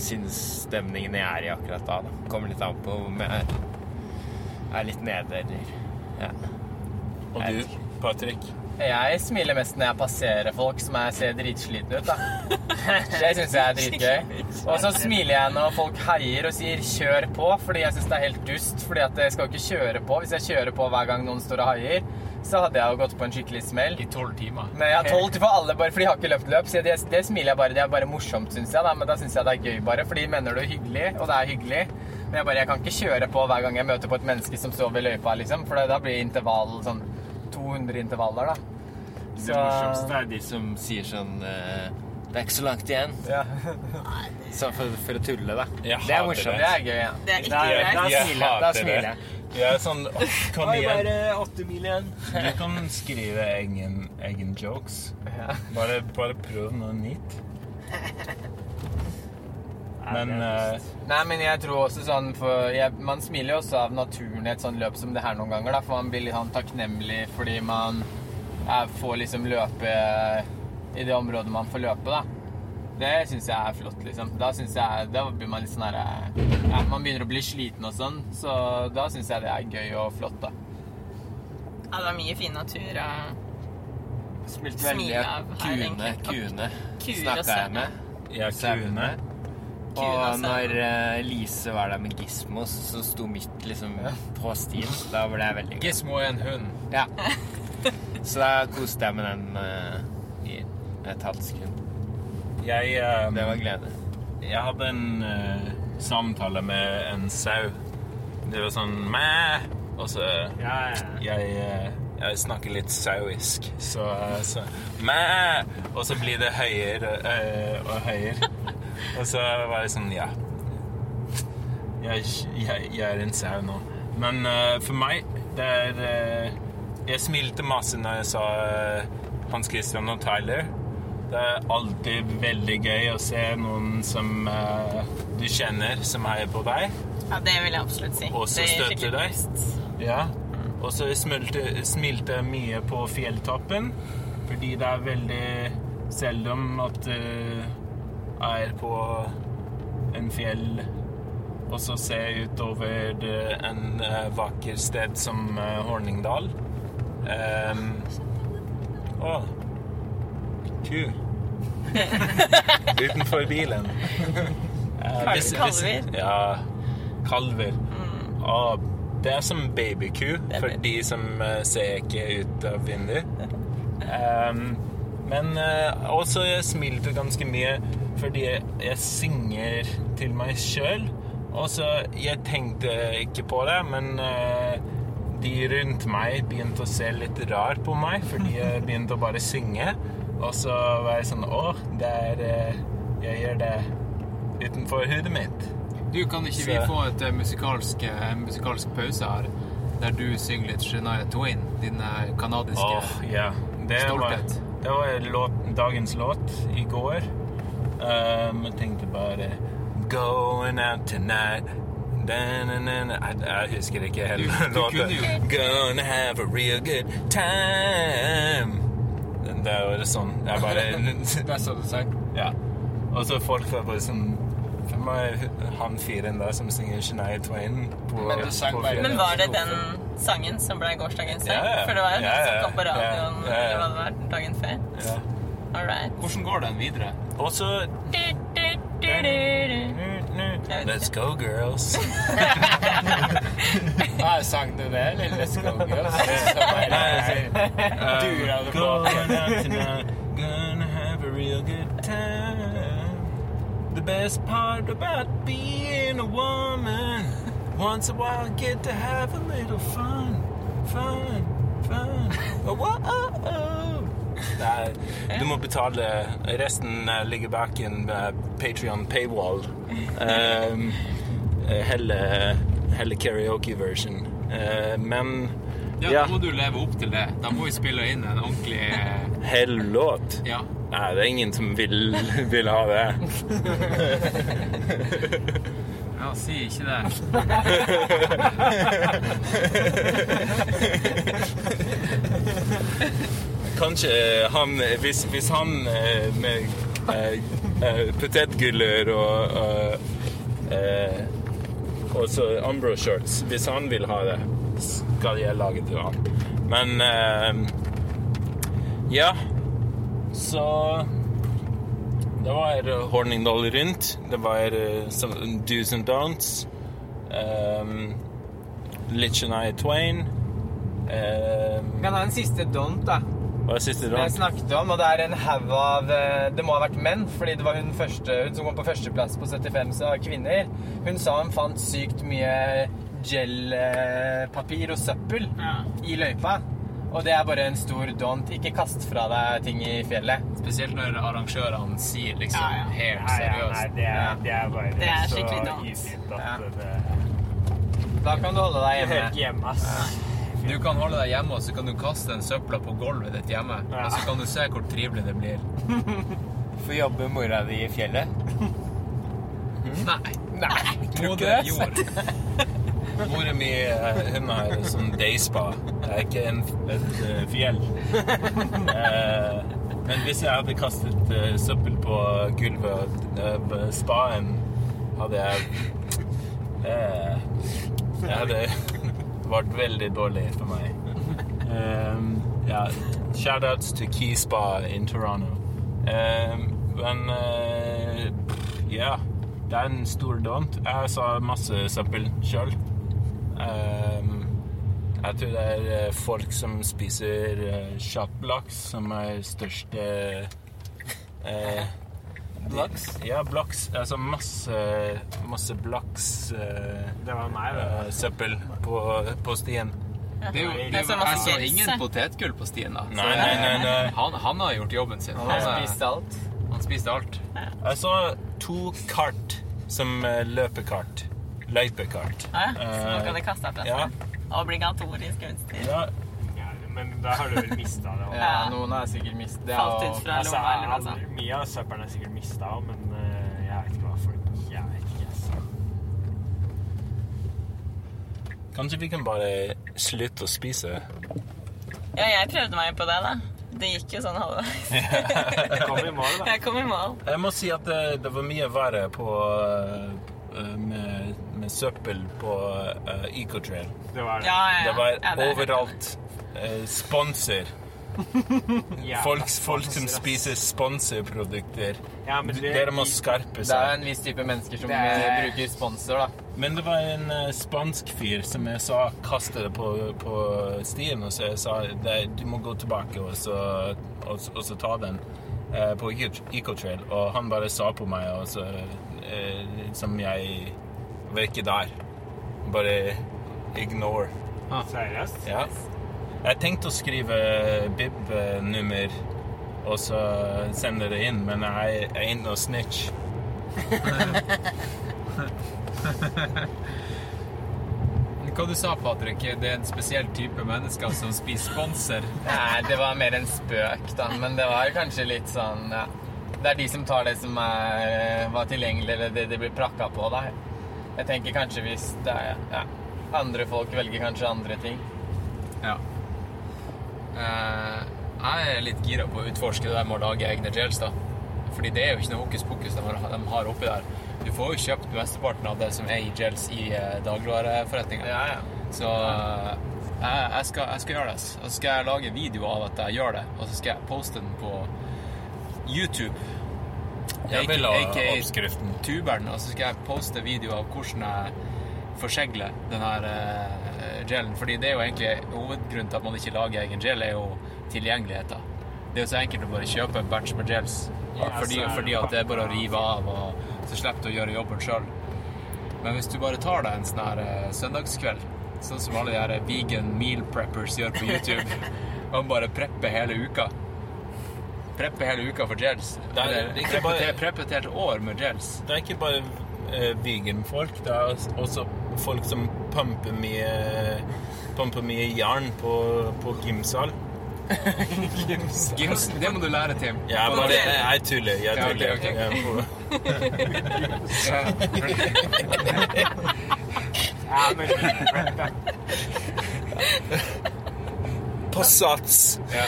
sinnsstemningen jeg er i akkurat da. da. Kommer litt an på om jeg er litt nede eller ja. Og du, Patrick? Jeg smiler mest når jeg passerer folk som jeg ser dritslitne ut, da. Det syns jeg er dritgøy. Og så smiler jeg når folk heier og sier 'kjør på', fordi jeg syns det er helt dust. Fordi at jeg skal jo ikke kjøre på. Hvis jeg kjører på hver gang noen står og heier, så hadde jeg jo gått på en skikkelig smell. I tolv timer. Men jeg tolv for alle, bare for de har ikke løpt løp. Så det, det smiler jeg bare. Det er bare morsomt, syns jeg. Da. Men da syns jeg det er gøy, bare. For de mener det er hyggelig, og det er hyggelig. Men jeg bare, jeg kan ikke kjøre på hver gang jeg møter på et menneske som står ved løypa, liksom. For da blir intervall sånn 200 intervaller, da. Det morsomste er de som sier sånn eh, Det er ikke så langt igjen. Ja. Sånn for, for å tulle, da. Jeg Det er morsomt. Det er gøy, ja. Det er ikke greit. da Jeg smiler jeg. Da hater smiler det. jeg. Jeg er sånn åh, Kom igjen. åtte mil igjen. Du kan skrive egen, egen jokes. Bare, bare prøv noe nytt. Men uh... Nei, men jeg tror også sånn for jeg, Man smiler jo også av naturen i et sånt løp som det her noen ganger, da. For man blir litt sånn takknemlig fordi man eh, får liksom løpe i det området man får løpe, da. Det syns jeg er flott, liksom. Da synes jeg Da blir man litt sånn herre ja, Man begynner å bli sliten og sånn, så da syns jeg det er gøy og flott, da. Ja, det er mye fin natur. Og Smilte Smile veldig av her, kuene. egentlig. Kuene Kuer snakka jeg med. jeg er kuene. Og når eh, Lise var der med Gismo, så sto midt liksom på stien. Da ble jeg veldig glad. Gizmo er en hund. Ja. Så da koste jeg med den uh, i et halvt sekund. Jeg, um, Det var glede. jeg hadde en uh, samtale med en sau. Det var sånn mæ, og så jeg, eh, jeg snakker litt sauisk, så, så mæ, og så blir det høyere og høyere. Og så var jeg sånn, ja. Jeg, jeg, jeg er en sau nå. Men uh, for meg, det er uh, Jeg smilte masse når jeg sa uh, Hans Christian og Tyler. Det er alltid veldig gøy å se noen som du kjenner, som heier på deg. Ja, det vil jeg absolutt si. Og gir støtter deg. Ja. Og så smilte, smilte mye på fjelltoppen, fordi det er veldig selv om at du er på en fjell og så ser utover det- en eh, vakker sted som eh, Horningdal. Um, å, ku. Utenfor bilen. Eh, hvis- hvis- kalver. Ja, kalver. Å, det er som babyku for de som eh, ser ikke ut av vinduet. Um, men uh, også jeg smilte ganske mye fordi jeg, synger til meg sjøl. Og så Jeg tenkte ikke på det, men eh, de rundt meg begynte å se litt rar på meg fordi jeg begynte å bare synge. Og så var jeg sånn Å, det er eh, Jeg gjør det utenfor hodet mitt. Du, kan ikke vi få et eh, musikalsk, en musikalsk pause her? Der du synger litt Shania Twain, din kanadiske Åh, ja. Det var, det var låt, dagens låt i går. Um, jeg tenkte bare Going out tonight jeg, husker ikke hele jo- Gonna have a real good time. Det er jo sånn Jeg bare Det er så du sang. Ja. Og så folk var bare sånn Hvem er han fyren der som synger Shania Twain? På, Men du sang på? Men var det den sangen som ble gårsdagens sang? Ja, ja. For det var jo Ja, den som kom på radioen Ja, ja, ja. eller hva det var dagen før. Ja. All right. Hvordan går den videre? Og så. Let's go, girls. Jeg sang du det, eller Let's Go Girls? Dude, Um, going out tonight, gonna have a real good time. The best part about being a woman, once a while get to have a little fun, fun, fun. Oh, whoa. Nei, du må betale. Resten eh, ligger bak en Patrion paywall. Um, hele, hele helle karaoke version. Eh, men Ja, Ja. Da må du leve opp til det. Da må vi spille inn en ordentlig eh, hell låt Ja. Nei, det er ingen som vil, vil ha det. ja, si ikke det. Kanskje han Hvis, hvis han eh, med eh, eh, potetguller og eh, eh, og så Umbro shorts. Hvis han vil ha det, skal jeg lage til han. Men eh, ja. Så det var Horningdal rundt. Det var eh, do's and don'ts. Um, I Twain. Um, Vi kan ha en siste don't, da. Hva er siste Som jeg snakket om, og det er en haug av eh, Det må ha vært menn, fordi det var hun, første, hun som kom på førsteplass på 75 så var kvinner. Hun sa hun fant sykt mye gelpapir og søppel Ja. i løypa. Og det er bare en stor don't. Ikke kast fra deg ting i fjellet. Spesielt når arrangørene sier liksom Ja, ja. helt Nei, ja, nei, seriøst. det er, det er bare Det er så. Ja. at det Da kan du holde deg hjemme. hjemme, ass. Du kan holde deg hjemme, og så kan du kaste den søpla på gulvet ditt hjemme. Ja. Og så kan du se hvor trivelig det blir. Får jobbe mora di i fjellet. Nei. Nei, Moder jord. Mora mi eh, hun har et sånn dayspa. Det er ikke en, et eh, fjell. Eh, men hvis jeg hadde kastet søppel på gulvet uh, spaen, hadde jeg Jeg hadde vært veldig dårlig for meg. Um, ja, Shoutouts til Key Spa in Toronto. Um, men uh, ja, det er en stor don't. Jeg sa masse søppel sjøl. Um, jeg tror det er eh, folk som spiser uh, shotblocks, som er største eh, Blocks? Ja, blaks. Altså masse, masse blaks uh, Det var meg, det. eh, søppel på, på stien. Det er jo, det Det er er så jo masse altså, ingen potetgull på stien, da. Nei, nei, nei. nei. Han, han har gjort jobben sin. Han er- alt. han spiste alt. Jeg så to kart som eh, løpekart. Løypekart. Ja, så nå Eh, kan du kaste opp fra ja. Obligatorisk utstyr. Ja, men da har du vel mista det. også. Ja, noen har sikkert mistet det. Falt og- ut fra Altså, lomma eller mye av søppelen er sikkert mista òg, men uh, jeg vet ikke hva folk Jeg vet ikke, altså. kanskje vi kan bare slutte å spise? Ja, jeg prøvde meg på det, da. Det gikk jo sånn halvveis. Kom i mål, da. Jeg kom i mål. Jeg må si at det, det var mye verre på eh, med, med søppel på uh, Ecotrail. Det var det. Ja, ja, ja. Det var ja, det er helt overalt. Uh, sponsor. Ja, Folk, folk som spiser sponsorprodukter. Ja, men det- Dere må skarpe Det er seg. en viss type mennesker som Det er- eh, bruker sponsor, da. Men det var en eh, spansk fyr som jeg sa kastet det på, på stien, og så jeg sa det, du må gå tilbake og så, og, så- og så ta den eh, på Eco- Ecotrail. Og han bare sa på meg, og så eh, som jeg var ikke der. Bare ignore. Seriøst? Ja. Jeg tenkte å skrive bib-nummer og så sende det inn, men jeg jeg er inne og snitch. Hva du sa Patrick? Det er en spesiell type mennesker som spiser sponsor. Nei, det var mer en spøk, da. Men det var kanskje litt sånn ja. Det er de som tar det som er, var tilgjengelig, eller det de blir prakka på, da. Jeg tenker kanskje hvis det er ja, andre folk velger kanskje andre ting. Ja. Eh, jeg er litt gira på å utforske det der med å lage egne gels, da. Fordi det er jo ikke noe hokus pokus de har, de har oppi der. Du får jo kjøpt mesteparten av det som er i gels i uh, dagligvareforretninger. Ja, ja. Så eh, jeg, jeg, skal, jeg skal gjøre det. Og så skal jeg lage video av at jeg gjør det, og så skal jeg poste den på YouTube. Jeg vil ha oppskriften. tuberen, og så skal jeg poste video av hvordan jeg forsegler den her eh, gelen. Fordi det er jo egentlig hovedgrunnen til at man ikke lager egen gel, er jo tilgjengeligheten. Det er jo så enkelt å bare kjøpe en batch med gels, fordi, fordi at det er bare å rive av, og så slipper du å gjøre jobben sjøl. Men hvis du bare tar deg en sånn her uh, søndagskveld, sånn som alle de her vegan meal preppers gjør på YouTube, og bare prepper hele uka Prepper hele uka for gels. Det er ikke prepper bare- til- prepper et helt år med gels. Det er ikke bare eh, vegan-folk, det er også folk som pumper mye, pumper mye jern på, på gymsal. Gims, det må du lære, Tim. Ja, bare, jeg, jeg tuller. Jeg Ja, tuller. ok. Jeg får- På sats! Ja.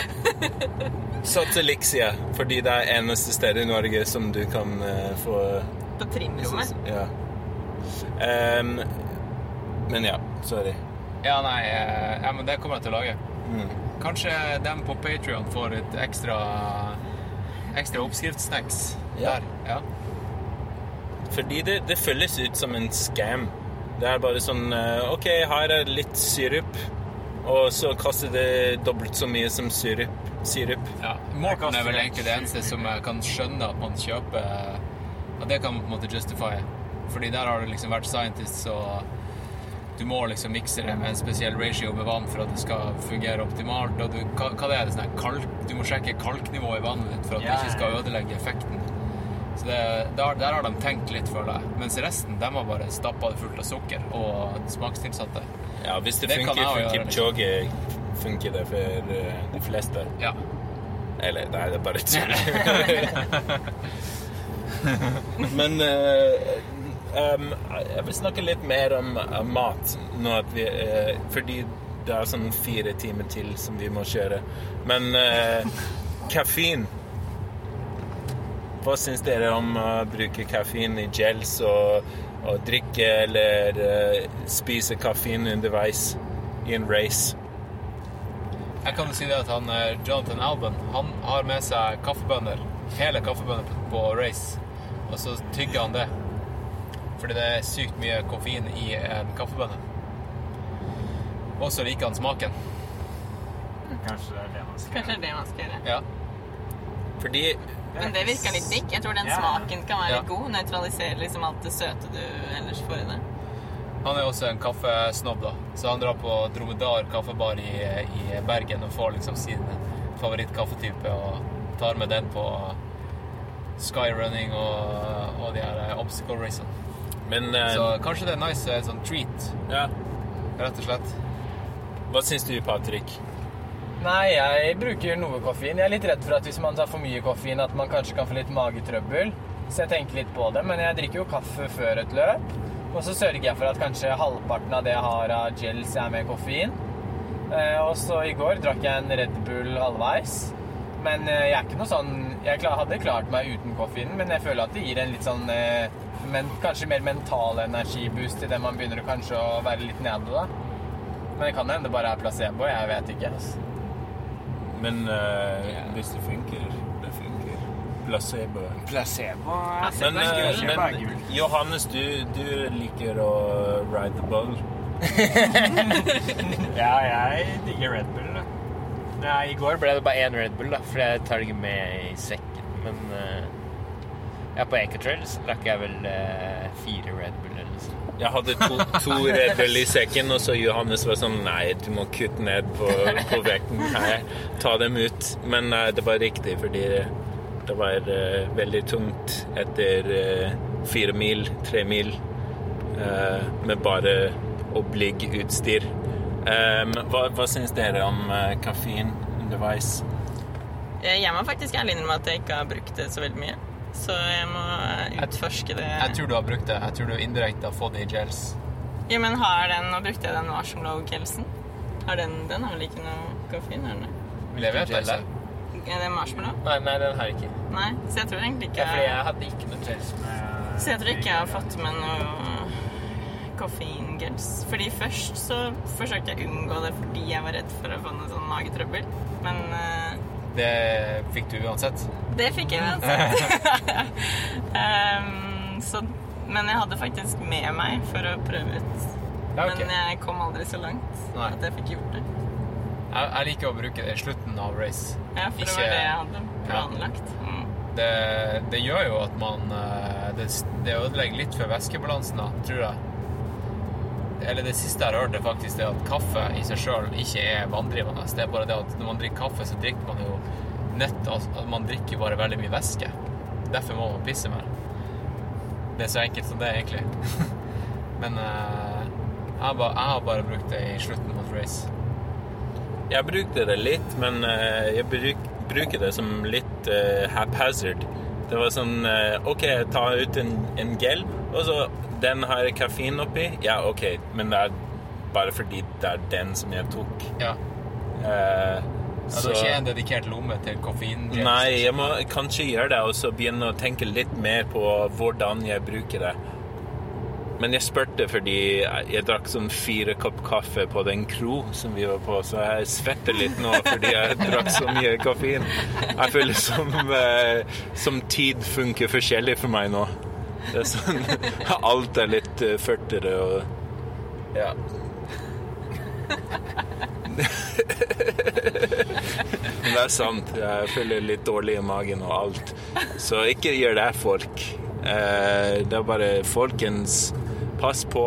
Sats Elixia, fordi det er eneste stedet i Norge som du kan eh, få På trimrommet. Ja. Um, men ja, sorry. Ja, nei, eh, ja, men det kommer jeg til å lage. Mm. Kanskje dem på Patrion får et ekstra ekstra oppskriftssnacks Ja. der. Ja. Fordi det, det føles ut som en scam. Det er bare sånn eh, OK, her er litt sirup, og så kaster det dobbelt så mye som sirup. sirup. Ja, Morten er vel egentlig det eneste som jeg kan skjønne at man kjøper At det kan man på en måte justify. Fordi der har det liksom vært scientists, og du må liksom mikse det med en spesiell ratio med vann for at det skal fungere optimalt. Og du, hva, hva er det sånn kalk, Du må sjekke kalknivået i vannet ditt for at yeah. det ikke skal ødelegge effekten. Så det, der, der har de tenkt litt, føler jeg. Mens resten, de har bare stappa det fullt av sukker og smakstilsatte. Ja, hvis det, Det kan funker for Kipchoge, liksom. Funker det for eh, de fleste. Ja. Eller nei, det er bare tull. Men em, jeg vil snakke litt mer om eh, mat nå at vi eh, Fordi det er sånn fire timer til som vi må kjøre. Men uh, kaffein Hva syns dere om å bruke kaffein i gels og, og drikke eller uh, spise kaffein underveis i en race? Jeg kan si det at han, Jonathan Alban han har med seg kaffebønner, hele kaffebønner på race, og så tygger han det. Fordi det er sykt mye koffein i en kaffebønne. Og så liker han smaken. Kanskje det er det man skal Kanskje det er det man skal gjøre. Ja. Fordi Men det virker litt digg. Jeg tror den Ja. smaken kan være Ja. litt god. Nøytralisere liksom alt det søte du ellers får i det. Han er også en kaffesnobb, da. Så han drar på Dromedar kaffebar i, i Bergen og får liksom sin favorittkaffetype og tar med den på skyrunning og, og de her obstacle racene. Men eh, Så kanskje det er nice eh, sånn treat, ja. rett og slett. Hva syns du, Patrick? Nei, jeg bruker noe koffein. Jeg er litt redd for at hvis man tar for mye koffein, at man kanskje kan få litt magetrøbbel. Så jeg tenker litt på det. Men jeg drikker jo kaffe før et løp. Og så sørger jeg for at kanskje halvparten av det jeg har av gels, er med koffein. Eh, og så i går drakk jeg en Red Bull halvveis. Men eh, jeg er ikke noe sånn Jeg hadde klart meg uten koffeinen, men jeg føler at det gir en litt sånn eh, men, Kanskje mer mental energiboost idet man begynner kanskje å være litt nede, da. Men det kan hende det bare er placebo. Jeg vet ikke. Altså. Men eh, hvis det funker, det funker. Placebo. Placebo Men, uh, men Johannes, du, du liker å ride the bull. Ja, jeg digger Red Bull. da. Nei, I går ble det bare én Red Bull, da, for jeg tar det ikke med i sekken. Men uh, ja, på Ecotrail så drakk jeg vel uh, fire Red Bull eller noe. Jeg hadde to, to Red Bull i sekken, og så Johannes var sånn Nei, du må kutte ned på, på vekten. Nei, ta dem ut? Men nei, det var riktig, fordi det var uh, veldig tungt etter eh, fire mil, tre mil, eh, med bare oblig-utstyr. Um, hva, hva syns dere om uh, kaffein underveis? Eh, Jeg må faktisk ærlig innrømme at jeg ikke har brukt det så veldig mye. Så jeg må utforske det. Jeg tror du har brukt det. Jeg tror du indirekte har fått det i gels. Ja, men har den, Nå brukte jeg den marshmallow-gelsen. Har den, den har vel ikke noe koffein? har den det? jeg Gel, altså. Er det marshmallow? Nei, nei, den har jeg ikke. Nei, så jeg tror egentlig ikke Ja, fordi jeg hadde ikke noe gels. Så jeg tror ikke jeg har fått med noe koffeingels. Fordi først så forsøkte jeg å unngå det fordi jeg var redd for å få noe sånn magetrøbbel. Men uh, Det fikk du uansett. det fikk jeg uansett. um, så, men jeg hadde faktisk med meg for å prøve ut. Ja, okay. Men jeg kom aldri så langt Nei. at jeg fikk gjort det. Jeg, jeg liker å bruke det i slutten av race. Ja, for det var det jeg hadde planlagt. Ja. Det, det gjør jo at man eh, Det, det ødelegger litt for væskebalansen, da, tror jeg. Eller det siste jeg har hørt, er faktisk det at kaffe i seg sjøl ikke er vanndrivende. Det er bare det at når man drikker kaffe, så drikker man jo nett altså, Man drikker bare veldig mye væske. Derfor må man pisse mer. Det er så enkelt som det, egentlig. Men uh, jeg, har bare, jeg har bare brukt det i slutten av race. Jeg brukte det litt, men uh, jeg bruk, bruker det som litt uh, haphazard. Det var sånn eh, OK, ta ut en, en gel, og så den har kaffein oppi. Ja, OK, men det er bare fordi det er den som jeg tok. Ja. Eh, du ikke en dedikert lomme til koffein? Nei, jeg må kanskje gjøre det og så begynne å tenke litt mer på hvordan jeg bruker det. Men jeg spurte fordi jeg, drakk sånn fire kopp kaffe på den kro som vi var på, så jeg svetter litt nå fordi jeg drakk så mye koffein. Jeg føler som, eh, som tid funker forskjellig for meg nå. Det er sånn, alt er litt eh, førtere og ja. Men det er sant. Jeg føler litt dårlig i magen og alt. Så ikke gjør det, folk. Eh, det er bare folkens Pass på.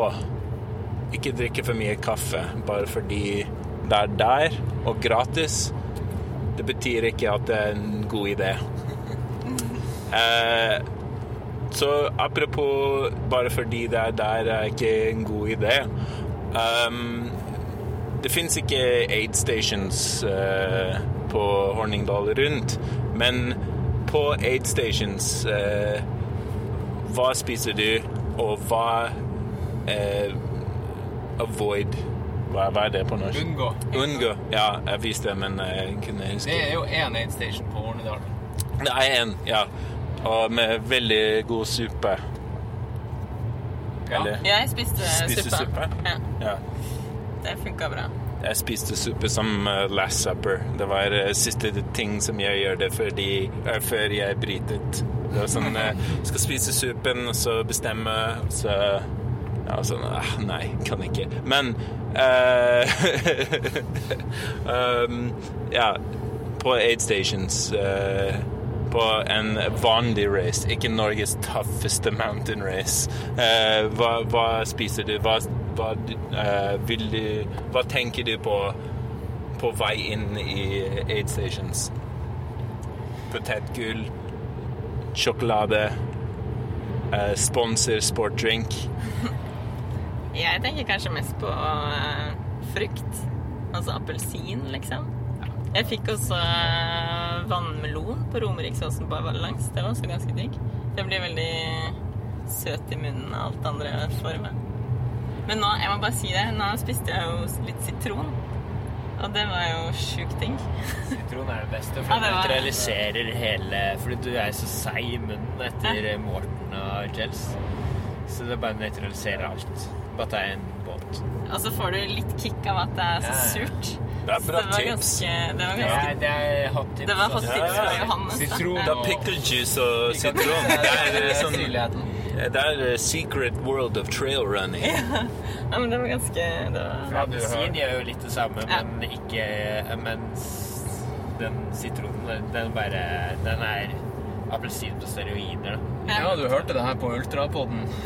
Ikke drikke for mye kaffe bare fordi det er der og gratis. Det betyr ikke at det er en god idé. Eh, så apropos bare fordi det er der er ikke en god idé. Um, det fins ikke aid stations eh, på Horningdal rundt, men på aid stations eh, Hva spiser du, og hva eh, Avoid hva, hva er det på norsk? Unngå. Unngå. Ja, jeg visste det, men jeg kunne huske Det er jo én aid station på Hornedal. Det er en, ja. Og med veldig god suppe. Eller? Jeg spiste, Spiste suppe. suppe? Ja, Ja. det funka bra. Jeg spiste suppe som eh, last supper. Det var uh, siste ting som jeg gjør det fordi, uh, før jeg brytet. Det var sånn uh, Skal spise suppen, og så bestemme, så Ja, sånn Nei, kan ikke. Men eh, um, Ja, på aid stations eh, på en vanlig race, ikke Norges tøffeste mountain race. Eh, hva, hva spiser du? Hva, hva, vil du, hva tenker du på på vei inn i aid stations? Potetgull, sjokolade, sponsor sportdrink. Jeg tenker kanskje mest på uh, frukt. Altså appelsin, liksom. Jeg fikk også uh, vannmelon på Romeriksåsen langs. Det var også ganske digg. Det blir veldig søt i munnen av alt andre i meg. Men nå, jeg må bare si det, nå spiste jeg jo litt sitron. Og det var jo sjukt digg. Sitron er det beste, Ja, for det det nøytraliserer hele Fordi du er så seig i munnen etter Morten og gels. Så det bare nøytraliserer alt. Bare er en båt. Og så får du litt kick av at det er så Ja, ja. surt. Det er Så bra det var tips. ganske, det var ganske det er hot tips. Det var hot altså. tips fra Johannes. Sitron Det er pickle juice og sitron. Det er eh, sånn Det er the secret world of trail running. Ja, men det var ganske det var, Appelsin gjør jo litt det samme, Ja. men ikke Mens den sitronen, den bare Den er appelsin på steroider, da. Ja, du hørte det her på Ultrapodden.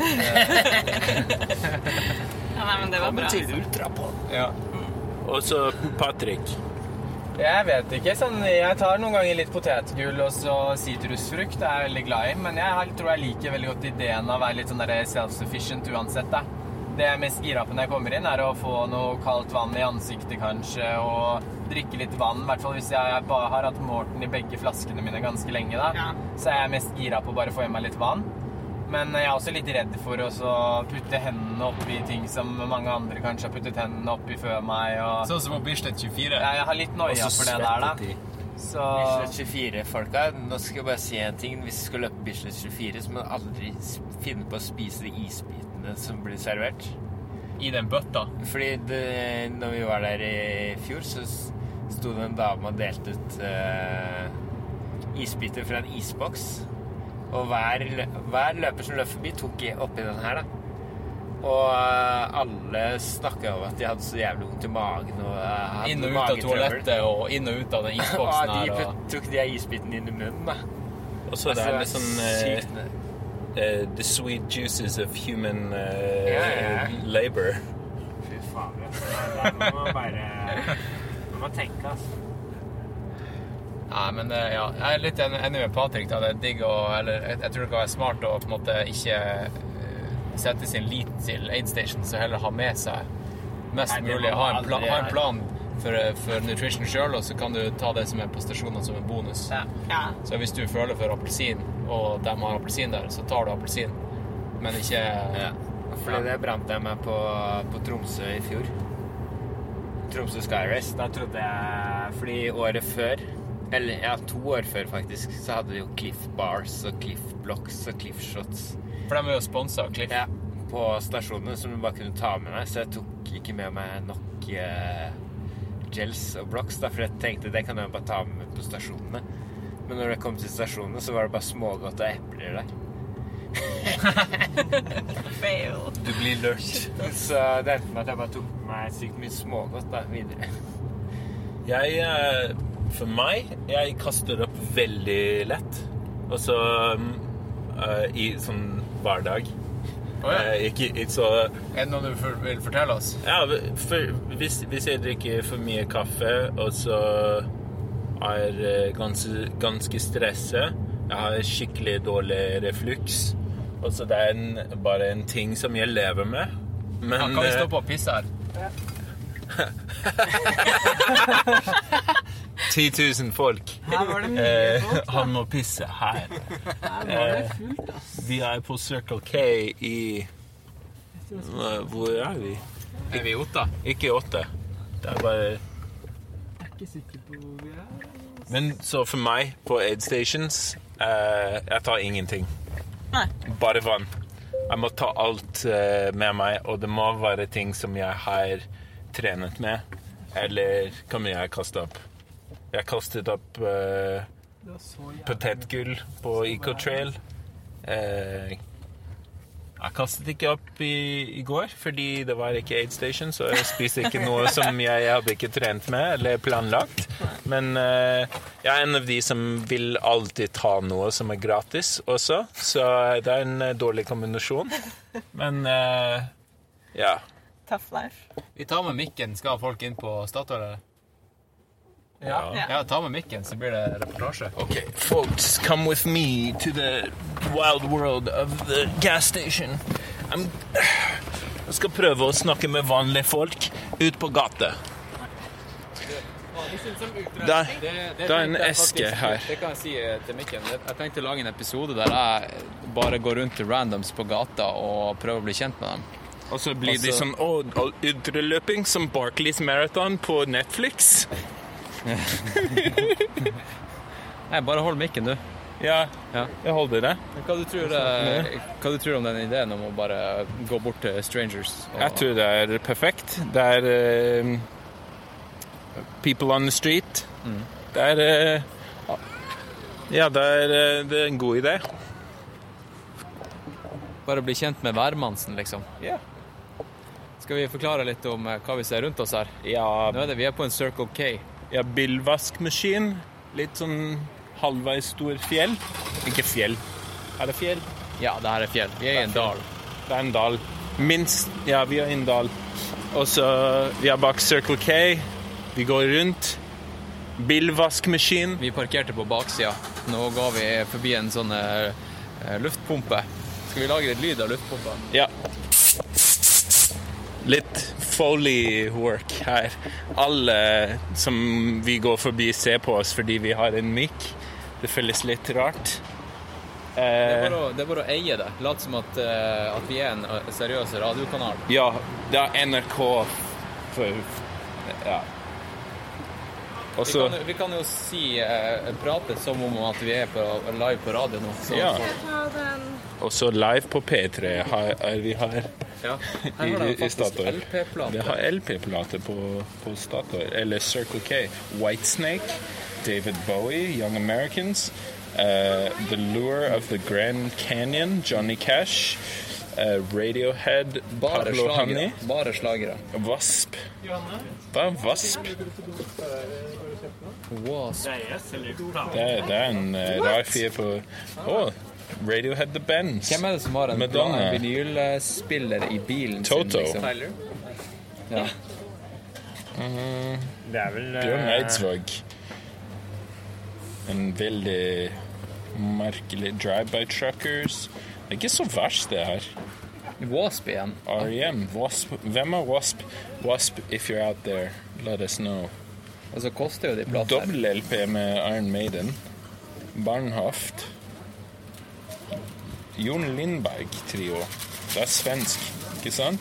ja, nei, men det var bra. til Ultrapoden. Ja. Og så Patrick. Jeg vet ikke. Sånn, jeg tar noen ganger litt potetgull og så sitrusfrukt. Det er jeg veldig glad i. Men jeg tror jeg liker veldig godt ideen av å være litt sånn self-sufficient uansett. Da. Det jeg er mest gira på når jeg kommer inn, er å få noe kaldt vann i ansiktet kanskje, og drikke litt vann. I hvert fall hvis jeg bare har hatt Morten i begge flaskene mine ganske lenge, da. Ja. Så er jeg mest gira på å bare få i meg litt vann. Men jeg er også litt redd for å putte hendene oppi ting som mange andre kanskje har puttet hendene oppi før meg. Og... Sånn som på Bislett 24. Ja, jeg har litt noia for det der, da. Så Bislett 24-folka, nå skal jeg bare si en ting. Hvis du skal løpe Bislett 24, så må du aldri finne på å spise de isbitene som blir servert. I den bøtta. Fordi det, når vi var der i fjor, så sto det en dame og delte ut uh, isbiter fra en isboks. Og hver, hver løper som løp forbi, tok i- oppi den her, da. Og eh, alle snakka om at de hadde så jævlig vondt i magen og eh, hadde Inn og ut av toalettet og inn og ut av den Og isboksen de her. Og... put- tok de isbitene inn i munnen, da. Og så det er litt sånn eh, The sweet juices of human uh, Ja, ja. labor. Fy faen. Da må man bare Man må tenke, altså. Nei, men eh, ja, jeg er litt enig med Patrick. Da. Det er digg å Eller jeg, jeg tror det kan være smart å på en måte ikke sette sin lit til aid station, så heller ha med seg mest Nei, mulig. Ha en, pla, ha en plan for, for nutrition sjøl, og så kan du ta det som er på stasjonene som en bonus. Ja. Så hvis du føler for appelsin, og de har appelsin der, så tar du appelsin. Men ikke Ja. Fordi det brant jeg meg på, på Tromsø i fjor. Tromsø Sky Race. Da trodde jeg Fordi året før, eller ja, to år før faktisk, så hadde vi jo Cliff Bars og Cliff Blocks og Cliff Shots For de er jo sponsa av Cliff. ja, på stasjonene som du bare kunne ta med deg. Så jeg tok ikke med meg nok eh, gels og blocks, da, for jeg tenkte det kan jeg bare ta med på stasjonene. Men når det kom til stasjonene, så var det bare smågodt og epler der. Fail. Du blir lurt. Så det endte med at jeg bare tok med meg sykt mye smågodt da, videre. Jeg, eh, for meg, jeg kaster opp veldig lett. Og så mm, eh, i sånn hverdag. Å, ja. Eh, ikke, ikke så Er det noe du for- vil fortelle oss? Ja, for, hvis, hvis jeg drikker for mye kaffe, og så er eh, ganske, ganske stresset Jeg har skikkelig dårlig refluks. Og så det er en, bare en ting som jeg lever med. Men Ja, kan vi stå på og pisse her? 10 000 folk. Her var det mye Eh, folk. han må pisse her. Her var det fullt, ass. Vi er på Circle K i Hvor er vi? Er vi i Otta? Ikke i åtte. Det er bare Jeg er ikke sikker på hvor vi er. Men så for meg, på aid stations eh, Jeg tar ingenting. Nei. Bare vann. Jeg må ta alt eh, med meg, og det må være ting som jeg har trenet med. Eller kan jeg kaste opp? Jeg kastet opp eh, potetgull på Ecotrail. Eh, jeg kastet ikke opp i, i går fordi det var ikke aid station, så jeg spiste ikke noe som jeg hadde ikke trent med eller planlagt. Men eh, jeg er en av de som vil alltid ta noe som er gratis også, så det er en eh, dårlig kombinasjon. Men eh, ja. Tough life. Vi tar med mikken. Skal folk inn på Statoil, eller? Ja. Ja, ta med mikken, så blir det reportasje. Ok, folks, come with me to the wild world of the gas station. I'm... Jeg skal prøve å snakke med vanlige folk ut på gata. Der, det er en eske her. Det kan jeg si eh, til Mikken. Jeg tenkte å lage en episode der jeg bare går rundt til randoms på gata og prøver å bli kjent med dem. Og så blir de Altså- sånn Å, som Barclays Marathon på Netflix? Nei, bare hold mikken, du. Ja, Ja. jeg holder det. Hva du tror, eh, hva du tror om den ideen om å bare gå bort til strangers? og- Jeg tror det er perfekt. Det er uh, People on the street. Det er uh, Ja, det er, uh, det er en god idé. Bare bli kjent med hvermannsen, liksom. Ja. Skal vi forklare litt om hva vi ser rundt oss her? Ja, Nå er det, Vi er på en Circle K. ja bilvaskmaskin. Litt sånn halvveis stor fjell. Ikke fjell. Er det fjell? Ja, det her er fjell. Vi er i en dal. Det er en dal. Minst Ja, vi er i en dal. Og så Vi er bak Circle K. Vi går rundt. Bilvaskmaskin. Vi parkerte på baksida. Nå går vi forbi en sånn eh, luftpumpe. Skal vi lage litt lyd av luftpumpa? Ja. Litt Foley work her. Alle som vi går forbi, ser på oss fordi vi har en mic. Det føles litt rart. Det er Eh, bare å, det er bare å eie det. Lat som at, eh, at vi er en eh, seriøs radiokanal. ja, det er NRK for Ja. Vi kan, jo- vi kan jo si eh, prate som om at vi er på, live på radio nå. Så, Ja. Og så live på P3 har, er vi her. ja. I- Her har de i faktisk. LP-plate. Det har LP-plate på, på Statoil, eller Circle K. Whitesnake, David Bowie, Young Americans, uh, The Lure of the Grand Canyon, Johnny Cash, uh, Radiohead, Bare Pablo slagere. Honey, Bare slagere. Wasp. Hva er Wasp? Wasp. Det er, det er en uh, rar fyr på oh, Radiohead The Bends. Hvem er det som har en, Madonna. en vinylspiller i bilen Toto. sin? Liksom? Ja. Det er vel Bjørn eh, Eidsvåg. En veldig merkelig drive-by truckers. Det er ikke så verst, det her. Wasp igjen. REM. Wasp. Hvem er Wasp? Wasp, if you're out there, let us know. Og så koster jo de platene. Dobbel LP med Iron Maiden. Barnhaft. Jon Lindberg-trio. Det er svensk, ikke sant?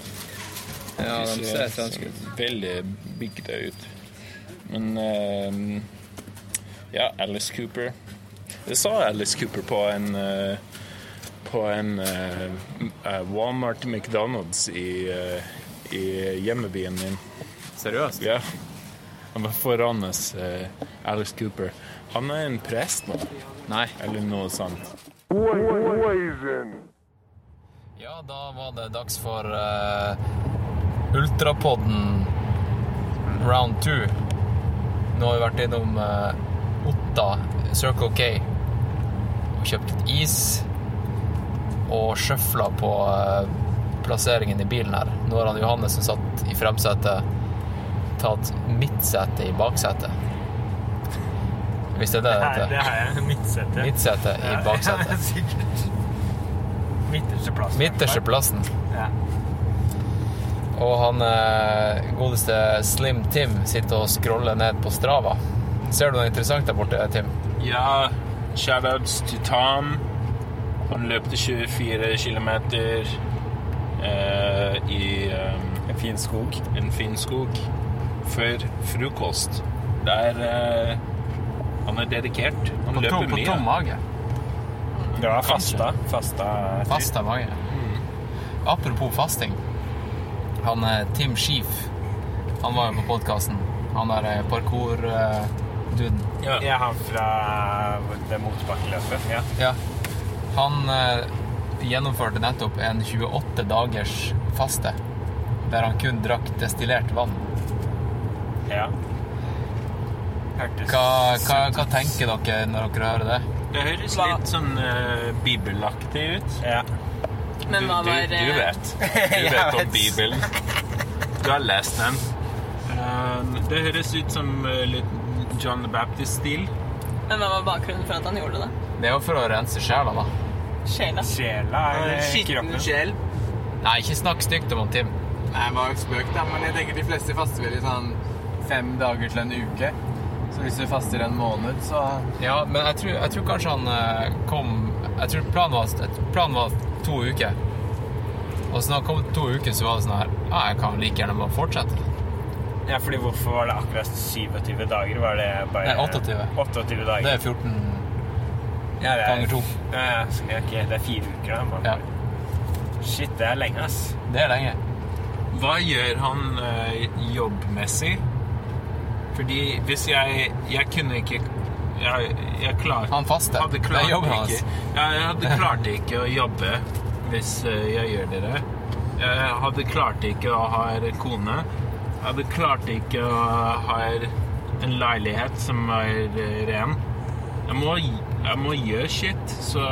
Ja, de ser svenske ut. Veldig bygde ut. Men eh, Ja, Alice Cooper. Jeg sa Alice Cooper på en eh, På en eh, eh, Walmart McDonald's i, eh, i hjemmebyen min. Seriøst? Ja. Han var foran oss, eh, Alice Cooper. Han er en prest nå, Nei. eller noe sånt. Ja, da var det dags for uh, Ultrapodden round two. Nå har vi vært innom uh, Otta, Circle K, og kjøpt litt is. Og sjøfla på eh, plasseringen i bilen her. Nå har han Johannes som satt i fremsetet, tatt midtsete i baksetet. Hvis det er det det heter. det har jeg midtsete. Midtsete i baksetet. Sikkert. Midterste plassen. Midterste plassen. Ja. Og han eh, godeste Slim Tim sitter og scroller ned på Strava. Ser du noe interessant der borte, Tim? Ja, shoutouts til Tom. Han løpte 24 km eh, i eh, En fin skog. en fin skog før frokost. Der eh, han er dedikert. Han løper på mye. tom mage. Det var fasta. Fasta. Fasta mage. Apropos fasting. Han er Tim Sheef, han var jo på podkasten. Han der eh, parkour-duden. Ja. ja, han fra det motbakkeløpet. Ja. Ja. Han eh, gjennomførte nettopp en 28 dagers faste. Der han kun drakk destillert vann. ja. Hørtes Hva, hva, hva tenker dere når dere hører det? Det høres litt sånn uh, bibelaktig ut. Ja. Men hva var du, du vet. Du vet om. Bibelen. Du har lest den. Uh, det høres ut som uh, litt John the Baptist-stil. Men hva var bakgrunnen for at han gjorde det? Det er jo for å rense sjela, da. Sjela. Sjela eller kroppen? sjel. Nei, ikke snakk stygt om Tim. Nei, det var spøk, da. Men jeg tenker de fleste faster vel i sånn fem dager til en uke. Så hvis du faster en måned, så Ja, men jeg tror, jeg tror kanskje han eh, kom Jeg tror planen var, planen var to uker. Og så da han kom to uker, så var det sånn her Ja, jeg kan like gjerne bare fortsette. Ja, fordi hvorfor var det akkurat 27 dager? Var det bare Nei, 28. 28 dager. Det er 14 ja, er, ganger to. Ja, ja, så- ok, det er fire uker, da. Bare. Ja. Shit, det er lenge, ass. Det er lenge. Hva gjør han eh, jobbmessig? Fordi hvis jeg Jeg kunne ikke Jeg, jeg klarte, Han faste. hadde Det er jobben hans. ja, jeg hadde klart ikke å jobbe hvis eh, jeg gjør det. Jeg hadde klart ikke å ha kone. Jeg hadde klart ikke å ha en leilighet som er eh, ren. Jeg må, jeg må gjøre shit, så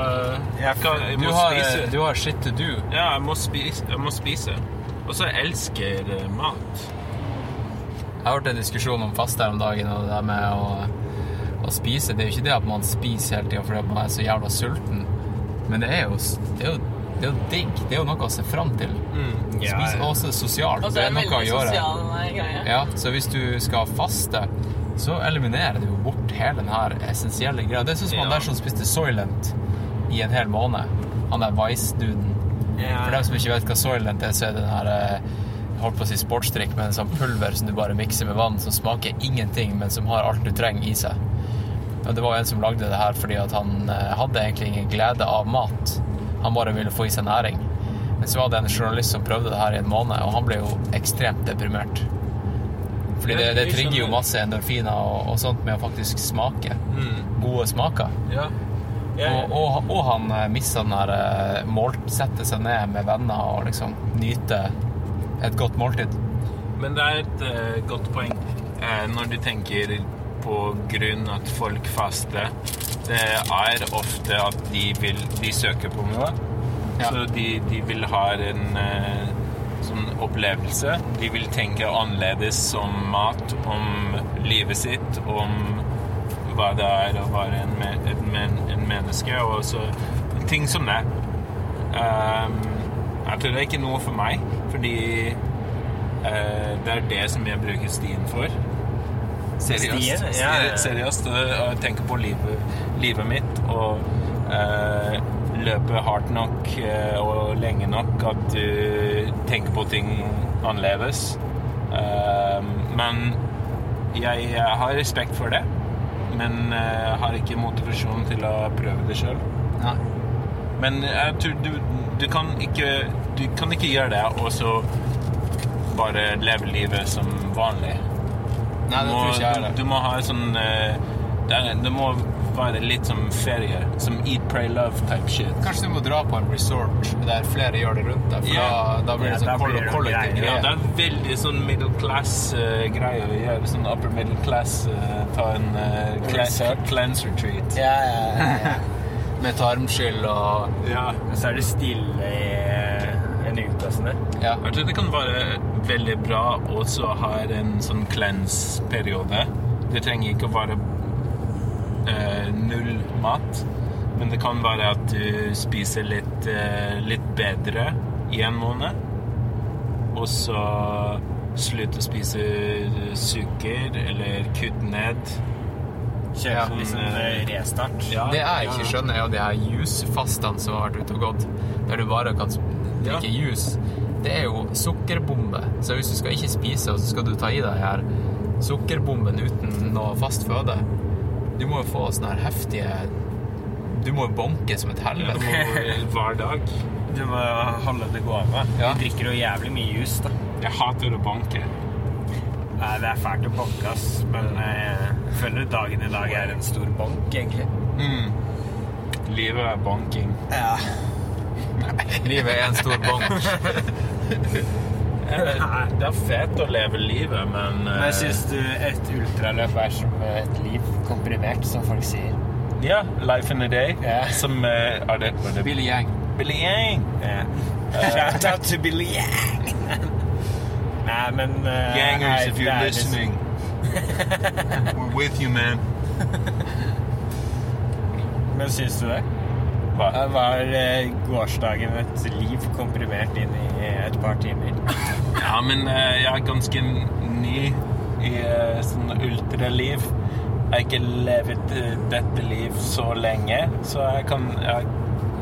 jeg, kan, jeg Du må har, spise. du har shit to do. Ja, jeg må spise. Jeg må spise. Og så elsker jeg mat. Jeg har hørt en diskusjon om faste her om dagen, og det der med å, å spise. Det er jo ikke det at man spiser hele tida fordi man er så jævla sulten, men det er jo, det er jo, det er jo digg. Det er jo noe å se fram til. Ja, Spise også sosialt. Og så Det er er noe å gjøre. sosial eh. Ja, så hvis du skal faste, så eliminerer du jo bort hele den her essensielle greia. Det er sånn som han der som spiste Soylent i en hel måned. Han der Vice-duden. For dem som ikke vet hva Soylent er, så er det den her eh, holdt på å si sportsdrikk med en sånn pulver som du bare mikser med vann, som smaker ingenting, men som har alt du trenger i seg. Og det var en som lagde det her fordi at han eh, hadde egentlig ingen glede av mat. Han bare ville få i seg næring. Men så var det en journalist som prøvde det her i en måned, og han ble jo ekstremt deprimert. Fordi det, det trigger jo masse endorfiner og, og sånt med å faktisk smake. Gode smaker. Ja. Og, og, og han eh, mista den der eh, sette seg ned med venner og liksom nyte et godt måltid. Men det er et uh, godt poeng eh, når du tenker på grunn at folk faster. Det er ofte at de vil De søker på noe. Ja. Så de, de vil ha en sånn opplevelse. De vil tenke annerledes om mat, om livet sitt, om hva det er å være en, me men en menneske, og så ting som det. Um, jeg tror det er ikke noe for meg, fordi uh, det er det som jeg bruker stien for. Seriøst. Stien? Ja, ja. Seriøst. Å å tenke på livet, livet mitt og eh, løpe hardt nok eh, og lenge nok at du tenker på ting annerledes. Eh, men jeg har respekt for det. Men eh, har ikke motivasjon til å prøve det sjøl. Men jeg tror du, du, kan ikke, du kan ikke gjøre det og så bare leve livet som vanlig. Nei, det tror ikke jeg er det. du må ha sånn eh, det, det må være litt som ferie. Som eat, pray, love type shit. Kanskje du må dra på en resort der flere gjør det rundt deg, for Ja. da, da blir det Ja, sånn kollektiv koll- det. Ja, det er veldig sånn middle class-greie å gjøre. Sånn upper middle class. Uh, ta en uh, class, cleanser treat. Ja, ja, ja. Med tarmskyld og Ja. Og så er det stille i eh, en uke og sånn. Ja. Jeg tror det kan være veldig bra også å ha en sånn cleanse-periode. Det trenger ikke å være eh, null mat, men det kan være at du spiser litt, eh, litt bedre i en måned. Og så slutte å spise sukker, eller kutte ned. Kjøre Ja. liksom eh, restart. Ja, Det jeg ikke skjønner, er jo de her juicefastene som har vært ute og gått, der du bare kan drikke ja. juice. Det er jo sukkerbombe. Så hvis du skal ikke spise, og så skal du ta i deg her sukkerbomben uten noe fast føde Du må jo få sånne her heftige Du må jo banke som et helvete. Ja, hver dag. Du må holde det gående. Ja. Vi drikker jo jævlig mye jus, da. Jeg hater å banke. Nei, det er fælt å banke, ass. Men eh, jeg føler dagen i dag er en stor bank, egentlig. Mm. Livet er banking. Ja. Livet er en stor bonk. Det er fett å leve livet, men Men eh, syns du et ultraløp er som et liv komprimert, som folk sier? Ja, Life in a Day. Yeah. Som uh, Er det, det Billy Yang. Billy Yang? Ja. Shout out to Billy Yang! Nei, men uh, Gangers, if you're listening. We're with you, man. Men syns du det? Hva? Det var eh, gårsdagen et liv komprimert inn i et par timer. Ja, men eh, jeg er ganske ny i eh, sånn ultraliv. Jeg har ikke levd dette liv så lenge, så jeg kan jeg,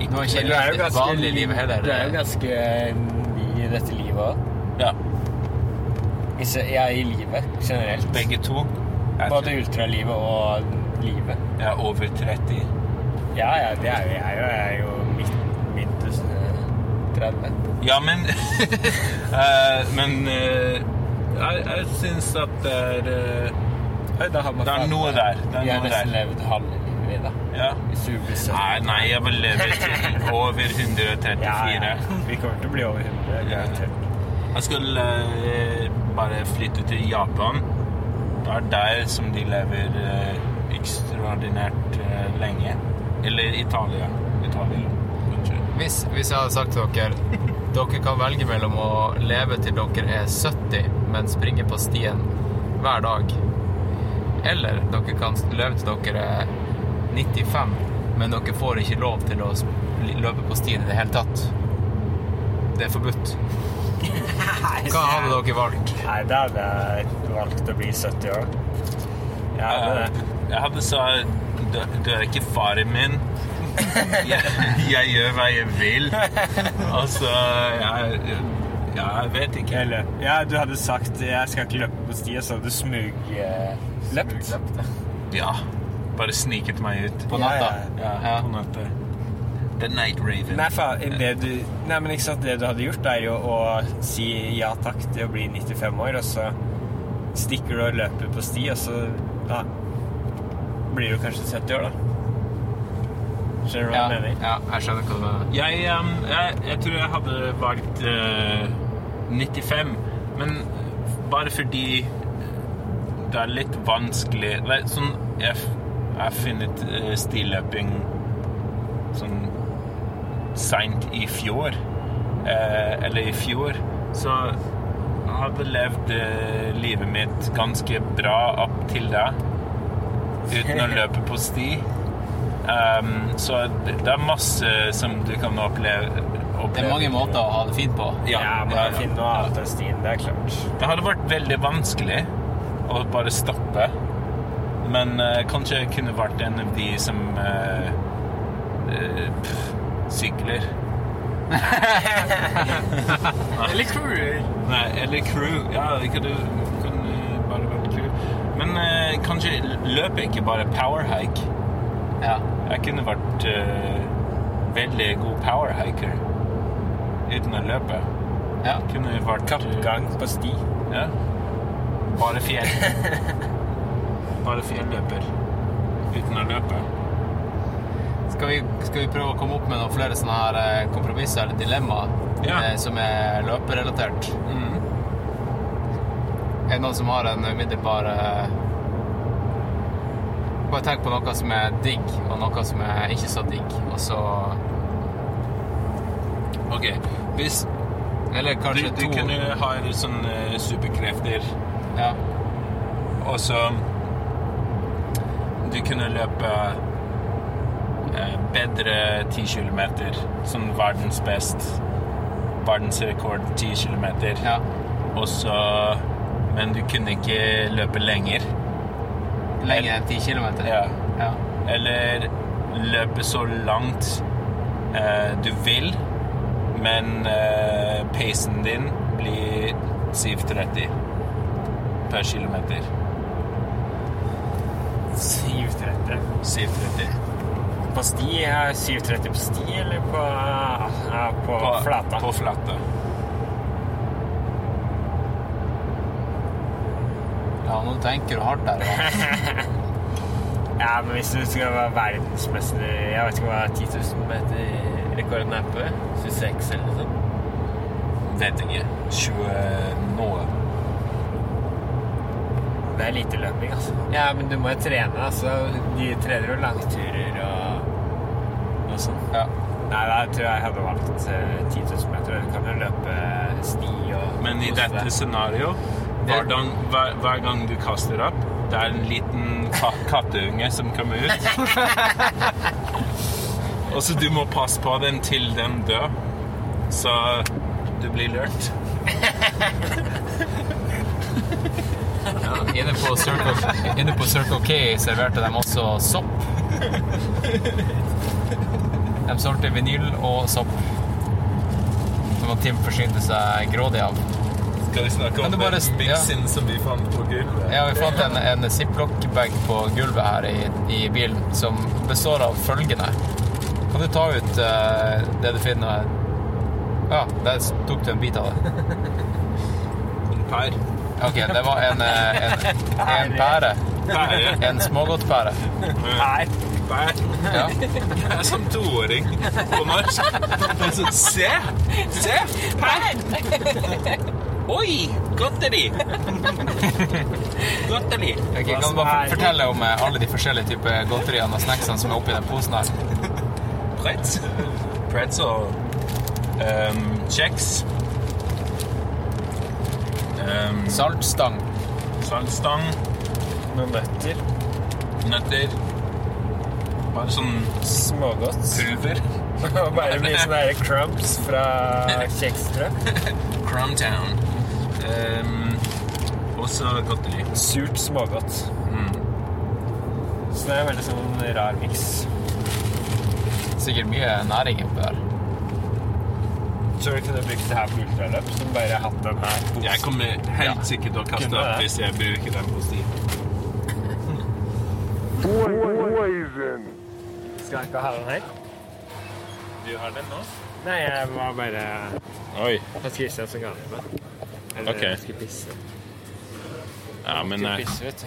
Du har ikke du er jo levd et ganske vanlig liv heller. Du er jo ganske ny i dette livet òg. Ja, er i livet generelt. begge to. Både ultralivet og livet. jeg er over 30. Ja, ja, det er jo jeg. Jeg er jo midt, midt eh, 30. Ja, men eh, Men eh, jeg, jeg syns at det er eh, Oi, da har man Det er noe der. Det er har noe der. levd halve livet, vi, da. Ja. Nei, nei, jeg vil leve til over 134. Ja, ja. Vi kommer til å bli over 100. Ja. Jeg skal uh, bare flytte til Japan. Det er der som de lever uh, ekstraordinært uh, lenge. Eller Italia. Italia. Hvis, hvis jeg hadde sagt til dere dere kan velge mellom å leve til dere er 70, men springe på stien hver dag, eller dere kan leve til dere er 95, men dere får ikke lov til å løpe på stien i det hele tatt. Det er forbudt. Hva hadde dere valgt? Nei, da hadde jeg valgt å bli 70 år. Jeg det er. Jeg hadde sagt du, du er ikke faren min. Jeg, jeg gjør hva jeg vil. Altså jeg, jeg vet ikke. Eller, ja, du hadde sagt 'jeg skal ikke løpe på sti', så hadde du smugløpt. Ja. Bare sniket meg ut. På natta? Ja, Ja, på natta. The Night Raven. Nei, faen, det du, nei, men ikke sant, det du hadde gjort, er jo å si ja takk til å bli 95 år, og så stikker du og løper på sti, og så da blir du kanskje 70 år, da. Skjønner du hva Ja, jeg mener? ja, jeg skjønner hva du mener. Jeg, um, jeg, jeg tror jeg hadde valgt uh, 95, men bare fordi det er litt vanskelig det er sånn, Jeg jeg har funnet uh, stilløping sånn seint i fjor. Uh, eller i fjor. Så jeg hadde levd uh, livet mitt ganske bra opp til da. Uten å løpe på sti. Um, så det, er masse som du kan oppleve. oppleve. Det er mange måter å ha det fint på. Ja, Ja, bare ja, finne annet enn stien, det er klart. Det hadde vært veldig vanskelig å bare stoppe. Men uh, kanskje jeg kunne vært en av de som uh, eh, pff, sykler. Eller crew. Nei, eller crew. Ja, det kunne, kunne bare vært crew. Men eh, kanskje løper ikke bare powerhike? Ja. Jeg kunne vært eh, veldig god powerhiker uten å løpe. ja. Kunne vært Kappgang på sti. Ja. Bare fjell. bare fjelløper uten å løpe. Skal vi, skal vi prøve å komme opp med noen flere sånne her eh, kompromisser eller dilemmaer Ja. eh, som er løperelatert? Mm. Er det noen som har en umiddelbar eh, Bare tenk på noe som er digg, og noe som er ikke så digg, og så Ok, hvis Eller du, kanskje du to kunne ha sånne superkrefter, Ja. og så Du kunne løpe eh, bedre 10 kilometer, sånn verdens best. Verdensrekord 10 kilometer. ja. Og så Men du kunne ikke løpe lenger. Lenger enn 10 km? Ja. ja. Eller løpe så langt eh, du vil, men eh, pacen din blir 7,30 per kilometer. 730. 7,30. På sti? er 730 på sti, eller på, på, på, flata? På flata. ja, nå tenker du hardt der. Ja. Men hvis du skal være verdensmester Jeg vet ikke hva 10 000 meter rekorden er på? 26 eller noe sånt? Vet ikke. 20 noe. Det er lite løping, altså. Ja, men du må jo trene, altså. De trener jo langturer og, og sånn. Ja. Nei, da tror jeg jeg hadde valgt eh, 10 000 meter. Du kan jo løpe sti og Men i dette scenarioet, hver, gang- hver, hver gang du kaster opp, det er en liten ka katteunge som kommer ut. Og så du må passe på den til den dør, så du blir lurt. Ja, inne, på Circle, inne på Circle K serverte de også sopp. De solgte vinyl og sopp. Som Tim forsynte seg grådig av. Skal snakke Kan om du bare- den miksen som vi fant på gulvet? Ja, vi fant en, en ziplock-bag på gulvet her i, i bilen som består av følgende. Kan du ta ut uh, det du finner? her? Ja, der tok du en bit av det. En pær. Ok, det var en, eh, en, en pære. Pære. En smågodtpære. Pær. Pær. Ja. Jeg er som toåring på norsk. Sånn, se! Se! Pær! Oi! Godteri! Godteri. Okay, kan du bare fortelle om eh, alle de forskjellige typer godteriene og snacksene som er oppi den posen her? Pretz. Pretzel. Um, kjeks. Um, Saltstang. saltstang. Noen nøtter. Nøtter. Bare sånn Smågodt. pulver. Bare mye sånne her crumbs fra kjekstrø. Crumtown. Um, også godteri. Surt smågodt. Så det er veldig sånn rar miks. Sikkert mye næring oppi der. du ikke kunne brukt det her på ultraløp, som bare hatt den her. posen. Jeg kommer helt sikkert til å kaste opp hvis jeg bruker den på sti. Skal jeg ikke ha den her? Du har den nå? Nei, jeg var bare Oi. Hans Christian som ga den meg. Ok. Ja, men jeg, du.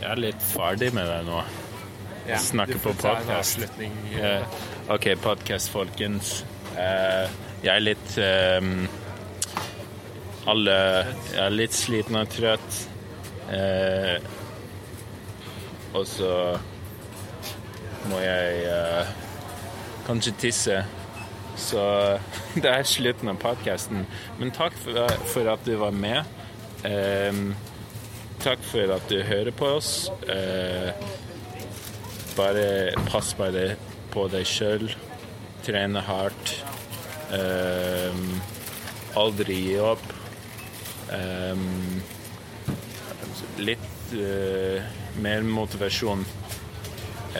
jeg er litt ferdig med det nå. Ja, Snakke på podkast. podcast. Eh, OK, podcast, folkens. Uh, jeg er litt um, Alle Jeg er litt sliten og trøtt. Uh, og så må jeg eh, kanskje tisse. Så det er slutten av podkasten. Men takk for, at du var med. Ehm, takk for at du hører på oss. Eh, bare pass bare på deg sjøl. Trene hardt. Ehm, aldri gi opp. Ehm, litt eh, mer motivasjon.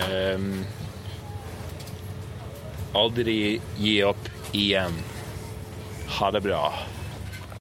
Ehm, Aldri gi opp igjen. Ha det bra.